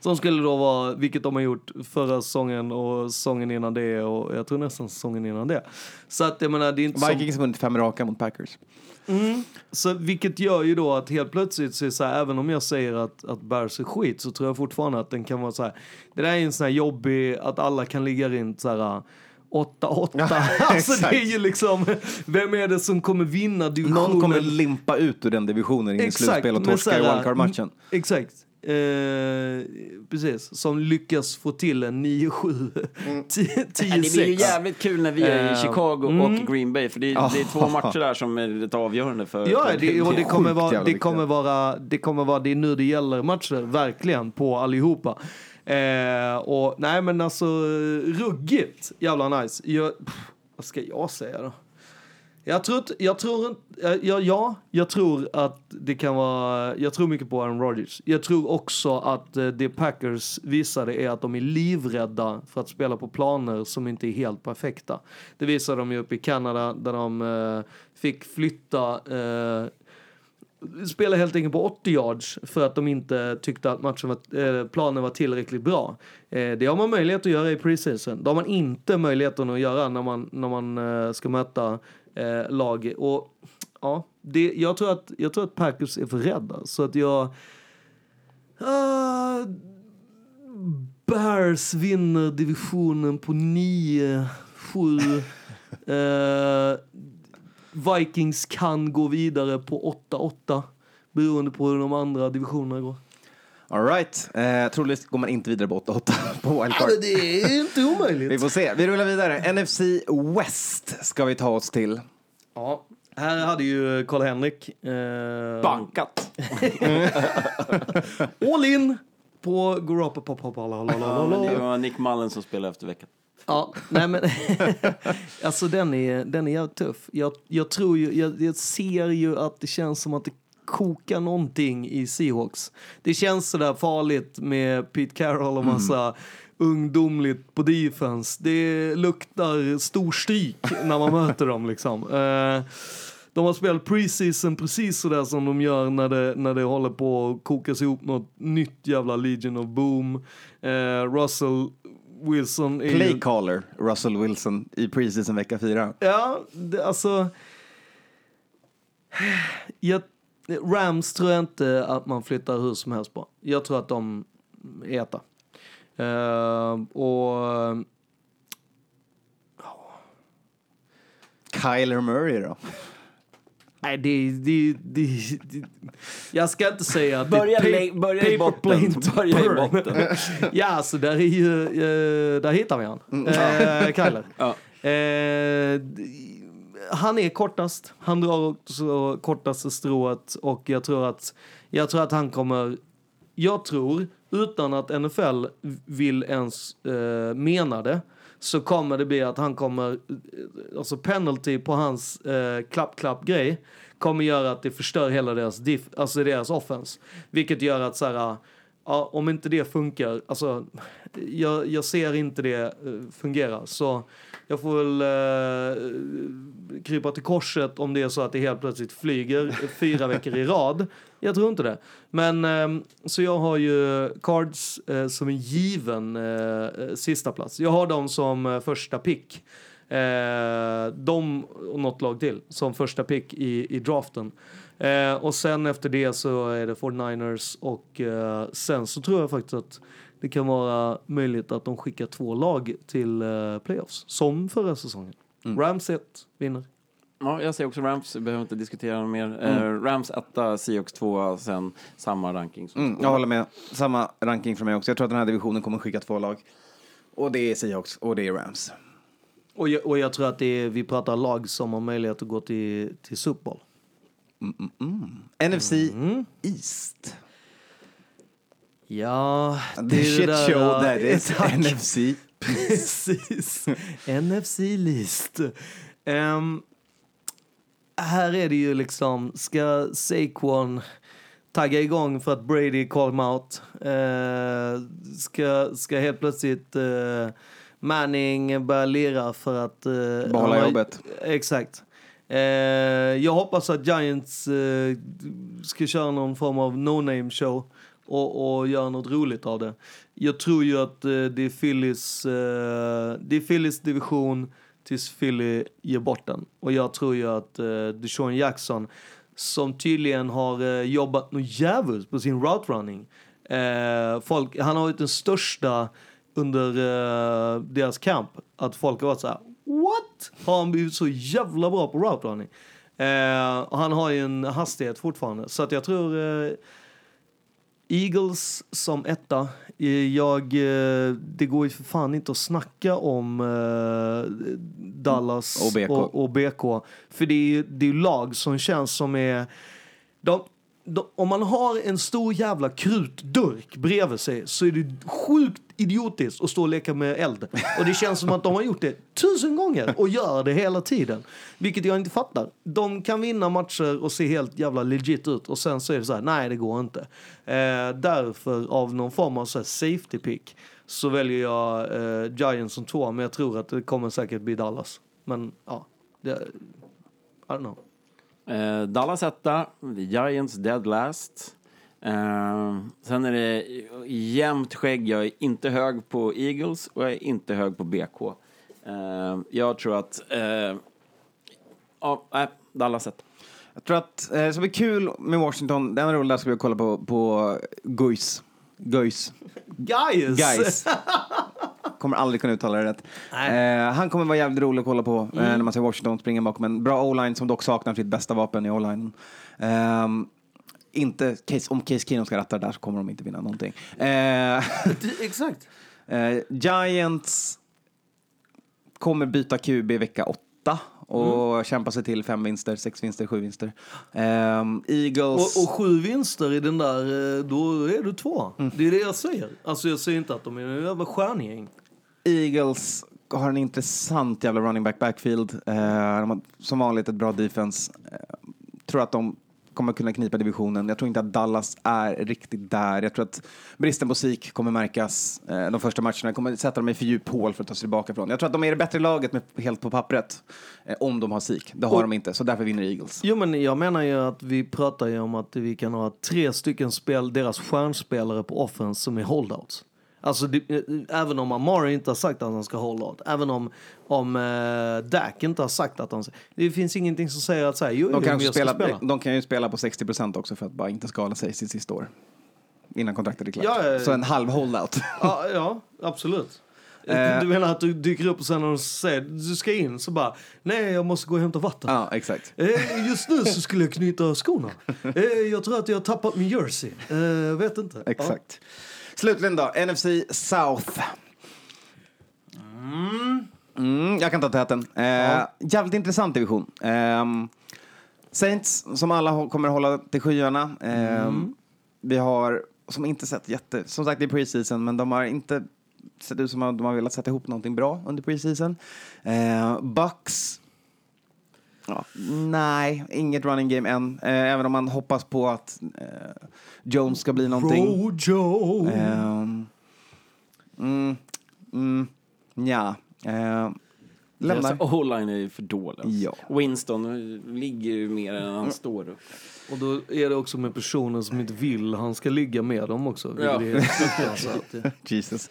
Speaker 2: Som skulle då vara, vilket de har gjort förra säsongen och säsongen innan det och jag tror nästan säsongen innan det. Så att jag menar, det är inte som...
Speaker 1: Vikings har vunnit fem raka mot Packers.
Speaker 2: Så vilket gör ju då att helt plötsligt så är så här, även om jag säger att, att Bears är skit så tror jag fortfarande att den kan vara så här. Det där är en sån här jobbig, att alla kan ligga runt så här 8-8.
Speaker 1: Ja, [laughs]
Speaker 2: alltså det är ju liksom, vem är det som kommer vinna divisionen?
Speaker 1: Någon kommer limpa ut ur den divisionen in i slutspel och torska i wildcard-matchen.
Speaker 2: Exakt. Eh, precis, som lyckas få till en 9-7, 10-6. [laughs]
Speaker 3: Det blir ju jävligt kul när vi är i
Speaker 2: Eh,
Speaker 3: Chicago
Speaker 2: mm.
Speaker 3: och Green Bay. För det är, det är två matcher där som är lite avgörande för...
Speaker 2: Ja,
Speaker 3: för
Speaker 2: det, och det kommer, vara, det, kommer vara, det kommer vara, det är nu det gäller matcher, verkligen, på allihopa. Eh, och nej men alltså, ruggigt jävla nice. Jag, pff, vad ska jag säga då? Jag tror, inte- jag tror inte, eh, ja, ja, jag tror att det kan vara, jag tror mycket på Aaron Rodgers. Jag tror också att eh, det Packers visade är att de är livrädda för att spela på planer som inte är helt perfekta. Det visade de ju uppe i Kanada där de eh, fick flytta eh, spelade helt enkelt på 80 yards för att de inte tyckte att matchen var, eh, planen var tillräckligt bra. Eh, det har man möjlighet att göra i preseason. Det har man inte möjligheten att göra när man, när man eh, ska möta eh, lag. Och ja, det, jag, tror att, jag tror att Packers är för rädda. Så att jag... Uh, Bears vinner divisionen på 9-7. [laughs] Vikings kan gå vidare på 8-8 beroende på hur de andra divisionerna går.
Speaker 1: All right. Eh, troligtvis går man inte vidare på 8-8 [laughs] på wildcard.
Speaker 2: men det är inte
Speaker 1: Vi
Speaker 2: omöjligt.
Speaker 1: får se. Vi rullar vidare. NFC West ska vi ta oss till.
Speaker 2: Ja, här hade ju Karl-Henrik eh,
Speaker 3: Bankat. [laughs]
Speaker 2: all in på Garoppolo.
Speaker 3: Ja, men det var Nick Mullen som spelade efter veckan.
Speaker 2: Ja, nej men [laughs] alltså den är, den är jävligt tuff. Jag, jag tror ju, jag, jag ser ju att det känns som att det kokar någonting i Seahawks. Det känns sådär farligt med Pete Carroll och massa ungdomligt på defense. Det luktar stor stryk när man [laughs] möter dem liksom. Eh, de har spelat preseason precis sådär som de gör när det, när det håller på att kokas ihop något nytt jävla Legion of Boom. Eh, Russell Wilson är ju...
Speaker 1: Play caller Russell Wilson i preseason vecka 4.
Speaker 2: Ja, det, alltså... Jag, Rams tror jag inte att man flyttar hur som helst på. Jag tror att de är etta. Eh, och...
Speaker 1: Kyler Murray då?
Speaker 2: Nej, det, det, det. Jag ska inte säga att
Speaker 3: Börja,
Speaker 2: det
Speaker 3: börja i botten. Börja i botten.
Speaker 2: ja, alltså där är ju... eh, där hittar vi han. Uh, Kyler. [laughs]
Speaker 3: Ja.
Speaker 2: Eh, han är kortast. Han drar också kortaste strået och jag tror att, jag tror att han kommer... Jag tror, utan att NFL vill ens eh, mena det, så kommer det bli att han kommer, eh, alltså penalty på hans eh, klapp-klapp-grej kommer göra att det förstör hela deras, diff, alltså deras offense. Vilket gör att så här, ja, om inte det funkar, alltså jag, jag ser inte det eh, fungera. Så jag får väl eh, krypa till korset om det är så att det helt plötsligt flyger fyra [laughs] veckor i rad. Jag tror inte det. Men eh, så jag har ju Cards eh, som en given eh, eh, sista plats. Jag har dem som eh, första pick. Eh, de och något lag till som första pick i, i draften. Eh, och sen efter det så är det 49ers och eh, sen så tror jag faktiskt att det kan vara möjligt att de skickar två lag till eh, playoffs, som förra säsongen. Rams 1 vinner.
Speaker 3: Ja, jag säger också Rams, vi behöver inte diskutera mer. Eh, Rams etta, Seahawks tvåa, sen samma ranking. som
Speaker 1: Mm, jag håller med. Samma ranking för mig också. Jag tror att den här divisionen kommer skicka två lag. Och det är Seahawks och det är Rams.
Speaker 2: Och jag, och jag tror att det är, vi pratar lag som har möjlighet att gå till, till Super Bowl.
Speaker 1: NFC East.
Speaker 2: Ja,
Speaker 1: The shit
Speaker 2: där,
Speaker 1: show
Speaker 2: ja,
Speaker 1: that is
Speaker 2: tack.
Speaker 1: NFC.
Speaker 2: Precis. NFC-list. Ehm, här är det ju liksom, ska Saquon tagga igång för att Brady call him out? Eh, ska, ska helt plötsligt eh, Manning börja lira för att... eh,
Speaker 1: Behålla jobbet.
Speaker 2: Exakt. Eh, jag hoppas att Giants eh, ska köra någon form av no-name show och, och göra något roligt av det. Jag tror ju att eh, det är Phillies, eh, det är Phillies division tills Philly ger bort den. Och jag tror ju att eh, Deshaun Jackson, som tydligen har eh, jobbat något djävulskt på sin route running. Eh, folk, han har varit den största under eh, deras camp. Att folk har varit så här, what? Har han blivit så jävla bra på route running? Eh, han har ju en hastighet fortfarande. Så att jag tror eh, Eagles som etta. Eh, Jag, eh, det går ju för fan inte att snacka om eh, Dallas
Speaker 1: Och BK.
Speaker 2: och, och BK. För det är ju lag som känns som är... De, om man har en stor jävla krutdurk bredvid sig så är det sjukt idiotiskt att stå och leka med eld. Och det känns som att de har gjort det tusen gånger och gör det hela tiden. Vilket jag inte fattar. De kan vinna matcher och se helt jävla legit ut och sen så är det så här, nej det går inte. Eh, därför av någon form av så här safety pick så väljer jag eh, Giants som två men jag tror att det kommer säkert bli Dallas. Men ja, det, I don't know.
Speaker 3: Eh, Dallas etta, The Giants dead last. Eh, sen är det jämnt skägg. Jag är inte hög på Eagles och jag är inte hög på BK. Eh, jag tror att... Eh, ja, nej, Dallas etta.
Speaker 1: Jag tror att eh, det ska bli kul med Washington. Den rullen ska vi kolla på, på Guys. Guys.
Speaker 2: Guys!
Speaker 1: Guys. [laughs] Kommer aldrig kunna uttala det rätt. Eh, han kommer vara jävligt rolig att kolla på eh, när man ser Washington springa bakom en bra o-line som dock saknar sitt bästa vapen i o-linen. Ehm, inte case, om Case Keenum ska ratta där så kommer de inte vinna någonting. Eh, [laughs]
Speaker 2: Exakt.
Speaker 1: eh, Giants kommer byta QB vecka åtta och kämpa sig till fem vinster, sex vinster, sju vinster. Ehm, Eagles...
Speaker 2: Och, och sju vinster i den där, eh, då är du två.
Speaker 1: Mm.
Speaker 2: Det är det jag säger. Alltså jag säger inte att de är en jävla stjärngäng.
Speaker 1: Eagles har en intressant jävla running back backfield. Eh, de har som vanligt ett bra defense. Eh, tror att de kommer kunna knipa divisionen. Jag tror inte att Dallas är riktigt där. Jag tror att bristen på SIK kommer märkas eh, de första matcherna. kommer sätta dem i för djup hål för att ta sig tillbaka från. Jag tror att de är det bättre laget med, helt på pappret eh, om de har SIK. Det har
Speaker 2: Och-
Speaker 1: de inte, så därför vinner Eagles.
Speaker 2: Jo men jag menar ju att vi pratar ju om att vi kan ha tre stycken spel, deras stjärnspelare på offense som är holdouts. Alltså det, eh, även om Amari inte har sagt att han ska hålla out, även om, om eh, Dak inte har sagt att han ska... Det finns ingenting som säger att säga, jo,
Speaker 1: De kan, spela,
Speaker 2: spela.
Speaker 1: de kan ju spela på 60 procent också för att bara inte skada sig sitt sista år. Innan kontraktet är klart.
Speaker 2: Ja, ja, ja.
Speaker 1: Så en halv holdout. [laughs]
Speaker 2: Ja, ja absolut.
Speaker 1: Eh.
Speaker 2: Du menar att du dyker upp och sen när de säger du ska in så bara nej jag måste gå och hämta vatten.
Speaker 1: ja, exakt.
Speaker 2: Eh, Just nu så skulle jag knyta skorna. [laughs] Eh, Jag tror att jag har tappat min jersey. Eh, Vet inte.
Speaker 1: Exakt. Slutligen då, NFC South. Mm, jag kan ta täten. Eh, Jävligt intressant division. Ehm, Saints, som alla kommer hålla till skyarna. Ehm, Vi har, som inte sett jätte... Som sagt, det är preseason, men de har inte sett ut som att de har velat sätta ihop någonting bra under preseason. Eh, Bucks... Ja, nej, inget running game än. Eh, även om man hoppas på att eh, Jones ska bli någonting.
Speaker 2: Rojo.
Speaker 1: Ehm, mm, mm, ja. Ehm, lämnar.
Speaker 3: O-line är ju för dålig.
Speaker 1: Ja.
Speaker 3: Winston ligger ju mer än han står upp.
Speaker 2: Och då är det också med personer som inte vill han ska ligga med dem också.
Speaker 3: Ja. [laughs]
Speaker 1: Jesus.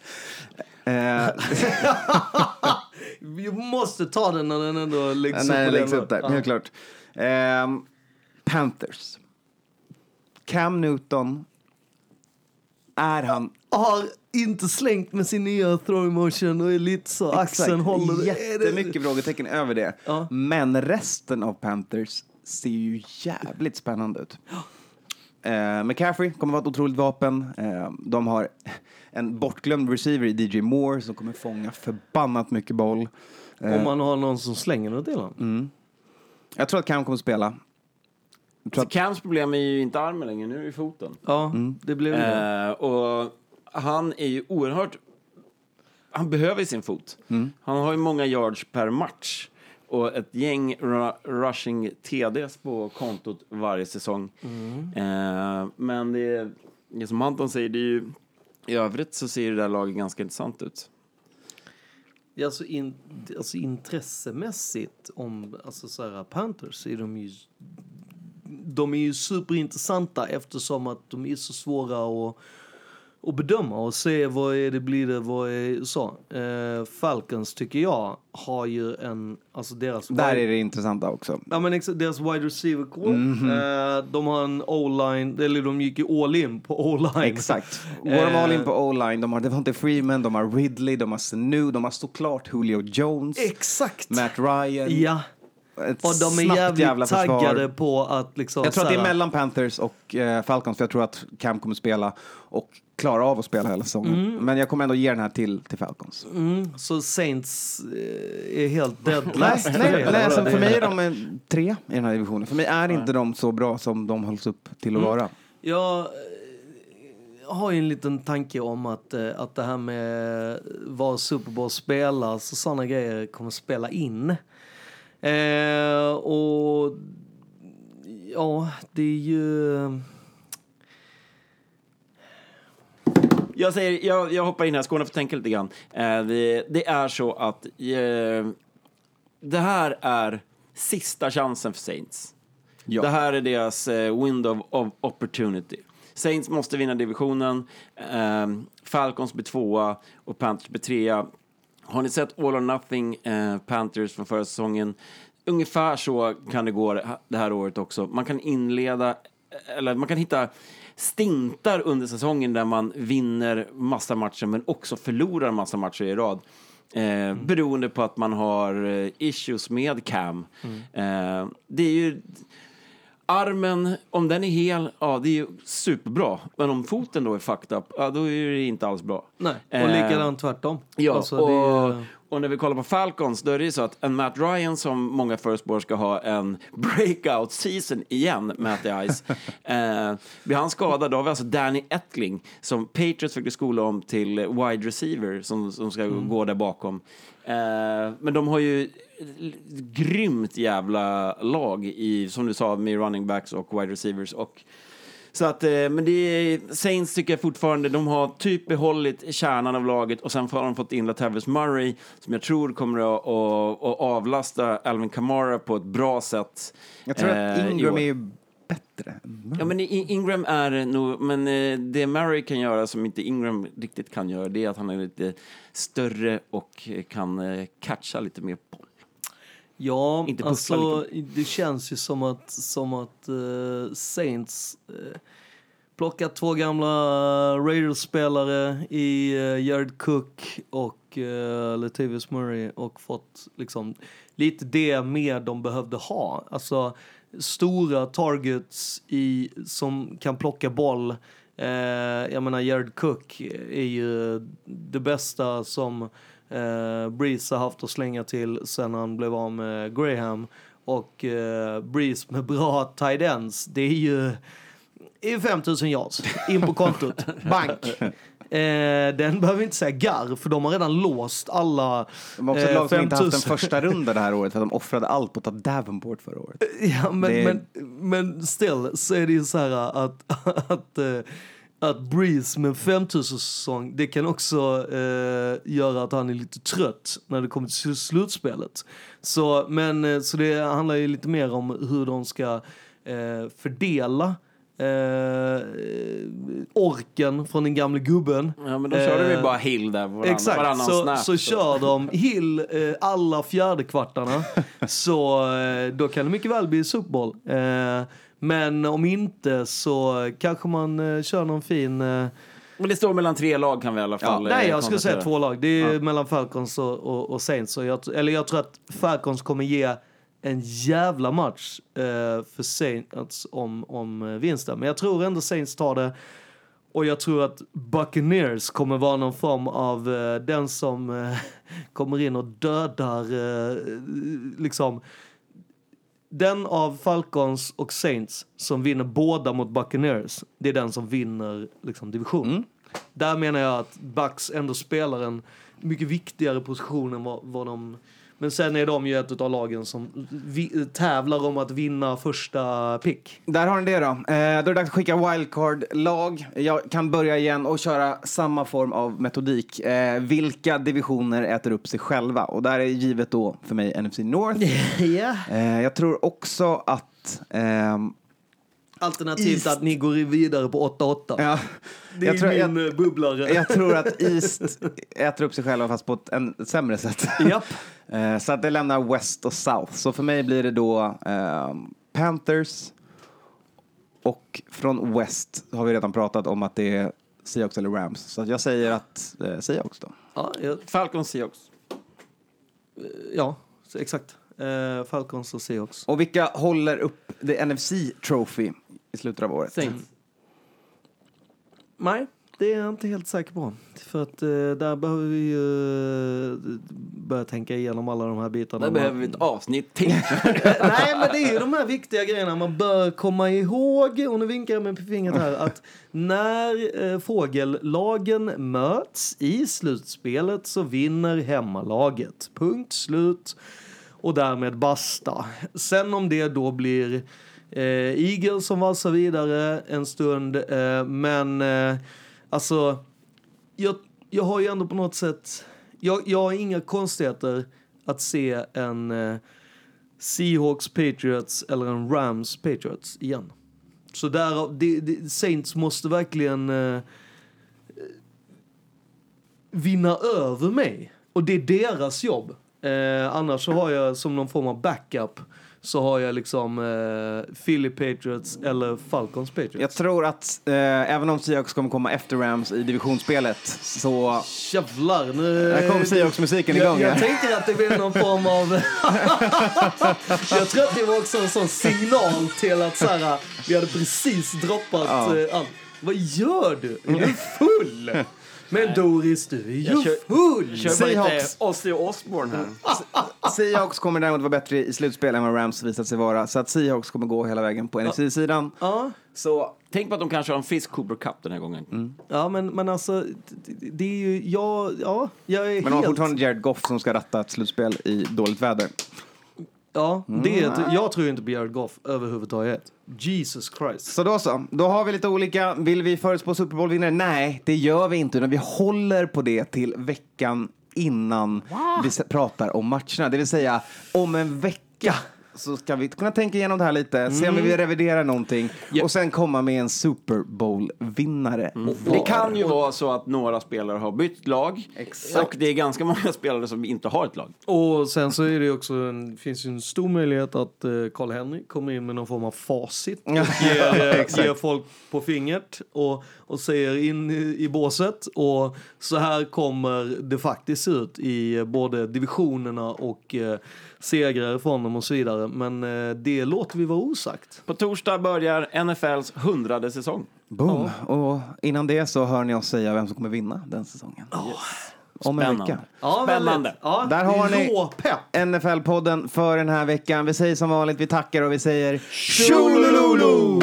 Speaker 1: Eh, [laughs] [laughs]
Speaker 2: Vi måste ta den när den ändå läggs upp.
Speaker 1: nej, läggs upp där.
Speaker 2: Ja.
Speaker 1: Helt klart. Ehm, Panthers. Cam Newton. Är han...
Speaker 2: Har inte slängt med sin nya throw motion och är lite så axeln håller.
Speaker 1: Jättemycket frågetecken över det.
Speaker 2: Ja.
Speaker 1: Men resten av Panthers ser ju jävligt spännande ut. Eh, McCaffrey kommer vara ett otroligt vapen. Eh, de har [laughs] en bortglömd receiver i DJ Moore som kommer fånga förbannat mycket boll. Eh,
Speaker 2: Om man har någon som slänger något till honom.
Speaker 1: jag tror att Cam kommer spela. Jag tror
Speaker 3: Så
Speaker 1: att,
Speaker 3: Cams problem är ju inte armen längre, nu är det foten.
Speaker 2: Ja, det blev det.
Speaker 3: Eh, och han är ju oerhört... Han behöver sin fot. Han har ju många yards per match. Och ett gäng ru- rushing TDs på kontot varje säsong. Eh, men det, är, det som Anton säger, det är ju... I övrigt så ser det där laget ganska intressant ut.
Speaker 2: Ja, Alltså, in, alltså intressemässigt om alltså så här, Panthers är de ju de är ju superintressanta eftersom att de är så svåra att, att bedöma och se vad är det blir det, vad är så. Eh, Falcons tycker jag har ju en, alltså deras
Speaker 1: där är det intressanta också.
Speaker 2: Ja men deras wide receiver core. Eh, de har en o-line, eller de gick ju all in på o-line.
Speaker 1: Exakt. Går de all in på
Speaker 2: Eh.
Speaker 1: O-line, de har Devontae Freeman, de har Ridley, de har Sanu, de har såklart Julio Jones,
Speaker 2: Exakt!
Speaker 1: Matt Ryan.
Speaker 2: Ja,
Speaker 1: Ett
Speaker 2: och de är jävligt
Speaker 1: jävla försvar.
Speaker 2: taggade på att liksom...
Speaker 1: Jag tror att det är mellan Panthers och eh, Falcons, för jag tror att Cam kommer spela och klara av att spela hela säsongen. Men jag kommer ändå ge den här till, till Falcons.
Speaker 2: Mm, så Saints eh, är helt dead [laughs]
Speaker 1: Nej,
Speaker 2: last.
Speaker 1: nej, nej alltså, för mig är de eh, tre i den här divisionen. För mig är inte de så bra som de hålls upp till att vara.
Speaker 2: Jag eh, har ju en liten tanke om att, att det här med vad Super Bowl spelas och sådana grejer kommer spela in. Eh, och ja, det är ju...
Speaker 3: Jag, säger, jag, jag hoppar in här, Skåne får tänka lite grann. Eh, det, det är så att eh, det här är sista chansen för Saints.
Speaker 1: Ja.
Speaker 3: Det här är deras eh, window of opportunity. Saints måste vinna divisionen, eh, Falcons blir tvåa och Panthers blir trea. Har ni sett All or Nothing eh, Panthers från förra säsongen? Ungefär så kan det gå det här året också. Man kan inleda, eller man kan hitta stintar under säsongen där man vinner massa matcher men också förlorar massa matcher i rad. Eh, Beroende på att man har eh, issues med Cam. Eh, det är ju... Armen, om den är hel, ja det är superbra. Men om foten då är fucked up, ja då är det inte alls bra.
Speaker 2: Nej, och
Speaker 3: Eh,
Speaker 2: likadant tvärtom.
Speaker 3: Ja,
Speaker 2: Alltså,
Speaker 3: och,
Speaker 2: det
Speaker 3: och när vi kollar på Falcons då är det ju så att en Matt Ryan som många förespår ska ha en breakout season igen, Matt Ice. [laughs] eh, blir han skadad då har vi alltså Danny Ettling som Patriots fick skola om till wide receiver som, som ska gå där bakom. Eh, men de har ju grymt jävla lag i, som du sa, med running backs och wide receivers. Och så att, eh, men det är, Saints tycker jag fortfarande, de har typ behållit kärnan av laget och sen har de fått in Latavius Murray som jag tror kommer att, att, att avlasta Alvin Kamara på ett bra sätt.
Speaker 1: Jag tror att
Speaker 3: eh, i
Speaker 1: Ingram är bättre.
Speaker 3: Ja, men Ingram är nog, men eh, det Murray kan göra som inte Ingram riktigt kan göra, det är att han är lite större och kan eh, catcha lite mer boll.
Speaker 2: Ja,
Speaker 3: Inte
Speaker 2: alltså det känns ju som att, som att eh, Saints uh, plockat två gamla Raiders-spelare i uh, Jared Cook och uh, Latavius Murray och fått liksom lite det mer de behövde ha. Alltså stora targets i, som kan plocka boll. Eh, jag menar Jared Cook är ju det bästa som eh, Breeze har haft att slänga till sen han blev av med Graham. Och eh, Breeze med bra tight ends, det är ju det är 5000 yards in på kontot. [laughs] Bank. Eh, den [laughs] behöver inte säga garr, för de har redan låst alla
Speaker 1: De har också
Speaker 2: eh,
Speaker 1: lag som inte haft en
Speaker 2: 5000.
Speaker 1: första [laughs] runda det här året för att de offrade allt på att ta Davenport förra året.
Speaker 2: Ja, men,
Speaker 1: Det-
Speaker 2: men, men still så är det ju så här att, [laughs] att, eh, att Breeze med 5000 säsong, det kan också eh, göra att han är lite trött när det kommer till slutspelet. Så, men, eh, så det handlar ju lite mer om hur de ska eh, fördela eh, orken från den gamle gubben.
Speaker 3: Ja, men då körde vi
Speaker 2: Eh,
Speaker 3: bara Hill där varann,
Speaker 2: Exakt,
Speaker 3: varannan
Speaker 2: så,
Speaker 3: snap.
Speaker 2: så kör de Hill eh, alla fjärdekvartarna. [laughs] så eh, då kan det mycket väl bli Super Bowl. Eh, men om inte så kanske man eh, kör någon fin... Eh,
Speaker 3: Men det står mellan tre lag kan vi i alla fall
Speaker 2: nej,
Speaker 3: eh,
Speaker 2: jag skulle säga två lag. Det är mellan Falcons och, och, och Saints. Så jag, eller jag tror att Falcons kommer ge en jävla match eh, för Saints om, om eh, vinsten. Men jag tror ändå Saints tar det. Och jag tror att Buccaneers kommer vara någon form av eh, den som eh, [laughs] kommer in och dödar eh, liksom den av Falcons och Saints som vinner båda mot Buccaneers, det är den som vinner liksom, division. Där menar jag att Bucks ändå spelar en mycket viktigare position än vad, vad de... Men sen är de ju ett av lagen som vi, tävlar om att vinna första pick.
Speaker 1: Där har ni det då. Eh, då är det dags att skicka wildcard-lag. Jag kan börja igen och köra samma form av metodik. Eh, vilka divisioner äter upp sig själva? Och där är givet då för mig NFC North. [laughs]
Speaker 2: Ja.
Speaker 1: Eh, jag tror också att...
Speaker 2: Alternativt
Speaker 1: East.
Speaker 2: att ni går vidare på 8-8.
Speaker 1: ja,
Speaker 2: det är
Speaker 1: jag, tror,
Speaker 2: min
Speaker 1: jag,
Speaker 2: eh, bubblare.
Speaker 1: jag tror att East äter upp sig själva fast på ett en, sämre sätt.
Speaker 2: Japp. [laughs]
Speaker 1: Eh, så att det lämnar West och South. Så för mig blir det då ehm, Panthers. Och från West har vi redan pratat om att det är Seahawks eller Rams. Så att jag säger att eh, Seahawks då.
Speaker 2: Ja, ja,
Speaker 3: Falcons Seahawks.
Speaker 2: ja exakt. Falcons och Seahawks.
Speaker 1: Och vilka håller upp the NFC Trophy i slutet av året?
Speaker 3: Saints.
Speaker 2: Nej, det är jag inte helt säker på. För att eh, där behöver vi ju eh, börja tänka igenom alla de här bitarna.
Speaker 3: Där behöver vi ett avsnitt till. [laughs]
Speaker 2: Nej, men det är ju de här viktiga grejerna man bör komma ihåg. Och nu vinkar jag med fingret här. Att när eh, fågellagen möts i slutspelet så vinner hemmalaget. Punkt slut. Och därmed basta. Sen om det då blir Eh, Eagles som valsar vidare en stund. Eh, men eh, alltså, jag, jag har ju ändå på något sätt... Jag, jag har inga konstigheter att se en... Eh, Seahawks Patriots eller en Rams Patriots igen. Så där, det, det, Saints måste verkligen eh, vinna över mig. Och det är deras jobb. Eh, annars så har jag som någon form av backup så har jag liksom eh, Philly Patriots eller Falcons Patriots.
Speaker 1: Jag tror att eh, även om Seahawks kommer komma efter Rams i divisionsspelet så
Speaker 2: Jävlar, nu...
Speaker 1: Där kom Seahawks-musiken igång.
Speaker 2: Jag, jag
Speaker 1: ja.
Speaker 2: tänker att det blir någon form av... [laughs] jag tror att det var också en sån signal till att så här, vi hade precis droppat
Speaker 1: Ja.
Speaker 2: eh, allt. Vad gör du? Är du full? [laughs] Men Doris, du är ju
Speaker 3: kör-
Speaker 2: full!
Speaker 3: Kör
Speaker 1: Seahawks.
Speaker 3: Ozzy Osbourne här.
Speaker 1: Seahawks kommer däremot vara bättre i slutspel än vad Rams visat sig vara. Så att Seahawks kommer gå hela vägen på NFC-sidan.
Speaker 2: Ja,
Speaker 1: Så
Speaker 3: Tänk på att de kanske har en Fisk Cooper Cup den här gången.
Speaker 2: ja men, men alltså, det, är ju... Ja, ja jag är
Speaker 1: Men de har fortfarande Jared Goff som ska ratta ett slutspel i dåligt väder.
Speaker 2: Ja,
Speaker 1: Mm.
Speaker 2: det jag tror inte på Jared Goff överhuvudtaget. Jesus Christ.
Speaker 1: Så då så. Då har vi lite olika. Vill vi förutspå Super Bowl-vinnare? Nej, det gör vi inte. Utan vi håller på det till veckan innan vi s- pratar om matcherna. Det vill säga, om en vecka så ska vi kunna tänka igenom det här lite, se om vi vill revidera någonting och sen komma med en Super Bowl-vinnare.
Speaker 3: Det kan ju vara så att några spelare har bytt lag.
Speaker 1: Exakt.
Speaker 3: Och det är ganska många spelare som inte har ett lag.
Speaker 2: Och sen så är det också en, finns ju en stor möjlighet att eh, Karl Henry kommer in med någon form av facit och ger, eh, [laughs] ger folk på fingret och, och säger in i, i båset och så här kommer det faktiskt se ut i eh, både divisionerna och eh, segrar från dem och så vidare. Men eh, det låter vi vara osagt.
Speaker 3: På torsdag börjar NFLs hundrade säsong.
Speaker 1: Boom. Och innan det så hör ni oss säga vem som kommer vinna den säsongen. Om en
Speaker 3: Spännande.
Speaker 1: vecka.
Speaker 2: Ja,
Speaker 3: Spännande.
Speaker 2: Ja,
Speaker 1: Där har ni-. NFL-podden för den här veckan. Vi säger som vanligt, vi tackar och vi säger Tjolololo!